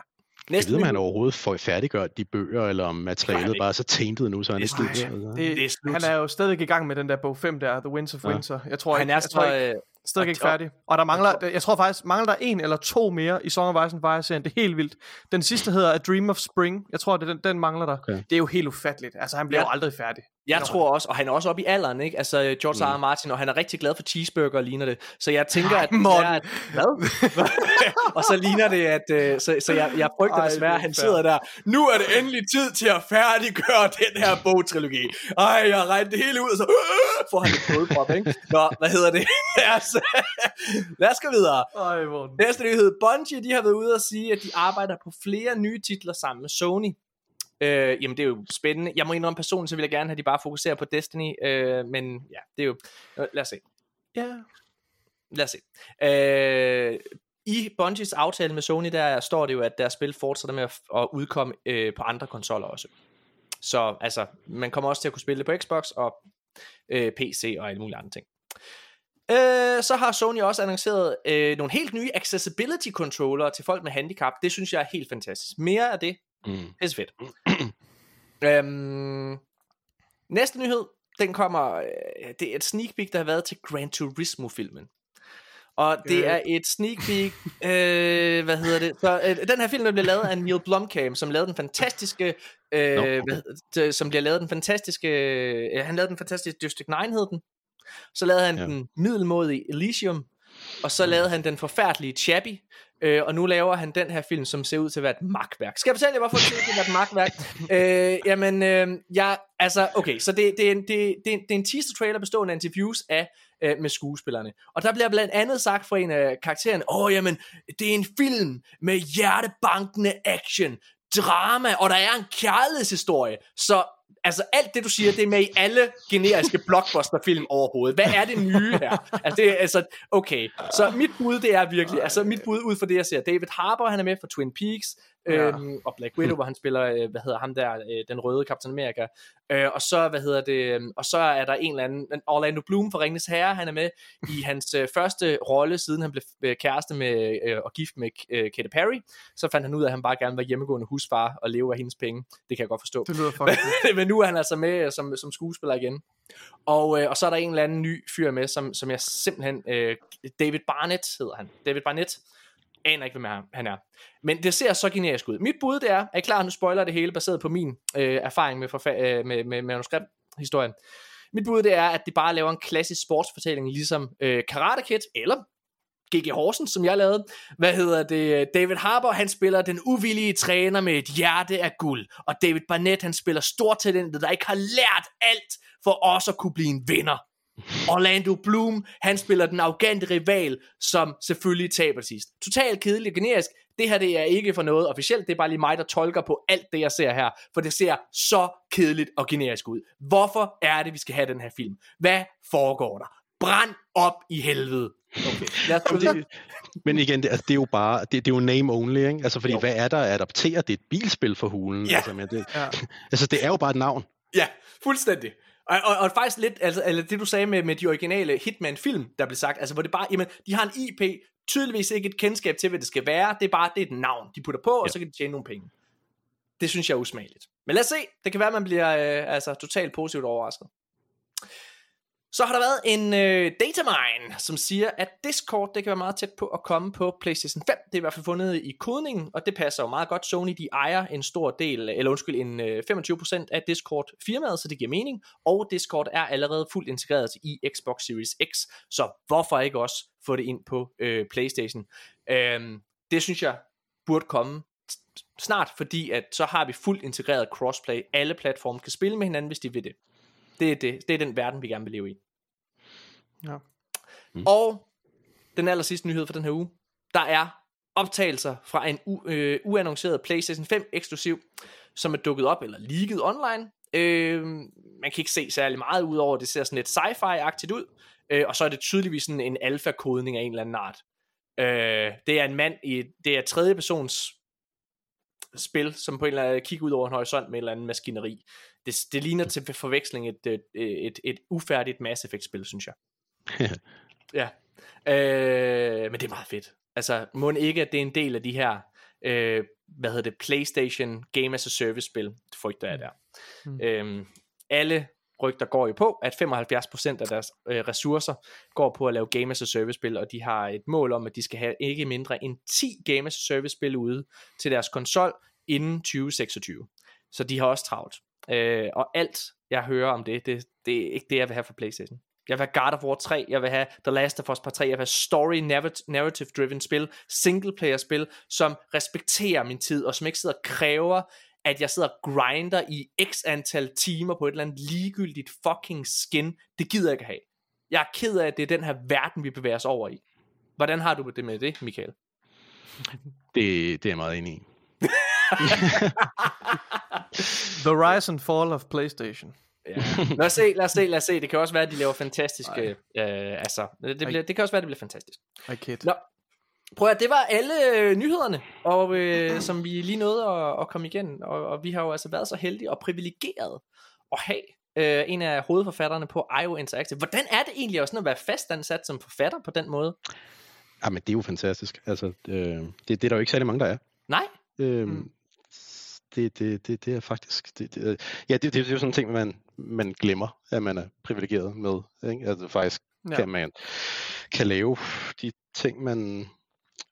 Næste jeg ved, om han overhovedet får færdiggør de bøger, eller om materialet bare er så taintet nu, så han er, det, det, det er slut. Han er jo stadig i gang med den der bog 5 der, The Winds of ja. Winter. Jeg tror, han er jeg, jeg tror, ikke, Stadig ikke færdig. Og der mangler, jeg tror faktisk, mangler der en eller to mere i Song of Ice and Fire-serien. Det er helt vildt. Den sidste hedder A Dream of Spring. Jeg tror, det, den, den mangler der. Okay. Det er jo helt ufatteligt. Altså, han bliver ja. jo aldrig færdig. Jeg tror også, og han er også oppe i alderen, ikke? Altså George mm. R. Martin, og han er rigtig glad for cheeseburger, ligner det. Så jeg tænker, at... Det er, at hvad? og så ligner det, at... Uh, så, så jeg, jeg frygter Ej, desværre, at han sidder der. Nu er det endelig tid til at færdiggøre den her bogtrilogi. Ej, jeg regnet det hele ud, og så uh, får han et blodprop, ikke? Nå, hvad hedder det? lad, os, lad os gå videre. Ej, Næste nyhed. Bungie, de har været ude og sige, at de arbejder på flere nye titler sammen med Sony. Øh, jamen det er jo spændende. Jeg må indrømme personligt, så vil jeg gerne have, at de bare fokuserer på Destiny. Øh, men ja, det er jo... Øh, lad os se. Ja. Lad os se. Øh, I Bungies aftale med Sony, der står det jo, at deres spil fortsætter med at, at udkomme øh, på andre konsoller også. Så altså, man kommer også til at kunne spille det på Xbox og øh, PC og alle mulige andre ting. Øh, så har Sony også annonceret øh, nogle helt nye accessibility controller til folk med handicap. Det synes jeg er helt fantastisk. Mere af det, Mm. Det er fedt. øhm, næste nyhed, den kommer, øh, det er et sneak peek, der har været til Gran Turismo-filmen. Og det øh. er et sneak peek, øh, hvad hedder det? Så, øh, den her film der bliver lavet af Neil Blomkamp, som lavede den fantastiske, øh, no, hvad, som bliver lavet den fantastiske, øh, han lavede den fantastiske District 9 hed den. Så lavede han ja. den middelmodige Elysium, og så lavede han den forfærdelige Chappie, Øh, og nu laver han den her film, som ser ud til at være et magtværk. Skal jeg fortælle jer, hvorfor det ser ud til at være et magtværk? øh, jamen, øh, ja, altså, okay, så det, det, er en, det, det, det er en teaser trailer bestående af interviews af øh, med skuespillerne. Og der bliver blandt andet sagt fra en af karaktererne, åh, oh, jamen, det er en film med hjertebankende action, drama, og der er en kærlighedshistorie. Så altså alt det du siger, det er med i alle generiske blockbuster-film overhovedet. Hvad er det nye her? Altså, det er, altså, okay. Så mit bud, det er virkelig, altså mit bud ud fra det, jeg ser. David Harbour, han er med fra Twin Peaks, ja. øhm, og Black Widow, hvor han spiller, øh, hvad hedder ham der, øh, den røde Captain America. Øh, og så, hvad hedder det, øh, og så er der en eller anden, Orlando Bloom fra Ringnes Herre, han er med i hans øh, første rolle, siden han blev øh, kæreste med, øh, og gift med øh, Katy Perry. Så fandt han ud af, at han bare gerne var hjemmegående husfar og leve af hendes penge. Det kan jeg godt forstå. Det lyder fucking Men nu er han altså med øh, som, som skuespiller igen. Og, øh, og så er der en eller anden ny fyr med, som, som jeg simpelthen, øh, David Barnett hedder han. David Barnett, aner ikke, hvem han er. Men det ser så generisk ud. Mit bud det er, er I klar, nu spoiler det hele, baseret på min øh, erfaring med, forfa- øh, med, med manuskripthistorien. Mit bud det er, at de bare laver en klassisk sportsfortælling, ligesom øh, Karate Kid, eller G.G. Horsens, som jeg lavede. Hvad hedder det? David Harbour, han spiller den uvillige træner med et hjerte af guld. Og David Barnett, han spiller stortalentet, der ikke har lært alt for også at kunne blive en vinder. Orlando Bloom, han spiller den arrogante rival, som selvfølgelig taber sidst. Totalt kedelig og generisk. Det her det er ikke for noget officielt, det er bare lige mig, der tolker på alt det, jeg ser her. For det ser så kedeligt og generisk ud. Hvorfor er det, vi skal have den her film? Hvad foregår der? Brand op i helvede. Okay. Lad os det, men igen, det, altså, det er jo bare, det, det er jo name only, ikke? Altså, fordi Jo. jo. hvad er der at adoptere? Det er et bilspil for hulen. Ja. Altså, men det, Ja. altså, det er jo bare et navn. Ja, fuldstændig. Og, og, og faktisk lidt, altså, eller det du sagde med, med de originale Hitman-film, der blev sagt, altså hvor det bare, jamen, de har en IP, tydeligvis ikke et kendskab til, hvad det skal være, det er bare, det er et navn, de putter på, og Ja. så kan de tjene nogle penge. Det synes jeg er usmageligt. Men lad os se, det kan være, man bliver øh, altså, totalt positivt overrasket. Så har der været en øh, datamine, som siger, at Discord det kan være meget tæt på at komme på PlayStation 5. Det er i hvert fald fundet i kodningen, og det passer jo meget godt. Sony de ejer en stor del, eller undskyld, en øh, 25% af Discord-firmaet, så det giver mening. Og Discord er allerede fuldt integreret i Xbox Series X, så hvorfor ikke også få det ind på øh, PlayStation? Øh, det synes jeg burde komme snart, fordi at så har vi fuldt integreret crossplay. Alle platforme kan spille med hinanden, hvis de vil det. Det er, det. det er den verden, vi gerne vil leve i. Ja. Mm. Og den aller sidste nyhed for den her uge, der er optagelser fra en u- øh, uannonceret PlayStation 5 eksklusiv, som er dukket op eller leaget online. Øh, man kan ikke se særlig meget ud over, det ser sådan lidt sci-fi-agtigt ud, øh, og så er det tydeligvis sådan en alfa-kodning af en eller anden art. Øh, det er en mand i, det er tredje persons spil, som på en eller anden kigger ud over en horisont med en eller anden maskineri. Det, det ligner til forveksling et, et, et, et ufærdigt Mass Effect spil, synes jeg. Ja. Øh, men det er meget fedt. Altså, må ikke, at det er en del af de her, øh, hvad hedder det, PlayStation Game as a Service spil, det frygter jeg der. Mm. Mm. Øh, alle rygter går jo på, at 75% af deres øh, ressourcer går på at lave Game as a Service spil, og de har et mål om, at de skal have ikke mindre end 10 Game as a Service spil ude til deres konsol inden 2026. Så de har også travlt. Øh, og alt, jeg hører om det, det, det er ikke det, jeg vil have fra PlayStation. Jeg vil have God of War 3, jeg vil have The Last of Us Part 3, jeg vil have story narrative driven spil, single player spil, som respekterer min tid, og som ikke sidder og kræver, at jeg sidder og grinder i x antal timer på et eller andet ligegyldigt fucking skin. Det gider jeg ikke have. Jeg er ked af, at det er den her verden, vi bevæger os over i. Hvordan har du det med det, Michael? Det, det er jeg meget enig i. The Rise and Fall of PlayStation. Ja. Lad os se, lad os se, lad os se. Det kan også være, at de laver fantastiske... Øh, altså, det, bliver, det kan også være, at det bliver fantastisk. I kid. Nå, prøv at det var alle øh, nyhederne, og, øh, som vi lige nåede at, at komme igen. Og, og vi har jo altså været så heldige og privilegeret at have øh, en af hovedforfatterne på IO Interactive. Hvordan er det egentlig også at være fastansat som forfatter på den måde? Jamen, det er jo fantastisk. Altså, øh, det, det er der jo ikke særlig mange, der er. Nej? Øhm, Mm. Det, det, det, det er faktisk... Det, det, ja, det, det, det er jo sådan en ting, man, man glemmer, at man er privilegeret med. Ikke? Altså faktisk Ja. kan man kan lave de ting, man,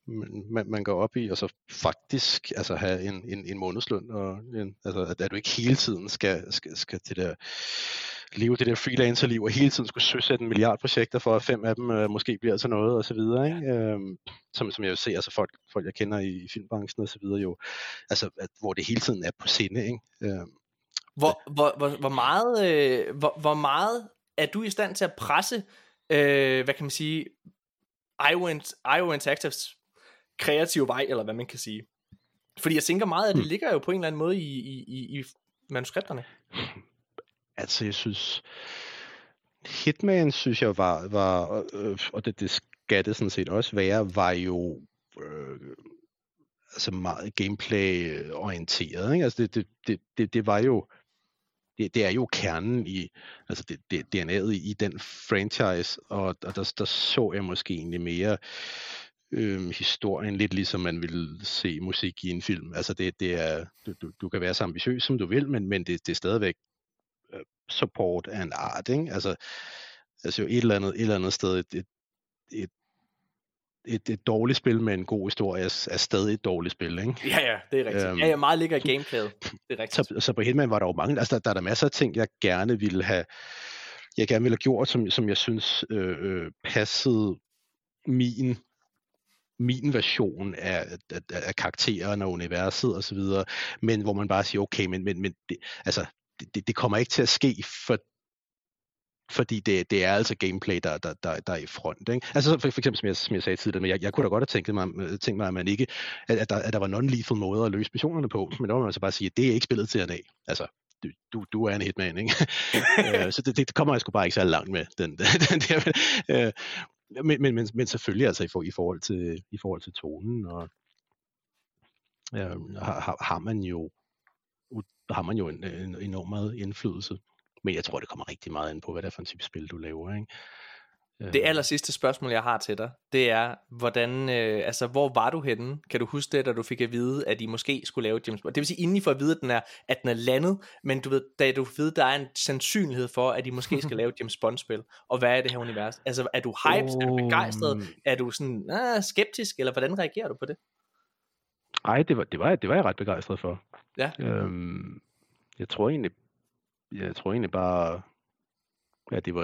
man, man- går op i, og så faktisk altså have en, en, en månedsløn, og en, altså, at, at du ikke hele tiden skal, skal, skal til der, leve det der freelancerliv, og hele tiden skulle søsætte en milliard projekter, for at fem af dem øh, måske bliver til noget, og så videre. Ikke? Øhm, som, som jeg jo ser, altså folk, folk jeg kender i, i filmbranchen og så videre jo, altså at, hvor det hele tiden er på sinde. Ikke? Øhm, Hvor, hvor, hvor, hvor, meget, øh, hvor, hvor meget er du i stand til at presse, øh, hvad kan man sige, IO, IO Interactives kreative vej, eller hvad man kan sige? Fordi jeg tænker meget, at det Hmm. ligger jo på en eller anden måde i, i, i, i manuskripterne. Altså, jeg synes... Hitman, synes jeg, var... var øh, og det, det skal det sådan set også være, var jo... Øh, altså meget gameplay-orienteret. Ikke? Altså, det, det, det, det, det var jo... Det, det er jo kernen i, altså det, det, DNA'et i, i den franchise, og, og der, der så jeg måske egentlig mere øhm, historien, lidt ligesom man ville se musik i en film. Altså det, det er, du, du, du kan være så ambitiøs, som du vil, men, men det, det er stadigvæk support af en art, ikke? Altså, altså jo et eller andet, et eller andet sted, et, et, et, et, et dårligt spil med en god historie er, er stadig et dårligt spil, ikke? Ja, ja, det er rigtigt. Øhm, ja, ja, meget ligger i gameplayet. Det er rigtigt. Så, så på Hitman var der jo mange, altså der, der er der masser af ting, jeg gerne ville have, jeg gerne ville have gjort, som, som jeg synes øh, øh, passede min min version af, af, af karakteren og universet og så videre, men hvor man bare siger, okay, men, men, men det, altså, det, det, det kommer ikke til at ske, for, fordi det, det er altså gameplay, der, der, der, der er i front. Ikke? Altså for, for eksempel, som jeg, som jeg sagde tidligere, men jeg, jeg kunne da godt have tænkt mig, tænkt mig at, man ikke, at, at, der, at der var non-lethal måder at løse missionerne på, men der må man så bare sige, at det er ikke spillet til NA. Altså, du, du, du er en hitman, ikke? Øh, så det, det kommer jeg sgu bare ikke så langt med, den, den der. Øh, men, men, men, men selvfølgelig altså i, for, i, forhold til, i forhold til tonen, og øh, har, har man jo har man jo en, en enorm meget indflydelse. Men jeg tror, det kommer rigtig meget ind på, hvad det er for en type spil, du laver. Ikke? Det aller sidste spørgsmål, jeg har til dig, det er, hvordan, øh, altså, hvor var du henne? Kan du huske det, da du fik at vide, at I måske skulle lave James Bond? Det vil sige, inden I får at vide, at den er, at den er landet, men du ved, da du ved, der er en sandsynlighed for, at I måske skal lave James Bond-spil. Og hvad er det her univers? Altså, er du hyped? Oh. Er du begejstret? Er du sådan ah, skeptisk? Eller hvordan reagerer du på det? Ej, det var, det var, det var jeg ret begejstret for. Ja. Øhm, jeg tror egentlig, jeg tror egentlig bare, Ja, det var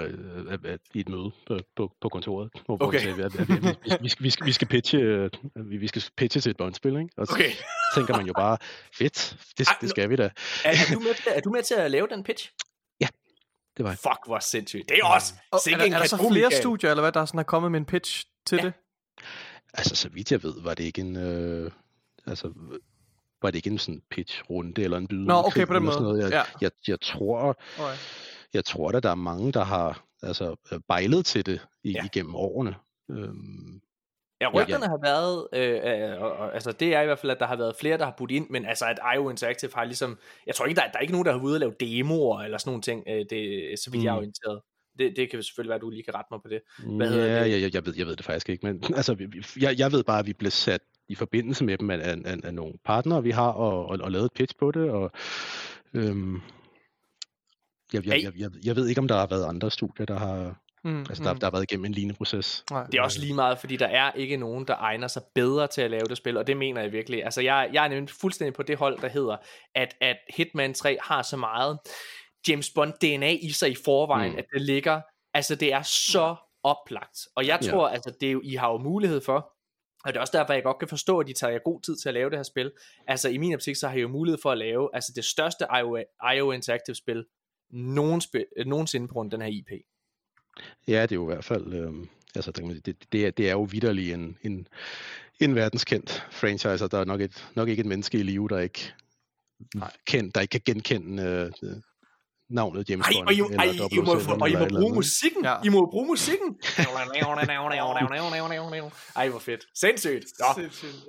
at, at, i et møde på, på, på kontoret, hvor okay. vi sagde, at, at, at vi, vi, skal, vi, skal, vi, skal pitche, vi, vi skal pitche til et båndspil, ikke? Og så okay. tænker man jo bare, fedt, det, Ej, det skal vi da. Er, er, du med, er du med til at lave den pitch? Ja, det var jeg. Fuck, hvor sindssygt. Det er også og, er, der, er der så flere studier, eller hvad, der sådan har kommet med en pitch til ja. det? Altså, så vidt jeg ved, var det ikke en... Øh, altså, var det ikke en sådan pitch-runde eller en bydende Nå, okay, på den måde. Noget. Jeg, ja. jeg, jeg tror... Okay jeg tror at der er mange, der har altså, øh, bejlet til det i, ja. igennem årene. Øhm, Ja, rygterne ja. har været, øh, øh, øh, altså det er i hvert fald, at der har været flere, der har budt ind, men altså at IO Interactive har ligesom, jeg tror ikke, der, der er ikke nogen, der har været ude og lave demoer eller sådan nogle ting, øh, det, så vidt mm. jeg er mm. orienteret. Det, det kan selvfølgelig være, at du lige kan rette mig på det. Hvad ja, det? Jeg, jeg, ved, jeg ved det faktisk ikke, men altså, jeg, jeg ved bare, at vi blev sat i forbindelse med dem af, af, af, af nogle partnere, vi har, og, og, og lavet et pitch på det, og øhm, jeg, jeg, jeg, jeg, jeg ved ikke, om der har været andre studier, der har, mm, altså, der, mm. der har været igennem en lignende proces. Nej. Det er også lige meget, fordi der er ikke nogen, der egner sig bedre til at lave det spil, og det mener jeg virkelig. Altså, jeg, jeg er nemlig fuldstændig på det hold, der hedder, at, at Hitman 3 har så meget James Bond DNA i sig i forvejen, mm. at det ligger, altså det er så oplagt. Og jeg tror, ja. altså, det er jo, I har jo mulighed for, og det er også derfor, jeg godt kan forstå, at de tager jer god tid til at lave det her spil. Altså i min optik, så har I jo mulighed for at lave altså det største IO, IO Interactive spil nogen spil, nogensinde på grund af den her IP. Ja, det er jo i hvert fald, øh, altså det, det, er, det er jo vidderlig en, en, en verdenskendt franchise, og der er nok, et, nok ikke et menneske i live, der ikke, Nej. Kendt, der ikke kan genkende øh, navnet James Bond. Ej, og I, ej, I, må, og I må bruge musikken. Ja. I må bruge musikken. ej, hvor fedt. Sindssygt. Nå.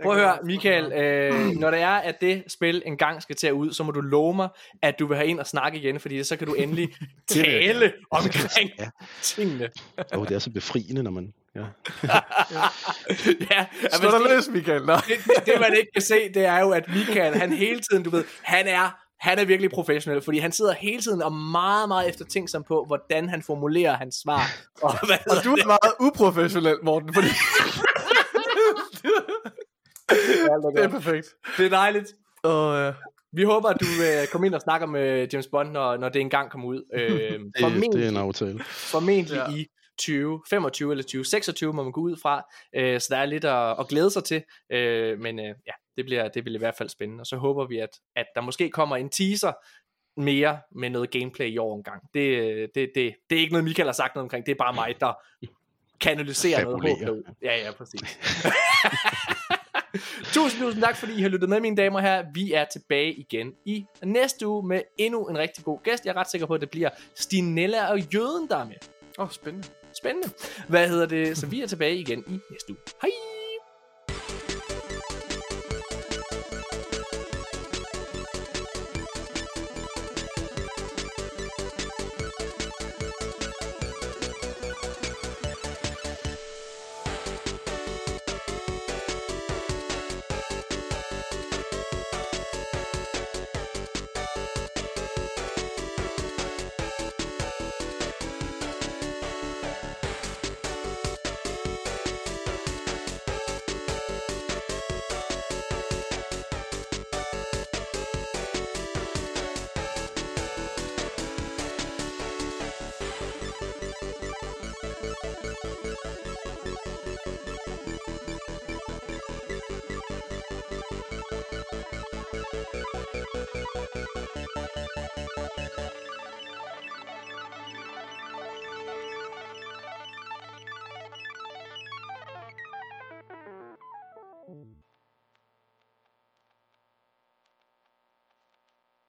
Prøv at høre, Michael. Øh, når det er, at det spil engang skal til ud, så må du love mig, at du vil have ind og snakke igen, fordi så kan du endelig tale omkring ja. tingene. oh, det er så befriende, når man Ja. ja, Slå dig løs, Michael. Det, det, det, man ikke kan se, det er jo, at Michael, han hele tiden, du ved, han er han er virkelig professionel, fordi han sidder hele tiden og meget, meget eftertænksom på, hvordan han formulerer hans svar. Og, hvad og du er det? meget uprofessionel, Morten, fordi... det er perfekt. Det er dejligt. Og, uh... Vi håber, at du vil komme ind og snakke med James Bond, når, når det engang kommer ud. Øh, det, det er en aftale. Formentlig ja. i 2025 eller 2026 må man gå ud fra, øh, så der er lidt at, at glæde sig til, øh, men øh, ja, det bliver, det bliver i hvert fald spændende, og så håber vi, at, at der måske kommer en teaser mere med noget gameplay i år engang. Det, det, det, det er ikke noget, Michael har sagt noget omkring, det er bare mig, der kanaliserer noget håb Ja, ja, præcis. tusind, tusind tak, fordi I har lyttet med, mine damer her. Vi er tilbage igen i næste uge med endnu en rigtig god gæst. Jeg er ret sikker på, at det bliver Stinella og Jøden, der er med. Åh, oh, spændende. Spændende. Hvad hedder det? Så vi er tilbage igen i næste uge. Hej!